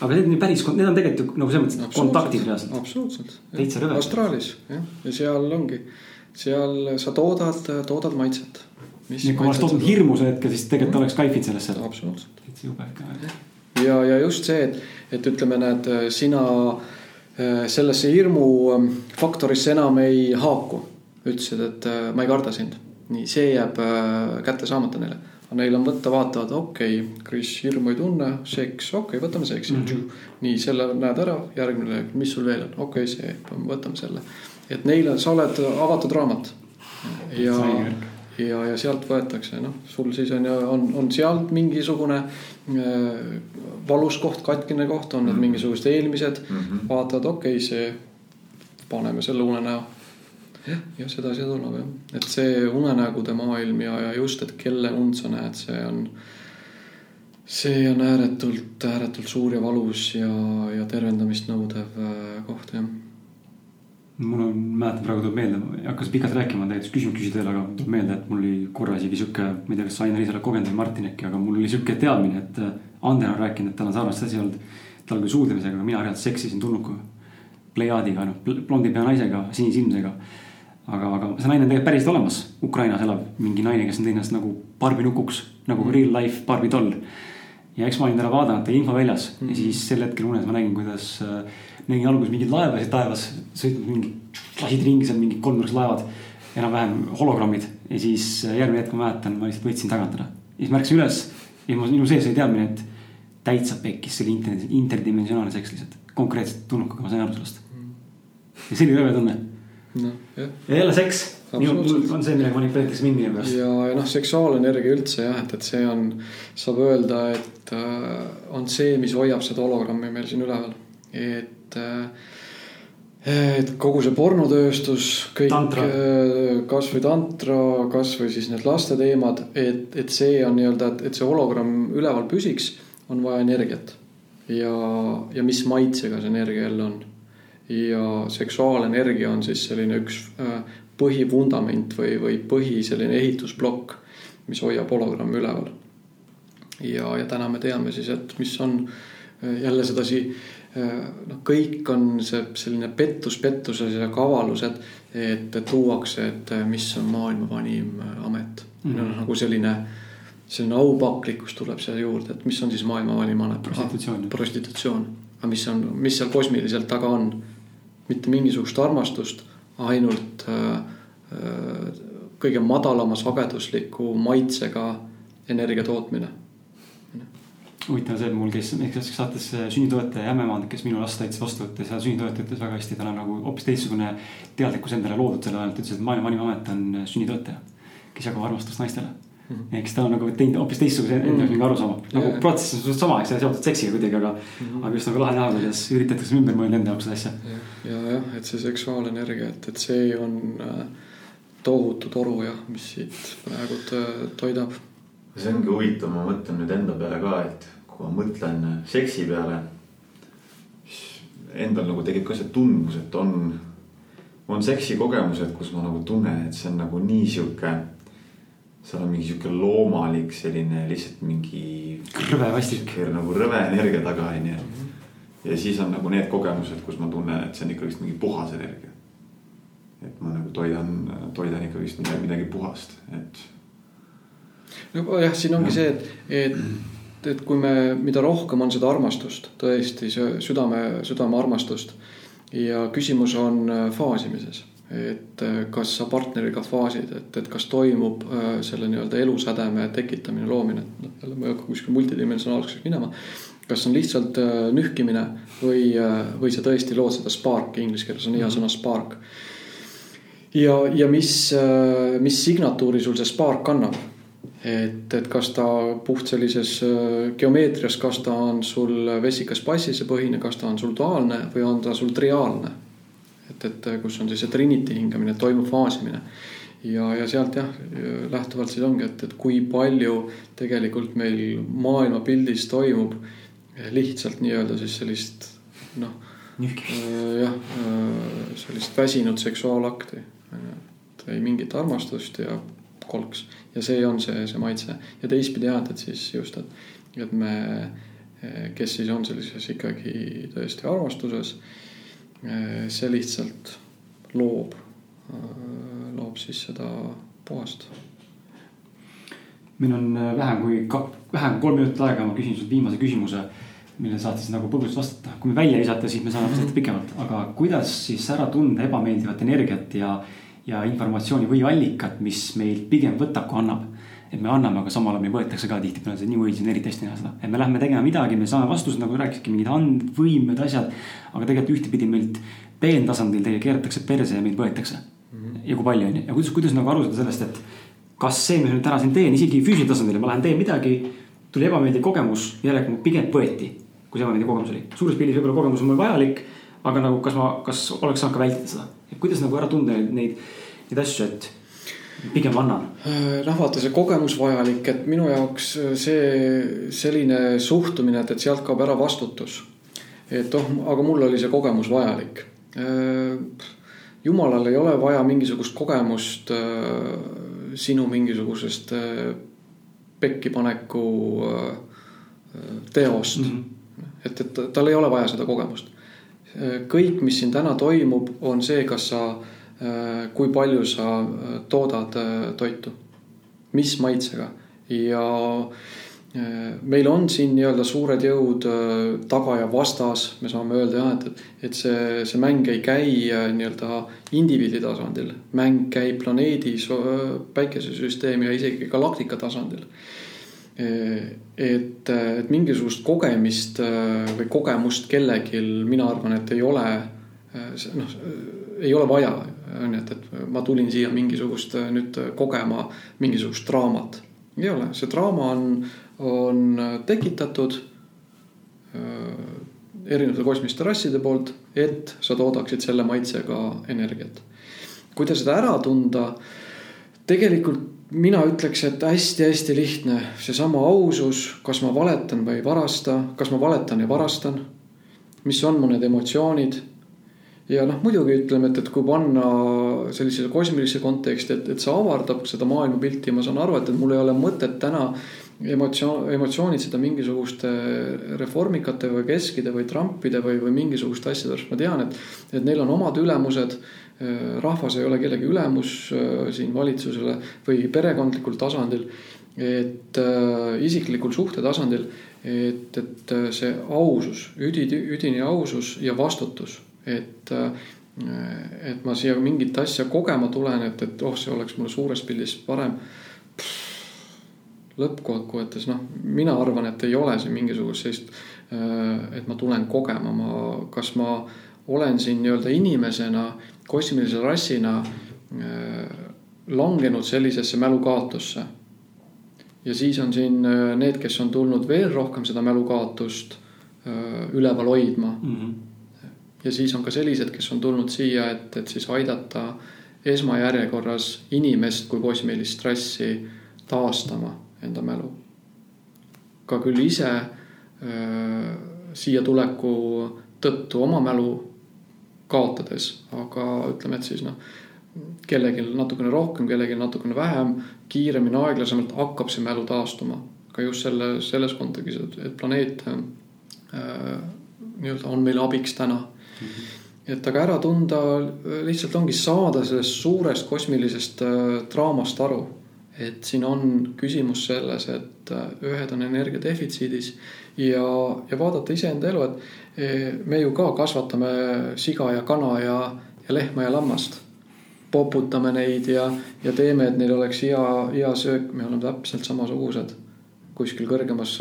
aga need on päris, need on tegelikult nagu selles mõttes kontaktid reaalselt. absoluutselt. täitsa rõve. Austraalis jah, ja seal ongi, seal sa toodad, toodad maitset. nii, kui ma oleks toodud hirmu sel hetkel, siis tegelikult oleks kaifinud sellesse. absoluutselt. täitsa jube ikka. ja, ja just see, et, et ütleme, näed, sina äh, sellesse hirmu ähm, faktorisse enam ei haaku. ütlesid, et äh, ma ei karda sind nii see jääb äh, kätte saamata neile. aga neil on võtta, vaatavad, okei okay,, Kris hirmu ei tunne, seks, okei okay,, võtame seksi mm. -hmm. nii selle näed ära, järgmine, mis sul veel on, okei okay,, see, võtame selle. et neile, sa oled avatud raamat. ja, ja, ja sealt võetakse, noh, sul siis on ju, on, on seal mingisugune äh, valus koht, katkine koht, on need Mhm. mingisugused eelmised mm. -hmm. vaatavad, okei okay,, see, paneme selle unenäo. jah, ja sedasi tuleb jah, et see unenägude maailm ja, ja just, et kelle und sa näed, see on, see on ääretult, ääretult suur ja valus ja, ja tervendamist nõudev äh, koht jah. mul on, mäletan praegu tuleb meelde, hakkas pikalt rääkima tegelikult küsimus küsida veel, aga tuleb meelde, et mul oli korra isegi sihuke, ma ei tea, kas Ain-Liis oled kogenud või Martin äkki, aga mul oli sihuke teadmine, et äh, Ander on rääkinud, et tal on sarnast asi olnud. tal küll suudlemisega, aga mina reaalselt seksisin tulnukuga. Pleiadiga, noh, blondi pea naisega, sinisilmsega. aga, aga see naine on tegelikult päriselt olemas, Ukrainas elab mingi naine, kes on teinud ennast nagu Barbi nukuks, nagu real life Barbi doll. ja eks ma olin täna vaadanud ta info väljas mm ja siis sel hetkel unes ma nägin, kuidas äh, nägin alguses mingeid laevasid taevas, sõitnud mingi, lasid ringi seal mingid kolmnurksed laevad, enam-vähem hologrammid ja siis äh, järgmine hetk ma mäletan, ma lihtsalt võtsin tagant teda. ja siis ma ärkasin üles ja mul- minu sees oli teadmine, et täitsa pekkis, see oli inter-, interdimensionaalne seks lihtsalt, konkreetselt tulnukaga, ma sain aru sellest. ja see oli rõve tunne. noh, jah. ja jälle seks, Absoluutselt. on see, millega manipuleeritakse mind minu pärast. ja, ja noh, seksuaalenergia üldse jah, et, et see on, saab öelda, et äh, on see, mis hoiab seda hologrammi meil siin üleval. et äh,, et kogu see pornotööstus, kõik Tantra. äh, kasvõi tantra, kasvõi siis need laste teemad, et, et see on nii-öelda, et, et see hologramm üleval püsiks, on vaja energiat. ja, ja mis maitsega see energia jälle on. Ja seksuaalenergia on siis selline üks äh, põhivundament või, või põhi selline ehitusplokk, mis hoiab hologrammi üleval. ja, ja täna me teame siis, et mis on äh, jälle sedasi, noh, kõik on see selline pettus pettuses ja kavalus, et, et tuuakse, et äh, mis on maailma vanim äh, amet mm. -hmm. nagu selline, selline aupaklikkus tuleb siia juurde, et mis on siis maailma vanim amet. Prostitutsioon. prostitutsioon, aga mis on, mis seal kosmiliselt taga on? Mitte mingisugust armastust, ainult äh, äh, kõige madalama sagedusliku maitsega energia tootmine. huvitav see, et mul käis näiteks saates sünnitoetaja ämmemand, kes minu last aitas vastu võtta ja sünnitoetaja ütles väga hästi, tal on nagu hoopis teistsugune teadlikkus endale loodud selle ajal, ta ütles, et maailma vanim amet on sünnitoetaja. kes jagab armastust naistele mm. -hmm. ehk siis ta on nagu teinud hoopis teistsuguse enda jaoks mingi arusaama. nagu Jaa. protsess on suhteliselt sama, eks on seotud seksiga kuidagi, aga mm, -hmm. aga just nagu lahe näha, kuidas üritatakse ümber mõelda enda jaoks seda asja. ja jah, et see seksuaalenergia, et, et see on äh, tohutu toru jah, mis siit praegult äh, toidab. see ongi huvitav, ma mõtlen nüüd enda peale ka, et kui ma mõtlen seksi peale. siis endal nagu tekib ka see tundmus, et on, on seksikogemused, kus ma nagu tunnen, et see on nagu nii sihuke. Seal on mingi sihuke loomalik selline lihtsalt mingi. Rõve vastik. nagu rõve energia taga onju. ja siis on nagu need kogemused, kus ma tunnen, et see on ikkagist mingi puhas energia. et ma nagu toidan, toidan ikkagist midagi, midagi puhast, et nojah, siin ongi see, et, et, et kui me, mida rohkem on seda armastust, tõesti see südame, südame armastust ja küsimus on äh, faasimises, et äh, kas sa partneriga faasid, et, et kas toimub äh, selle nii-öelda elusädeme tekitamine, loomine, noh jälle ma ei hakka kuskil multidimensionaalsuseks minema. kas on lihtsalt äh, nühkimine või, või sa tõesti lood seda spark'i, inglise keeles on hea sõna spark. ja, ja mis, mis signatuuri sul see spark annab et, et kas ta puht sellises geomeetrias, kas ta on sul vesikas passise põhine, kas ta on sul duaalne või on ta sul triaalne. et, et kus on siis see trinity hingamine, toimub faasimine ja, ja sealt jah, lähtuvalt siis ongi, et, et kui palju tegelikult meil maailmapildis toimub lihtsalt nii-öelda siis sellist noh, jah, sellist väsinud seksuaalakti. et ei mingit armastust ja kolks ja see on see, see maitse ja teistpidi jah, et, et siis just, et, et me, kes siis on sellises ikkagi tõesti armastuses. See lihtsalt loob, loob siis seda puhast. meil on äh, vähem kui, vähem kui kolm minutit aega, ma küsin sult viimase küsimuse. millele saad siis nagu põgusalt vastata, kui me välja visata, siis me saame <laughs> vastata pikemalt, aga kuidas siis ära tunda ebameeldivat energiat ja, ja informatsiooni või allikat, mis meilt pigem võtab, kui annab et me anname, aga samal ajal meil võetakse ka tihtipeale see New Age'i on eriti hästi näha seda, et me lähme tegema midagi, me saame vastused, nagu rääkisidki, mingid and-, võimed, asjad. aga tegelikult ühtepidi meilt peentasandil tegelikult keeratakse perse ja meid võetakse mm. -hmm. ja kui palju on ju, ja kuidas, kuidas nagu aru saada sellest, et kas see, mis ma nüüd täna siin teen, isegi füüsilisel tasandil, ma lähen teen midagi, tuli ebameeldiv kogemus, järelikult pigem võeti, kui see ebameeldiv kogemus oli. suures pildis võib-olla kogemus on mul vajalik, aga nagu kas ma, kas oleks saanud ka vältida seda, et kuidas nagu ära tunda neid, neid asju, et pigem annan. vaata see kogemus vajalik, et minu jaoks see selline suhtumine, et, et sealt kaob ära vastutus. et oh, aga mul oli see kogemus vajalik. jumalal ei ole vaja mingisugust kogemust sinu mingisugusest pekkipaneku teost mm. -hmm. et, et tal ei ole vaja seda kogemust. kõik, mis siin täna toimub, on see, kas sa Äh, kui palju sa äh, toodad äh, toitu, mis maitsega? Ja meil on siin nii-öelda suured jõud taga ja vastas, me saame öelda jah, et, et see, see mäng ei käi nii-öelda indiviidi tasandil, mäng käib planeedi, päikesesüsteemi ja isegi galaktika tasandil. et, et mingisugust kogemist või kogemust kellelgi, mina arvan, et ei ole, noh, ei ole vaja on ju, et, et ma tulin siia mingisugust nüüd kogema mingisugust draamat. ei ole, see draama on, on tekitatud äh, erinevate kosmiliste rasside poolt, et sa toodaksid selle maitsega energiat. kuidas seda ära tunda? tegelikult mina ütleks, et hästi-hästi lihtne, seesama ausus, kas ma valetan või ei varasta, kas ma valetan ja varastan. mis on mu need emotsioonid ja noh, muidugi ütleme, et, et kui panna sellisesse kosmilisse konteksti, et, et see avardab seda maailmapilti ja ma saan aru, et, et mul ei ole mõtet täna emotsioon, emotsioonitseda mingisuguste reformikate või keskide või Trumpide või, või mingisuguste asjade pärast. ma tean, et, et neil on omad ülemused. rahvas ei ole kellegi ülemus äh, siin valitsusele või perekondlikul tasandil. et äh, isiklikul suhte tasandil, et, et see ausus, üdi, üdini ausus ja vastutus et, et ma siia mingit asja kogema tulen, et, et oh, see oleks mulle suures pildis parem. lõppkokkuvõttes noh, mina arvan, et ei ole siin mingisugust sellist, et ma tulen kogema, ma, kas ma olen siin nii-öelda inimesena, kosmilise rassina langenud sellisesse mälukaotusse. ja siis on siin need, kes on tulnud veel rohkem seda mälukaotust üleval hoidma mm. -hmm ja siis on ka sellised, kes on tulnud siia, et, et siis aidata esmajärjekorras inimest kui kosmilist rassi taastama enda mälu. ka küll ise öö, siia tuleku tõttu oma mälu kaotades, aga ütleme, et siis noh, kellelgi natukene rohkem, kellelgi natukene vähem, kiiremini, aeglasemalt hakkab see mälu taastuma. ka just selle, selles kontekstis, et planeet nii-öelda on meile abiks täna et aga ära tunda, lihtsalt ongi saada sellest suurest kosmilisest äh, draamast aru. et siin on küsimus selles, et äh, ühed on energia defitsiidis ja, ja vaadata iseenda elu, et e, me ju ka kasvatame siga ja kana ja, ja lehma ja lammast. poputame neid ja, ja teeme, et neil oleks hea, hea söök, me oleme täpselt samasugused kuskil kõrgemas,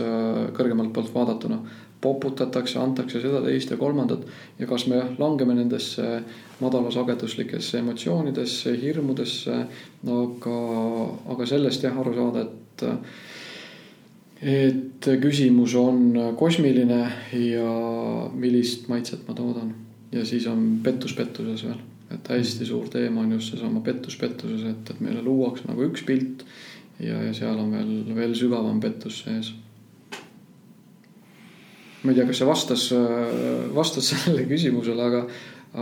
kõrgemalt poolt vaadatuna poputatakse, antakse seda, teist ja kolmandat. ja kas me langeme nendesse madalasageduslikesse emotsioonidesse, hirmudesse, aga, aga sellest jah aru saada, et et küsimus on kosmiline ja millist maitset ma toodan. ja siis on pettus pettuses veel, et hästi suur teema on just seesama pettus pettuses, et, et meile luuakse nagu üks pilt ja, ja seal on veel, veel sügavam pettus sees ma ei tea, kas see vastas, vastas <laughs> sellele küsimusele, aga,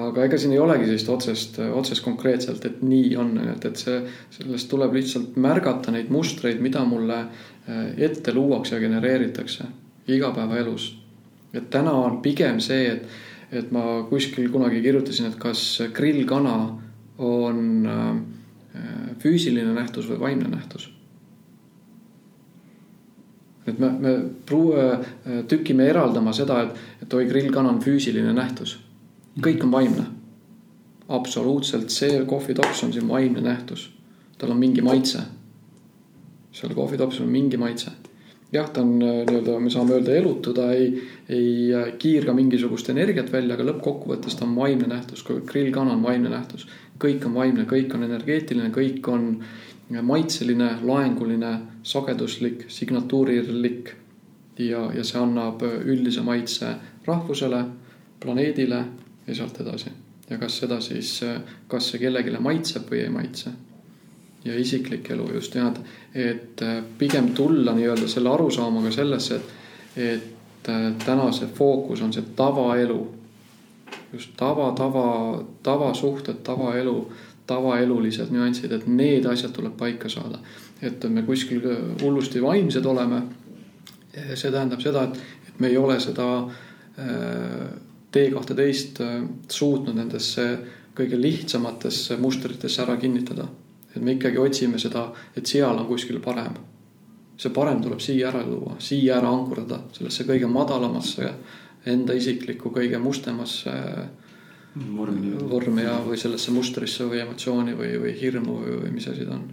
aga ega siin ei olegi sellist otsest, otsest konkreetselt, et nii on, et, et see, sellest tuleb lihtsalt märgata neid mustreid, mida mulle eh, ette luuakse ja genereeritakse igapäevaelus. et täna on pigem see, et, et ma kuskil kunagi kirjutasin, et kas grillkana on eh, füüsiline nähtus või vaimne nähtus et me, me pruu-, tükime eraldama seda, et, et oi, grillkana on füüsiline nähtus. kõik on vaimne. absoluutselt, see kohvitops on siin vaimne nähtus. tal on mingi maitse. seal kohvitopsil on mingi maitse. jah, ta on nii-öelda, me saame öelda elutu, ta ei, ei kiirga mingisugust energiat välja, aga lõppkokkuvõttes ta on vaimne nähtus, grillkana on vaimne nähtus. kõik on vaimne, kõik on energeetiline, kõik on maitseline, loenguline, sageduslik, signatuurilik ja, ja see annab üldise maitse rahvusele, planeedile ja sealt edasi. ja kas seda siis, kas see kellelegi maitseb või ei maitse. ja isiklik elu just jah, et pigem tulla nii-öelda selle arusaamaga sellesse, et, et täna see fookus on see tavaelu. just tava, tava, tavasuhted, tavaelu tavaelulised nüansid, et need asjad tuleb paika saada. et me kuskil hullusti vaimsed oleme. see tähendab seda, et, et me ei ole seda T kahteteist suutnud nendesse kõige lihtsamatesse mustritesse ära kinnitada. et me ikkagi otsime seda, et seal on kuskil parem. see parem tuleb siia ära tuua, siia ära ankurdada, sellesse kõige madalamasse enda isiklikku kõige mustemasse vormi. vormi ja, või sellesse mustrisse või emotsiooni või, või hirmu või, või mis asi ta on.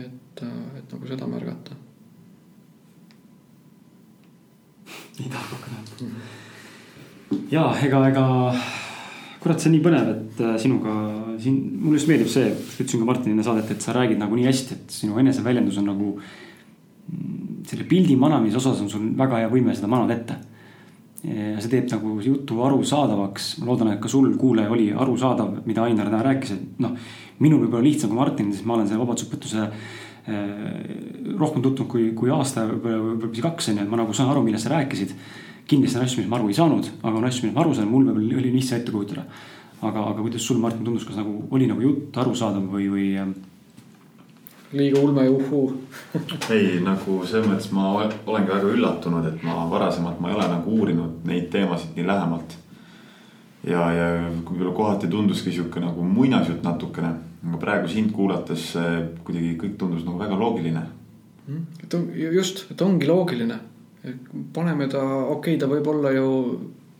et, et nagu seda märgata. nii tahab hakka näha. ja ega, ega kurat, see on nii põnev, et äh, sinuga siin, mulle just meeldib see, ütlesin ka Martin enne saadet, et sa räägid nagu nii hästi, et sinu eneseväljendus on nagu. Mm, selle pildi manamise osas on sul väga hea võime seda manada ette see teeb nagu jutu arusaadavaks, ma loodan, et ka sul, kuulaja, oli arusaadav, mida Ainar täna rääkis, et noh. minul võib-olla lihtsam kui Martinil, sest ma olen selle vabadusõpetuse rohkem tutvunud kui, kui aasta, võib-olla isegi kaks on ju, et ma nagu saan aru, millest sa rääkisid. kindlasti on asju, mis ma aru ei saanud, aga on asju, millest ma aru saan, mul võib-olla oli lihtsam ette kujutada. aga, aga kuidas sul, Martin, tundus, kas nagu oli nagu jutt arusaadav või, või liiga ulme ja uhuu ei, nagu selles mõttes ma olengi väga üllatunud, et ma varasemalt ma ei ole nagu uurinud neid teemasid nii lähemalt. ja, ja võib-olla kohati tunduski sihuke nagu muinasjutt natukene, aga praegu sind kuulates kuidagi kõik tundus nagu väga loogiline. Hmm? et on just, et ongi loogiline, paneme ta, okei okay,, ta võib olla ju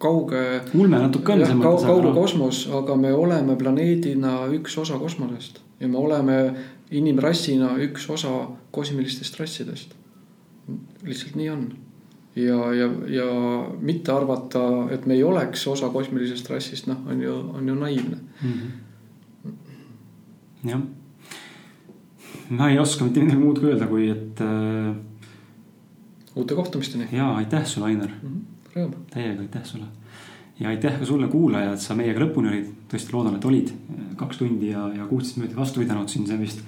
kauge. ulme natuke on. kauge, kauge kosmos, aga me oleme planeedina üks osa kosmosest ja me oleme inimrassina üks osa kosmilistest rassidest. lihtsalt nii on. ja, ja, ja mitte arvata, et me ei oleks osa kosmilisest rassist, noh, on ju, on ju naiivne mm. -hmm. jah, ma ei oska mitte midagi muud kui öelda, kui et äh.... uute kohtumisteni. ja aitäh sulle, Ainar mm. -hmm. rõõm. täiega aitäh sulle ja aitäh ka sulle, kuulaja, et sa meiega lõpuni olid. tõesti loodan, et olid kaks tundi ja, ja kuusteist minutit vastu pidanud siin, see vist.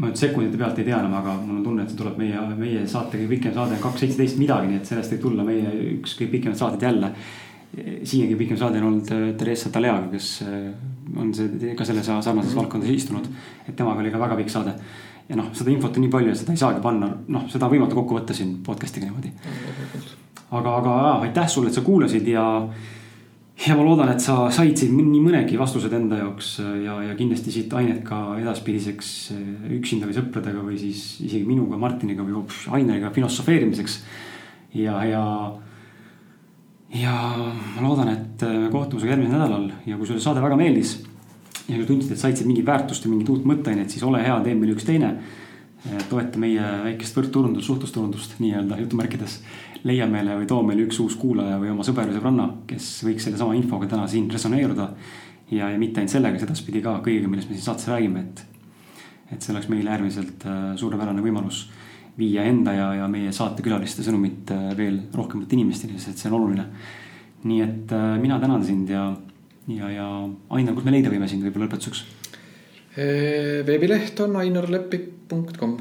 Ma nüüd sekundite pealt ei tea enam, aga mul on tunne, et see tuleb meie, meie saate kõige pikem saade on kaks seitseteist midagi, nii et sellest võib tulla meie üks kõige pikemad saated jälle. siiani pikem saade on olnud äh, Theresa Taleaga, kes äh, on see ka selles sarnases valdkondas istunud. et temaga oli ka väga pikk saade ja noh, seda infot on nii palju, et seda ei saagi panna, noh, seda on võimatu kokku võtta siin podcast'iga niimoodi aga, aga aitäh sulle, et sa kuulasid ja, ja ma loodan, et sa said siin nii mõnegi vastused enda jaoks ja, ja kindlasti siit ainet ka edaspidiseks üksinda või sõpradega või siis isegi minuga, Martiniga või hoopis Aineriga filosofeerimiseks. ja, ja, ja ma loodan, et me kohtume sinuga järgmisel nädalal ja kui sulle saade väga meeldis ja kui tundsid, et said siit mingit väärtust ja mingit uut mõtteainet, siis ole hea, tee meile üks teine toeta meie väikest võrdturundust, suhtlusturundust nii-öelda jutumärkides leia meile või too meile üks uus kuulaja või oma sõber või sõbranna, kes võiks sellesama infoga täna siin resoneeruda. ja, ja mitte ainult sellega, sedastpidi ka kõigega, millest me siin saates räägime, et. et see oleks meile äärmiselt äh, suurepärane võimalus viia enda ja, ja meie saatekülaliste sõnumit äh, veel rohkemate inimesteni, sest see on oluline. nii et äh, mina tänan sind ja, ja, ja Ainar, kus me leida võime sind võib-olla lõpetuseks? veebileht on ainarlepik.com.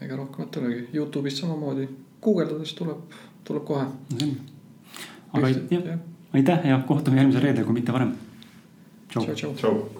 ega rohkemat ei olegi, Youtube'is samamoodi guugeldades tuleb, tuleb kohe. aga jah, aitäh ja kohtume järgmisel reedel, kui mitte varem. tšau, tšau..